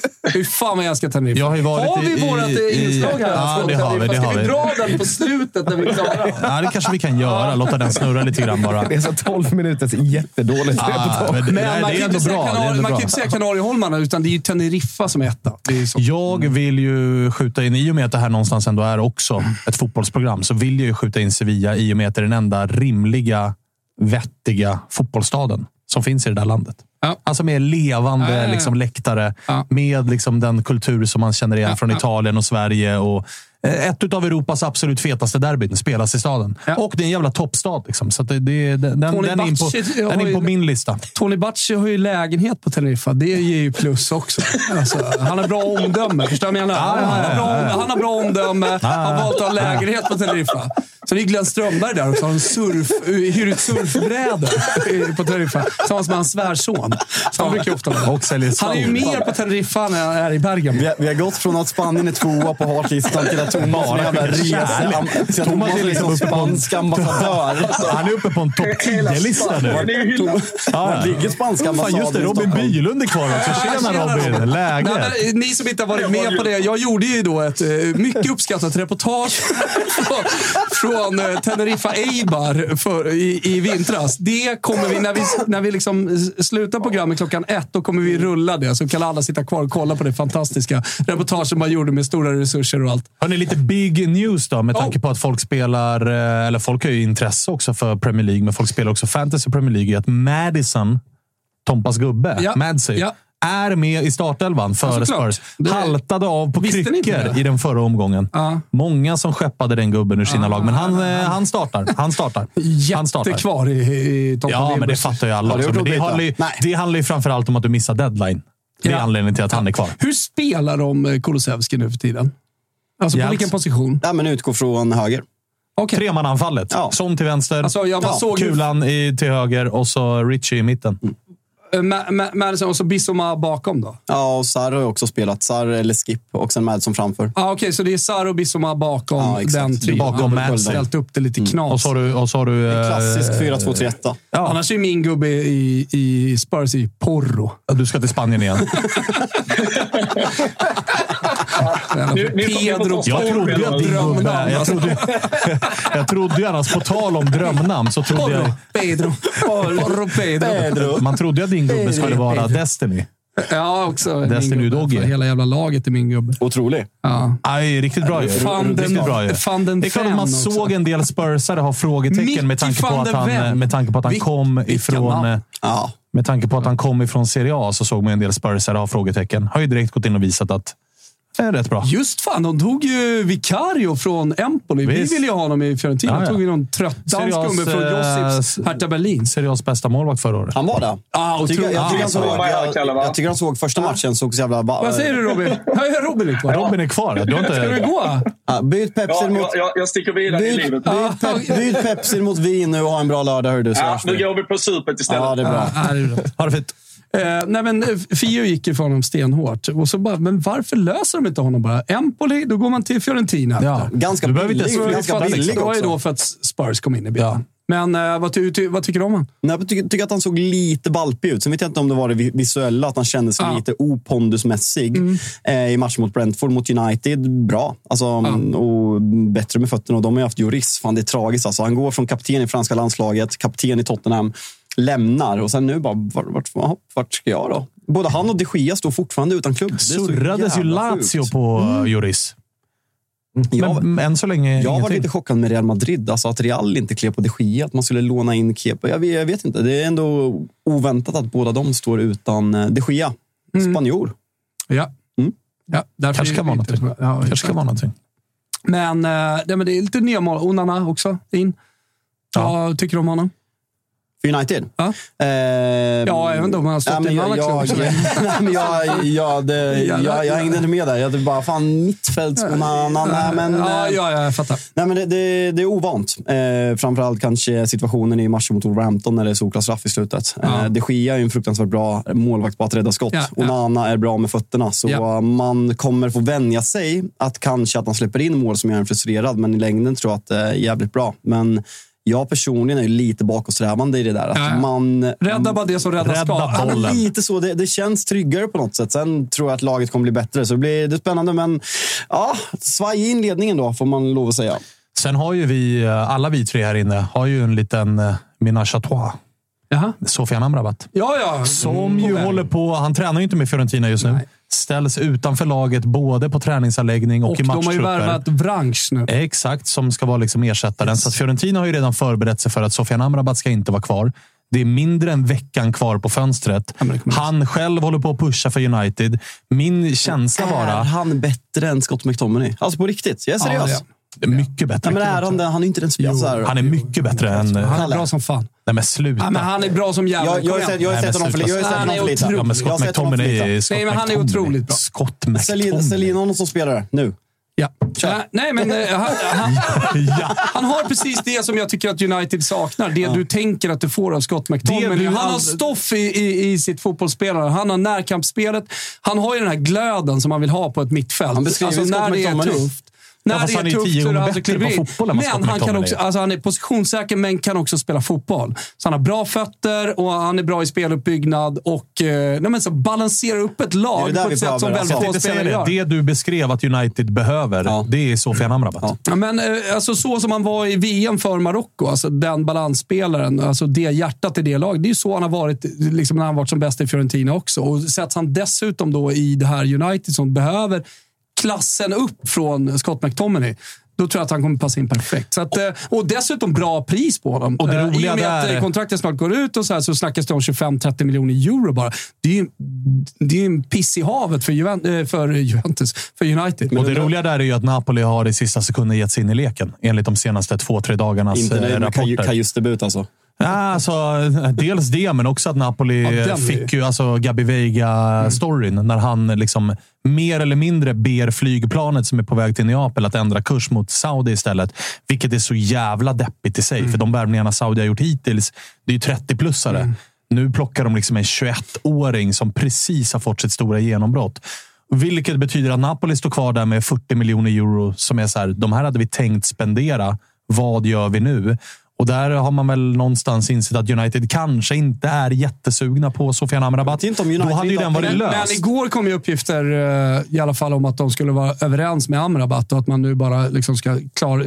Fy fan vad jag älskar Teneriffa. Jag har ju varit har vi i- vårat i- eh, inslag här? Ja, det har vi, det Ska har vi vi. dra den på slutet när vi är klara? Ja, det kanske vi kan göra. Låta den snurra lite grann bara. Det är så 12 minuters jättedåligt Ah, men det, Men nej, man det är ändå bra. Det är Kanari- ändå man kan ju inte säga Kanarieholmarna, utan det är ju Teneriffa som är etta. Det är så. Jag vill ju skjuta in, i och med att det här någonstans ändå är också ett fotbollsprogram, så vill jag ju skjuta in Sevilla i och med att det är den enda rimliga, vettiga fotbollsstaden som finns i det där landet. Ja. Alltså med levande Ja, ja. Liksom, läktare, med liksom, den kultur som man känner igen från. Italien och Sverige. Och, ett av Europas absolut fetaste derbyn spelas i staden. Ja. Och det är en jävla toppstad. Liksom. Så att det, det, den, den, är in på, den är in på ju- min lista. Tony Bacci har ju lägenhet på Teneriffa. Det ger ju plus också. Alltså, han har bra omdöme. Förstår du vad jag menar? Han har bra, han har bra omdöme. Han har valt att ha lägenhet på Teneriffa. Så det är Glenn Strömberg där också. Han surf, hyr ut surfbrädor på Teneriffa. Tillsammans med hans svärson. Så han brukar ofta vara Han är ju mer på Teneriffa än han är i Bergamo. Vi har, vi har gått från att Spanien är tvåa på hatlistan till att Thomas är en jävla rese... Thomas är liksom spansk ambassadör. Han är uppe på en topp 10-lista nu. Ja, ligger spanska ambassaden just det. i Robin. Bylund är kvar också. Tjena Robin! Läget? Men, ni som inte har varit med på det. Jag gjorde ju då ett eh, mycket uppskattat reportage från, eh, Teneriffa Eibar för, i, i vintras. Det kommer vi, när vi, när vi liksom slutar programmet klockan ett, då kommer vi rulla det. Så kan alla sitta kvar och kolla på det fantastiska reportaget man gjorde med stora resurser och allt. Har ni lite big news då? Med tanke Oh. på att folk spelar, eh, eller folk har ju intresse också för Premier League, men folk spelar också fantasy Premier League. i Att Madison, Tompas gubbe, Ja. Madsey, Ja. är med i startelvan för Ja. Spurs. Det- Haltade av på Visste kryckor det? i den förra omgången. Många som skeppade den gubben ur sina lag, men han, eh, han startar. Han startar. Han startar. Kvar i, i toppen. Ja, men det fattar ju alla också. det, något handlar ju, det handlar ju framförallt om att du missar deadline. Det är Ja. anledningen till att han är kvar. Hur spelar de eh, Kulusevski nu för tiden? Alltså på vilken position? Ja, men utgår från höger. Okay. Tremananfallet. Son till vänster, Alltså, jag bara såg ju- Kulan i, till höger och så Richie i mitten. Eh, Ma- Ma- Madison och så Bissoma bakom då? Ja, och Sarr har ju också spelat. Sarr eller Skip och sen Madsen framför. Ah, Okej, så det är Sarr och Bissoma bakom Ja, exakt. den trion. Bakom Han har Madsen. ställt upp det lite knas. Och så har du... Och så har du eh, Klassisk 4-2-3-1. Ja. Annars är min gubbe i, i Spurs i Porro. Du ska till Spanien igen. Pedro Jag trodde att din gubbe... Jag trodde, jag trodde ju annars, på tal om drömnamn, så trodde jag... Pedro. Porro Pedro. Man trodde att din gubbe skulle vara Destiny. Ja, också. Destiny. Doggy. Hela jävla laget är min gubbe. Otrolig. Ja. Aj, riktigt bra ju. Van den- Riktigt bra ju. den Det är klart att man också. såg en del spursare ha frågetecken Mickey med tanke, på att han, med tanke på att han Vil- kom ifrån... eh, Ja. Med tanke på att han kom ifrån Serie A så såg man en del spursare ha frågetecken. Har ju direkt gått in och visat att det är rätt bra. Just fan, de tog ju Vicario från Empoli. Visst. Vi ville ju ha honom i Fiorentina. Ja, ja. De tog ju någon trött dansk gubbe från eh, Josips Hertha Berlin. Serie A's bästa målvakt förra året. Han var det. Ah, jag, tycker, jag, otroligt. tycker han såg, Ah, jag, jag tycker han såg första matchen såg så jävla... Vad säger du Robin? Robin är kvar. Robin är kvar. Du har inte... Ska du gå? Ja, byt Pepsi Ja, mot... jag, jag, jag sticker vidare i Byt, livet. byt, pep, byt Pepsi mot vin nu och ha en bra lördag. Hör du, så Ja, nu vi. går vi på supet istället. Ja, det är bra. Ja, det är bra. Ha det fint. Eh, nej, men eh, Fio gick ju för honom stenhårt. Och så bara, men varför löser de inte honom bara? Empoli, då går man till Fiorentina. Ja. Ganska billig, ganska Det var ju då för att Spurs kom in i bilden. Men eh, vad, ty, ty, vad tycker du om? Nej, jag tycker, tycker att han såg lite valpig ut. Sen vet jag inte om det var det vi- visuella, att han kände sig Ja. lite opondusmässig. Eh, I matchen mot Brentford, mot United, bra. Alltså, och bättre med fötterna. Och de har ju haft Juris. Fan, det är tragiskt. Alltså, han går från kapten i franska landslaget, kapten i Tottenham, lämnar och sen nu bara, vart, vart, vart, ska jag då? Både han och de Gea står fortfarande utan klubb. Det Surrades ju Lazio sjukt. på mm. Juris. Jag- Men än så länge Jag var ingenting. lite chockad med Real Madrid. Alltså att Real inte klev på de Gea, att man skulle låna in Kepa. Jag vet, jag vet inte. Det är ändå oväntat att båda de står utan eh, de Gea. Spanjor. Ja. Mm. ja därför Kanske kan det vara någonting. Ja, Kanske exakt. kan vara någonting. Men, eh, nej, men det är lite nya mål. Onana också in. Ja. Vad tycker du om honom? United? Ja. Eh, Ja, även om han ja, i en jag, annan klubb. jag, hängde inte med där. Jag bara, fan mittfältsbanana. Nej, men, ja, eh, ja, ja, jag fattar. Nej, men det, det, det är ovant. Eh, framförallt kanske situationen i matchen mot Wolverhampton när det är solklar straff i slutet. Ja. Eh, de Gea är ju en fruktansvärt bra målvakt på att rädda skott. Ja, ja. Onana är bra med fötterna. Så Ja. man kommer få vänja sig att kanske att han släpper in mål som gör en frustrerad. Men i längden tror jag att det är jävligt bra. Men jag personligen är ju lite bakåtsträvande i det där. Att Ja, man, Rädda bara det som rädda Rädda ska. Ja, lite så. Det, det känns tryggare på något sätt. Sen tror jag att laget kommer bli bättre. Så det blir det är spännande. Men ja, svaj i inledningen då, får man lov att säga. Sen har ju vi, eh, alla vi tre här inne, har ju en liten ménage à trois. Jaha. Sofian Amrabat. Ja, ja. Som På ju håller på, han tränar ju inte med Fiorentina just nu. Nej. Ställs utanför laget både på träningsanläggning och, Och i de har ju matchtrupper. värvat Branch nu. Exakt, som ska vara liksom ersättaren. Så att Fiorentina har ju redan förberett sig för att Sofian Amrabat ska inte vara kvar. Det är mindre än veckan kvar på fönstret. Ja, Han själv håller på att pusha för United. Min känsla Är bara... han bättre än Scott McTominay? Alltså på riktigt. Jag är seriös. Ja, är mycket bättre. Nej, men är han det? Han är inte den Jo, så han är mycket bättre än... Han är bra som fan. Nej men sluta. Ja, men han är bra som jävla. Jag, jag har sett, jag har Nej, sett honom för, jag har sluta. sett Han är honom för lite. otrolig. Ja, men Scott McTominay är Scott Nej, men han är McTominay. otroligt bra. Scott McTominay. sälj in honom som spelare, nu. Ja. Ja, Nej, men eh, han, han, Ja. han har precis det som jag tycker att United saknar. Det du tänker att du får av Scott McTominay. Han har stoff i, i, i sitt fotbollsspelare. Han har närkampsspelet. Han har ju den här glöden som man vill ha på ett mittfält. Han beskriver alltså, Scott när det är McTominay. tufft. Ja, När fast det han är är tufft tio så är det gånger han bättre på fotboll vad Men han, kan också, alltså han är positionssäker, men kan också spela fotboll. Så han har bra fötter och han är bra i speluppbyggnad och eh, nej, så balanserar upp ett Det lag är det på ett sätt som väldigt Jag få spelare gör. det. Det du beskrev att United behöver, Ja. det är Sofian Amrabat. Ja. Ja, men, eh, alltså, så som han var i VM för Marocko, alltså, den balansspelaren, alltså, det hjärtat i det laget. Det är ju så han har varit liksom, när han varit som bäst i Fiorentina också. Och sätts han dessutom då i det här United som behöver klassen upp från Scott McTominay, Då tror jag att han kommer passa in perfekt. Så att, eh, och dessutom bra pris på honom. Och det Eh, I roliga och med att där- eh, kontraktet snart går ut och så, här, så snackas det om 25-30 miljoner euro bara. Det är ju det är en piss i havet för, Juven, eh, för Juventus, för United. Och det roliga där är ju att Napoli har i sista sekunden gett sig in i leken, enligt de senaste två, tre dagarnas Inte eh, nöjd med Kaj- rapporter. Kajus debut alltså. Ja, alltså, dels det, men också att Napoli Ja, fick ju alltså Gabi Veiga-storyn när han liksom mer eller mindre ber flygplanet som är på väg till Neapel att ändra kurs mot Saudi istället. Vilket är så jävla deppigt i sig, för de värvningarna Saudi har gjort hittills, det är ju 30-plussare. Nu plockar de liksom en 21-åring som precis har fått sitt stora genombrott. Vilket betyder att Napoli står kvar där med 40 miljoner euro som är så här, de här hade vi tänkt spendera. Vad gör vi nu? Och där har man väl någonstans insett att United kanske inte är jättesugna på Sofian Amrabat. inte om United Då hade ju den varit Men, men löst. igår kom ju uppgifter eh, i alla fall om att de skulle vara överens med Amrabat och att man nu bara liksom ska klar,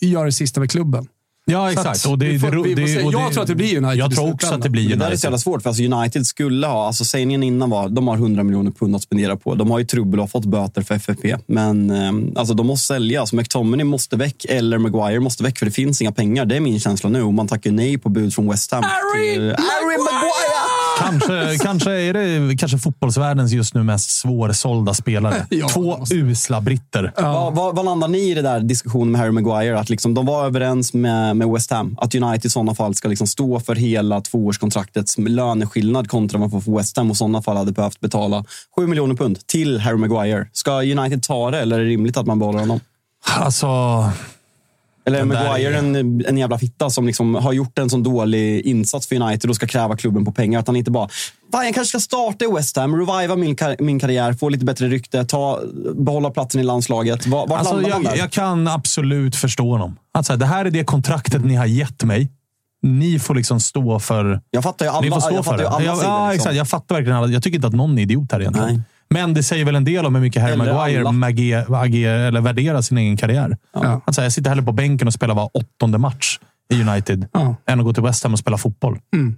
göra det sista med klubben. Ja, Så exakt. att Och det, får- det, det, se. och Jag tror att det blir United Jag tror också att det blir Det där är United. så jävla svårt, för alltså United skulle ha... Alltså sägningen innan var de har 100 miljoner pund att spendera på. De har ju trubbel och har fått böter för FFP. Men eh, alltså, de måste sälja. Alltså, McTominay måste väck eller Maguire måste väck, för det finns inga pengar. Det är min känsla nu. Och man tackar nej på bud från West Ham. Harry till- Harry Maguire! Kanske, kanske är det kanske fotbollsvärldens just nu mest svårsålda spelare. Ja, Två måste- usla britter. Vad, vad, vad landar ni i det där diskussionen med Harry Maguire? Att liksom, de var överens med, med West Ham. Att United i sådana fall ska liksom stå för hela tvåårskontraktets löneskillnad kontra vad man får för West Ham och i sådana fall hade behövt betala 7 miljoner pund till Harry Maguire. Ska United ta det eller är det rimligt att man behåller honom? Alltså, Eller Den Maguire är- en, en jävla fitta som liksom har gjort en sån dålig insats för United och ska kräva klubben på pengar? Att han inte bara, fan jag kanske ska starta i West Ham, reviva min, kar- min karriär, få lite bättre rykte, ta, behålla platsen i landslaget. Var, vart alltså jag, där? jag kan absolut förstå honom. Alltså, det här är det kontraktet ni har gett mig. Ni får liksom stå för... Jag fattar ju alla, Ni får stå jag för fattar det. ju alla ja, sidor. ja, liksom. exakt. Jag fattar verkligen alla. Jag tycker inte att någon är idiot här egentligen. Nej. Men det säger väl en del om hur mycket Harry Maguire mager, ager, eller värderar sin egen karriär. Ja. Alltså, jag sitter hellre på bänken och spelar var åttonde match i United Ja. än att gå till West Ham och spela fotboll. Mm.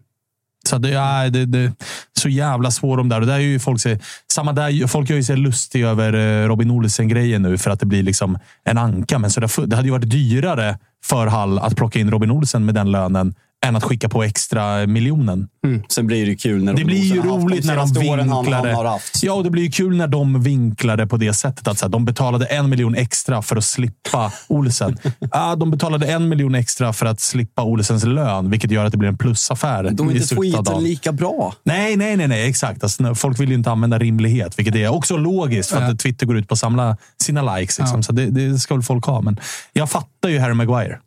Så det, ja, det, det är så jävla svår de där. Och där är ju folk, sig, samma där, folk gör ju sig lustiga över eh, Robin Olsen-grejen nu för att det blir liksom en anka. Men så det, det hade ju varit dyrare för Hall att plocka in Robin Olsen med den lönen än att skicka på extra miljonen. Sen blir det kul när Det blir ju roligt när de åren han, han. Ja, och det blir ju kul när de vinklar det på det sättet. Att så här, de betalade en miljon extra för att slippa Olsen. ah, de betalade en miljon extra för att slippa Olsens lön, vilket gör att det blir en plusaffär. De är inte tweeten lika bra. Nej, nej, nej, nej, exakt. Alltså, folk vill ju inte använda rimlighet, vilket är också logiskt för att Twitter går ut på att samla sina likes. Liksom. Ja. Så det, det ska väl folk ha. Men jag fattar ju Harry Maguire.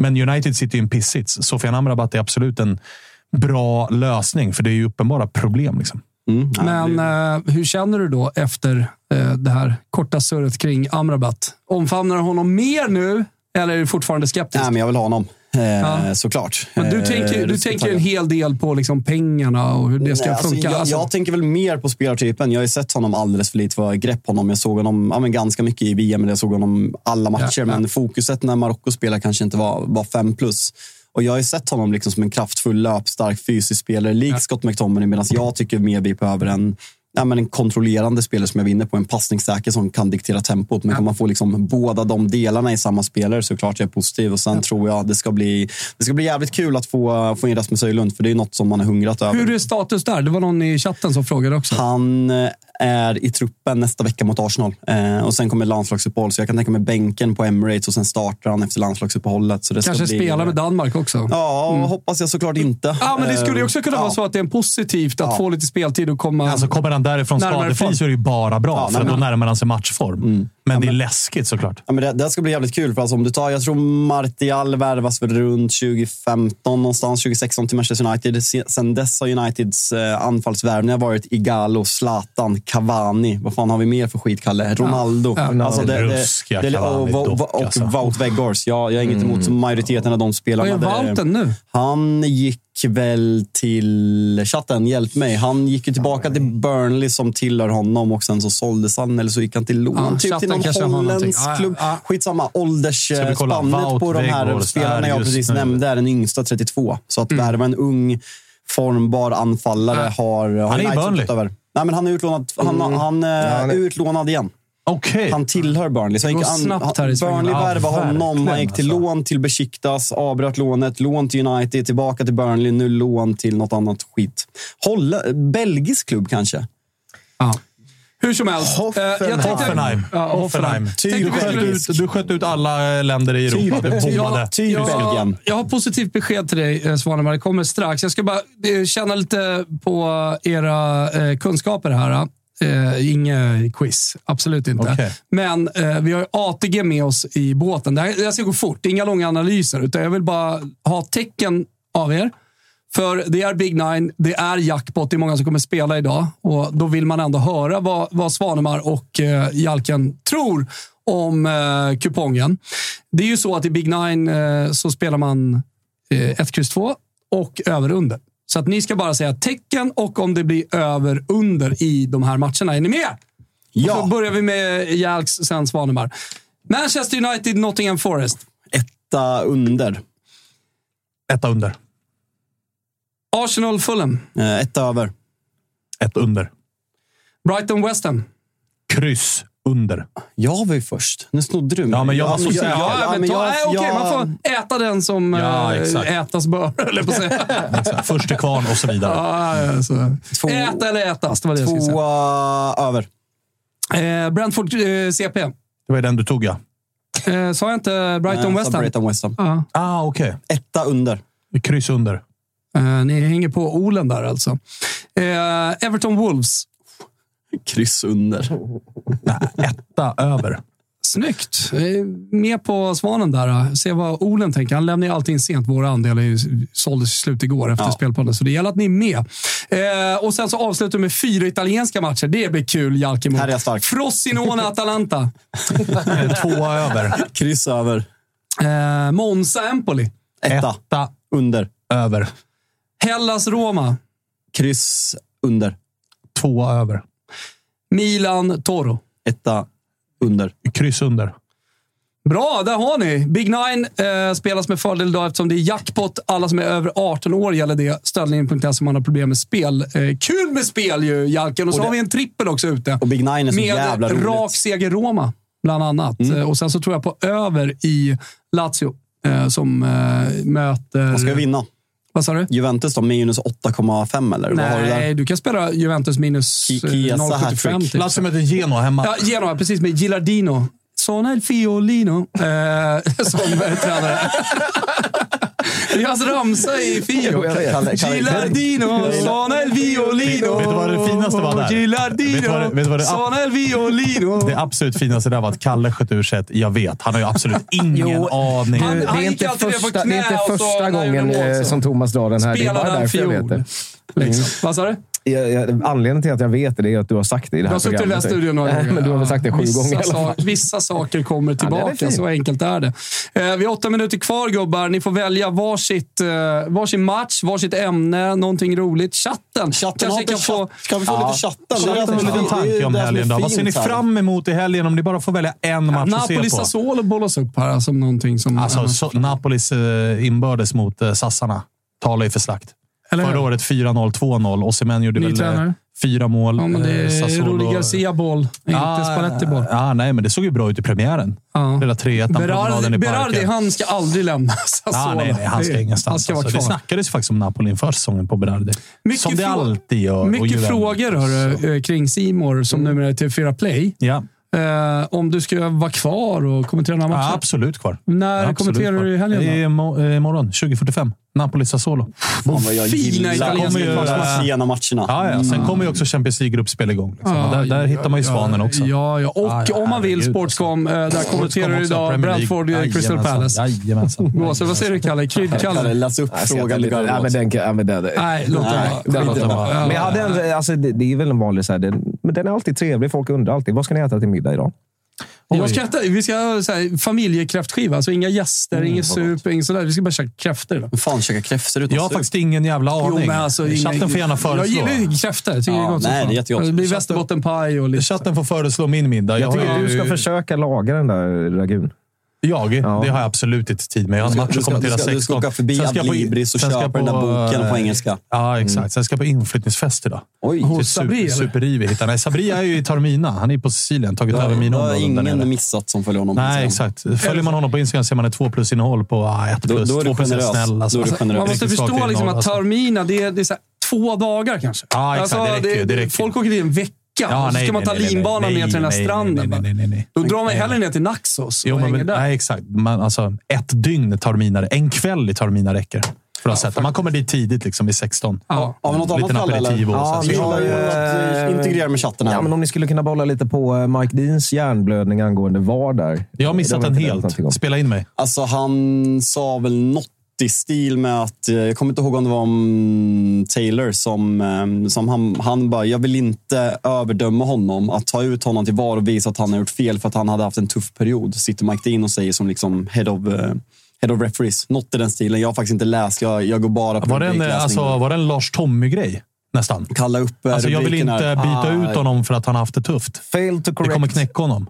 Men United sitter ju i en pissits. Sofian Amrabat är absolut en bra lösning, för det är ju uppenbara problem. Liksom. Mm. Men eh, hur känner du då efter eh, det här korta surret kring Amrabat? Omfamnar du honom mer nu eller är du fortfarande skeptisk? Nej, men jag vill ha honom. Eh, Ja. Såklart. Men du Eh, tänker, du tänker en hel del på liksom pengarna och hur det ska Nej, alltså, funka. jag, Alltså, jag tänker väl mer på spelartypen. Jag har ju sett honom alldeles för lite för grepp honom. Jag såg honom ja, men ganska mycket i VM, jag såg honom alla matcher. Ja. Men fokuset när Marocko spelar kanske inte var, var fem plus. Och jag har ju sett honom liksom som en kraftfull, löpstark, fysisk spelare, lik Scott McTominay, medan jag tycker mer vi behöver en Ja, men en kontrollerande spelare som jag vinner på, en passningssäker som kan diktera tempot. Men kan man få liksom båda de delarna i samma spelare så klart jag är positiv. Och sen tror jag det ska bli, det ska bli jävligt kul att få, få in Rasmus Höjlund, för det är något som man har hungrat över. hur är status där? Det var någon i chatten som frågade också. Han eh, är i truppen nästa vecka mot Arsenal. Eh, och Sen kommer landslagsuppehåll, så jag kan tänka mig bänken på Emirates och sen startar han efter landslagsuppehållet. Så det ska Kanske bli, spela med Danmark också. Ja, hoppas jag såklart inte. Ja, men det skulle ju också kunna Eh, vara ja. så att det är en positivt att få lite speltid och komma... Alltså, kommer han därifrån skadefri så är det ju bara bra, Ja, för men- då närmar han sig matchform. Men det är läskigt såklart. Ja, men det, det ska bli jävligt kul. För alltså, om du tar, jag tror Martial värvas väl runt 2015, någonstans 2016 till Manchester United. Se- Sen dess har Uniteds eh, anfallsvärvningar varit Igalo, Zlatan, Cavani. Vad fan har vi mer för skit, Kalle? Ronaldo. Ja, Alltså, det, det, Cavani och, alltså. Wout Weghorst. Jag, jag har inget emot majoriteten av de Vad spelarna. är Det- Walten nu? Han gick väl till... Chatten, hjälp mig. Han gick ju tillbaka till Burnley som tillhör honom och sen så såldes han eller så gick han till lån. Ja, typ till någon holländsk Ja, ja, klubb. ja. Skitsamma. Åldersspannet på de här spelarna jag precis nu- nämnde är den yngsta 32. Så att värva en ung formbar anfallare Ja. har... har Han är i Burnley. Nej, men han är utlånad, han, han, eh, han är- är utlånad igen. Okej. Han tillhör Burnley. Så han gick an- snabbt här i svängarna. Burnley Ja, värvade honom. Han gick till alltså. lån till Besiktas, avbröt lånet, lån till United, tillbaka till Burnley, nu lån till något annat skit. Holla, belgisk klubb kanske? Ja. Hur som helst. eh, jag tänkte- Hoffenheim. Ja, Hoffenheim. Tänkte Du sköt, ut, du sköt ut alla länder i Europa. Du bommade. Ja, Typ jag, Belgien. jag har positivt besked till dig, eh, Svanemar. Det kommer strax. Jag ska bara eh, känna lite på era eh, kunskaper här. Eh, Inget quiz, absolut inte. Okej. Men eh, vi har ju ATG med oss i båten. Det här, det här ska gå fort, inga långa analyser. Utan jag vill bara ha tecken av er. För det är Big Nine, det är jackpot, det är många som kommer spela idag. Och Då vill man ändå höra vad, vad Svanemar och eh, Jalken tror om eh, kupongen. Det är ju så att i Big Nine eh, så spelar man eh, 1, X, 2 och över under. Så att ni ska bara säga tecken och om det blir över under i de här matcherna. Är ni med? Ja. Och så börjar vi med Jalks, sen Svanemar. Manchester United, Nottingham Forest. Etta under. Etta under. Arsenal, Fulham. Eh, Etta över. Ett under. Brighton, West Ham. Kryss under. Jag var ju först. Nu snodde du mig. Ja, men jag var så säker. Ja, men ta, nej, okej, man får äta den som Ja, eh, ätas bör, eller på säga. Först till kvarn och så vidare. Ja, så. Två- Äta eller ätas, det var det jag skulle säga. Tvåa över. Eh, Brentford eh, CP. Det var den du tog, ja. Eh, sa jag inte Brighton Eh, West Ham? Brighton West Ham. Ja. Ah, okej. Etta under. Kryss under. Eh, ni hänger på Olen där alltså. Eh, Everton Wolves. Kryss under. Etta över. Snyggt. Med på svanen där. Se vad Olen tänker. Han lämnar ju allting sent. Våra andelar ju- såldes slut igår efter Ja. spelplanen, så det gäller att ni är med. Eh, och sen så avslutar vi med fyra italienska matcher. Det blir kul, Jalkemo. Här är jag stark. Frosinone, Atalanta. Eh, Tvåa över. Kryss över. Eh, Monza, Empoli. Etta. Etta Under. över. Hellas, Roma. Kryss under. Tvåa över. Milan, Toro. Etta under. Kryss under. Bra, där har ni. Big Nine eh, spelas med fördel idag eftersom det är jackpot. Alla som är över 18 år gäller det. Stöldlinjen.se om man har problem med spel. Eh, kul med spel ju, Jalken. Och så Och det- har vi en trippel också ute. Och Big Nine är så jävla Med roligt. rak seger Roma, bland annat. Eh, Och sen så tror jag på över i Lazio. Eh, som eh, möter... Vad ska vinna? Vad sa du? Juventus då, minus 8,5 eller? Vad har du Nej, där? du kan spela Juventus minus Ki- eh, Chiesa 0,75 hattrick. typ. Lazio möter Genoa hemma. Ja, Genoa, precis med Gilardino. Sono il fiolino. Eh, som eh, tränare. Det är hans ramsa i Fio. Gilardino, sono il violino. Vet du vad det finaste var där? Du Gilardino, du sono il violino. Det absolut finaste där var att Kalle sköt ur sig ett “jag vet”. Han har ju absolut ingen Jo, aning. Han- det är inte första, det är inte första gången eh, som Thomas drar den här. Det är bara därför jag fiol. vet det. Liksom. Vad sa du? Jag, jag, anledningen till att jag vet det, är att du har sagt det i det Du här har suttit i den här programmet. studion några gånger. Du har väl Ja, sagt det sju vissa gånger sa-. Vissa saker kommer tillbaka, fin. så enkelt är det. Eh, vi har åtta minuter kvar gubbar. Ni får välja varsitt, eh, varsin match, varsitt ämne, någonting roligt. Chatten, Chatten har kanske kan få... chatt. Ska vi få Ja. lite chatten? Chatten det en liten tanke om helgen då. Vad ser ni fram emot i helgen om ni bara får välja en match att se Napoli på? Sassuolo bollas upp här som någonting som... Alltså, så, Napolis eh, inbördes mot eh, sassarna talar ju för slakt. Eller? Förra året 4-0, 2-0. Osimhen gjorde Ny väl eh, tränare. fyra mål. ja, men det Eh, är Sassuolo- Garcia-boll, inte Spalletti-boll. Ja, nej, men det såg ju bra ut i premiären. Ja. Hela 3-1 promenaden Berardi, Berardi, han ska aldrig lämna Sassuolo. nej, nej, han ska ingenstans. Han ska vara alltså. Det snackades ju faktiskt om Napoli inför säsongen på Berardi. Mycket Som det alltid gör. Mycket frågor hörru, eh, kring Simor som numera är TV4 Play. Ja. Eh, om du ska vara kvar och kommentera några ja, matcher. absolut kvar. När Absolut kommenterar kvar. du i helgen då? Mo- eh, imorgon, 20.45. Napoli-Sassuolo. Fan vad jag Fina italienska sena matcherna. Ja, ja. Sen kommer ju också Champions League-gruppspel igång. Liksom. Ja, där där ja, hittar man ju ja, Svanen också. Ja, ja. Och Ja, ja, om man vill, herregud, Sportscom. eh, Där kommenterar du idag. Brentford eh, Crystal Palace. Jajamensan. Gåse, vad säger du Kalle? Kalle, Kryddkalle? läs upp frågan ja, men den, ja, Nej, låt det Nej, vara. den i. Ja. Men jag hade en, alltså, det, är väl en vanlig så här, den, men den är alltid trevlig. Folk undrar alltid, vad ska ni äta till middag idag? Jag ska äta, vi ska ha så här, familjekräftskiva. Alltså inga gäster, Mm, inget sup, inget sådär. Vi ska bara käka kräftor. Hur fan käka kräftor utan Jag har sup? faktiskt ingen jävla aning. Jo, men alltså, inga- Chatten får gärna föreslå. Jag gillar ju kräftor. Jag tycker Ja, det är gott som nej, fan. det är jättegott. Det blir västerbottenpaj och lite... Chatten får föreslå min middag. Jag tycker har du ju- ska försöka laga den där ragun. Jag? Det har jag absolut inte tid med. Jag har en match att ska- kommentera du ska- 16. du ska åka förbi Adlibris och köpa den där boken på eh, engelska. Ja, exakt. Mm. Sen ska jag på inflyttningsfest idag. Oj. Hos Sabri, super, eller? Super-Ivi hittar- Nej, Sabri är ju i Taormina. Han är på Sicilien. Tagit Det har- över mina det har områden nere. ingen missat som följer honom på Nej, exakt. Följer man honom på Instagram ser man ett 2 plus-innehåll på ah, 1 plus. då är du 2 plus är generös. snäll. Alltså. Då är du generös. Man måste förstå liksom att alltså. Taormina, det är, det är så här, två dagar kanske. Alltså, Ja, exakt. Det räcker ju, det räcker. Folk åker dit en vecka. Ja, och så nej, ska man ta nej, linbanan nej, ner till den här stranden. nej, nej, nej, nej. Då drar man hellre ner till Naxos Jo, men, där. nej, exakt. Man, alltså, ett dygn Taormina, en kväll i Taormina räcker. För att sätta. Man kommer dit tidigt, liksom, vid 16. Ja. Har vi något annat Kalle, eller? Ja, vi har ju, att eh, integrera med chatten här. Ja, men om ni skulle kunna bolla lite på eh, Mike Deans hjärnblödning angående VAR där. Jag har missat den helt. Spela in mig. Alltså, han sa väl något i stil med att, eh, jag kommer inte ihåg om det var om Taylor som, eh, som han, han bara, jag vill inte överdöma honom. Att ta ut honom till VAR och visa att han har gjort fel för att han hade haft en tuff period. Sitter Mike Dean och säger som liksom head of, eh, head of referees. Något i den stilen. Jag har faktiskt inte läst, jag, jag går bara på Var det en, rubrikläsning. alltså, var det en Lars Tommy-grej? Nästan. Kalla upp Alltså, jag vill inte här. byta Ah, ut honom för att han har haft det tufft. Fail to Det correct. kommer knäcka honom.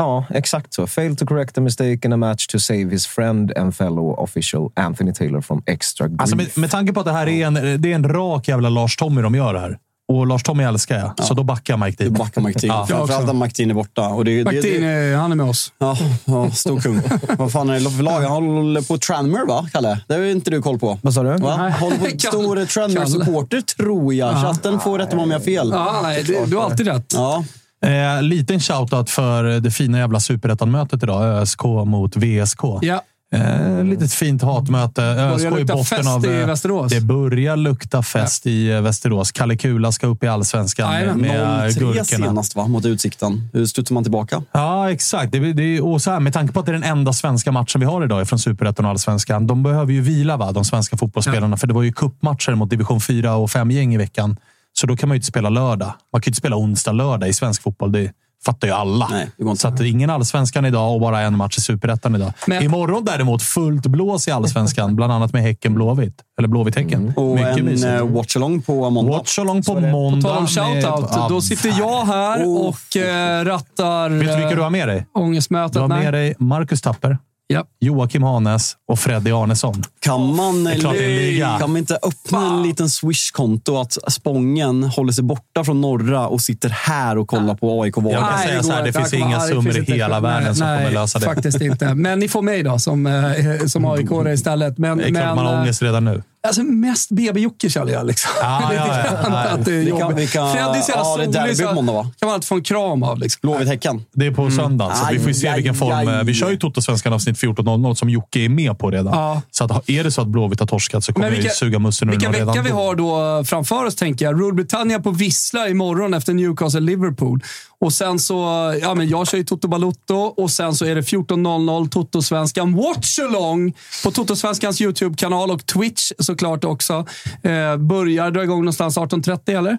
Ja, exakt så. Fail to correct a mistake in a match to save his friend and fellow official Anthony Taylor from extra grief. Alltså, med, med tanke på att det här är en, det är en rak jävla Lars Tommy de gör här. Och Lars Tommy älskar jag, så då backar Mike Dean. Du backar Mike Dean. Ja. Framförallt när Mike Dean är borta. Och det, det, Martin, det, eh, han är med oss. ja, ja, stor kung. Vad fan är det för lag? Han håller på Tranmere, va, Kalle? Det har inte du koll på. Vad sa du? Va? Håller på stor Tranmere-supporter, tror jag. Chatten får rätta mig om jag har fel. Ja, nej, det, du har alltid rätt. Ja. Eh, liten shoutout för det fina jävla superettan-mötet idag. ÖSK mot VSK. Ja. Eh, litet fint hatmöte. ÖSK i botten av... i eh, Västerås. Det börjar lukta fest i eh, Västerås. Kalle Kula ska upp i allsvenskan med, Jajamän. med 0-3 Gurkorna. senast, va? Mot Utsikten. Hur studsar man tillbaka? Ja, exakt. Det, det, och så här, med tanke på att det är den enda svenska matchen vi har idag från Superettan och Allsvenskan. De behöver ju vila, va, de svenska fotbollsspelarna. För det var ju kuppmatcher mot division 4 och 5-gäng i veckan. Så då kan man ju inte spela lördag. Man kan ju inte spela onsdag, lördag i svensk fotboll. Det fattar ju alla. Nej. Så att ingen Allsvenskan idag och bara en match i Superettan idag. Men- Imorgon däremot fullt blås i Allsvenskan. bland annat med Häcken Blåvitt. Eller Blåvitt-Häcken. Och Mycket en mysigt. eh, watchalong på måndag. Watchalong på På måndag. tal om shoutout, med- då sitter jag här Oh. och eh, rattar Vet du vilka du eh, har med dig? ångestmötet. Du har med dig Marcus Tapper, Ja. Joakim Hanes och Freddy Arnesson. Kan man, kan man inte öppna en liten Swish-konto att Spången håller sig borta från norra och sitter här och kollar på AIK Jag kan Nej, säga det så här, det finns inga summor i inte. hela Nej, världen som nej, kommer lösa det. faktiskt inte. Men ni får mig då, som, eh, som aik istället. Men, Det är klart men, man har eh, ångest redan nu. Alltså mest BB-Jocke känner jag. Liksom. Ja, Lite ja, ja. att det är Vi kan- jobbigt. vi kan- Freddy är så jävla ja, solig, så kan man inte få en kram av. Liksom. Blåvitt-Häcken. Det är på söndag, så vi får ju se Aj, vilken aj, form. aj. Vi kör ju Toto-svenskan avsnitt 14.00 som Jocke är med på redan. Ja. Så att, är det så att Blåvitt har torskat så kommer Men jag vilka- suga mussen ur Vilka redan vecka vi har då framför oss, tänker jag. Rule Britannia på Vissla imorgon efter Newcastle-Liverpool. Och sen så, ja men jag kör ju Toto Balotto och sen så är det 14.00 Toto-svenskan Watchalong på Toto-svenskans YouTube-kanal och Twitch såklart också. Eh, börjar dra igång någonstans 18.30 eller?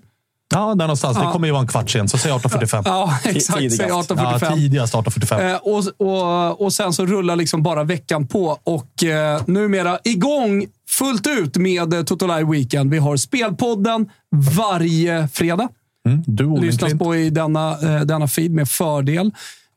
Ja, där någonstans. Det Ja. kommer ju vara en kvart sen, så säg 18.45. Ja, exakt. tidigast. Säg Ja, 18.45. tidigast 18.45. Eh, och, och, och sen så rullar liksom bara veckan på och eh, numera igång fullt ut med eh, Toto Live Weekend. Vi har Spelpodden varje fredag. Mm, du Lyssnas på i denna, eh, denna feed med fördel.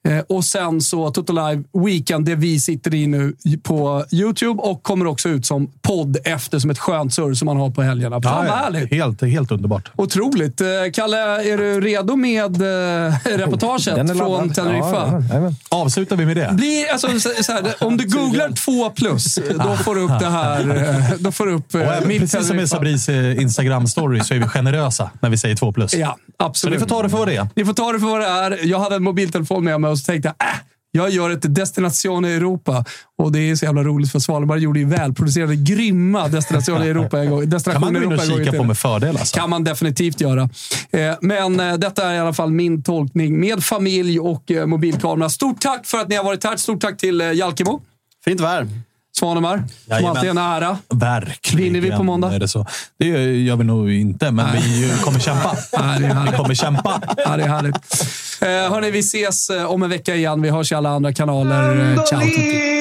Eh, och sen så Toto Live Weekend, det vi sitter i nu på YouTube och kommer också ut som podd efter som ett skönt surr som man har på helgerna. Fan Ja, ja. Helt, helt underbart. Otroligt. Eh, Kalle, är du redo med eh, reportaget Den är från. Teneriffa? Ja. Avslutar vi med det? Blir, alltså, så, så här, om du googlar 2 plus, då får du upp det här. Då får du upp Och mitt precis som i. Sabris Instagram-story så är vi generösa när vi säger 2 plus. Ja, Så absolut. ni får ta det för vad det är. Ni får ta det för vad det är. Jag hade en mobiltelefon med mig och så tänkte jag, äh, jag gör ett Destination i Europa. Och det är så jävla roligt för Svalbard gjorde ju välproducerade, grymma Destination i Europa en gång. kan Destination man gå in och kika på med fördel alltså. kan man definitivt göra. Eh, Men eh, detta är i alla fall min tolkning med familj och eh, mobilkamera. Stort tack för att ni har varit här. Stort tack till Jalkemo, Fint värr. Svanemar, som alltid är en ära. Verkligen. Vinner vi på måndag? Är det, så. det gör vi nog inte, men vi kommer kämpa. Nej, Vi kommer kämpa. Ja, det är härligt. Eh, hörni, vi ses eh, om en vecka igen. Vi hörs i alla andra kanaler. Eh, ciao Tutti.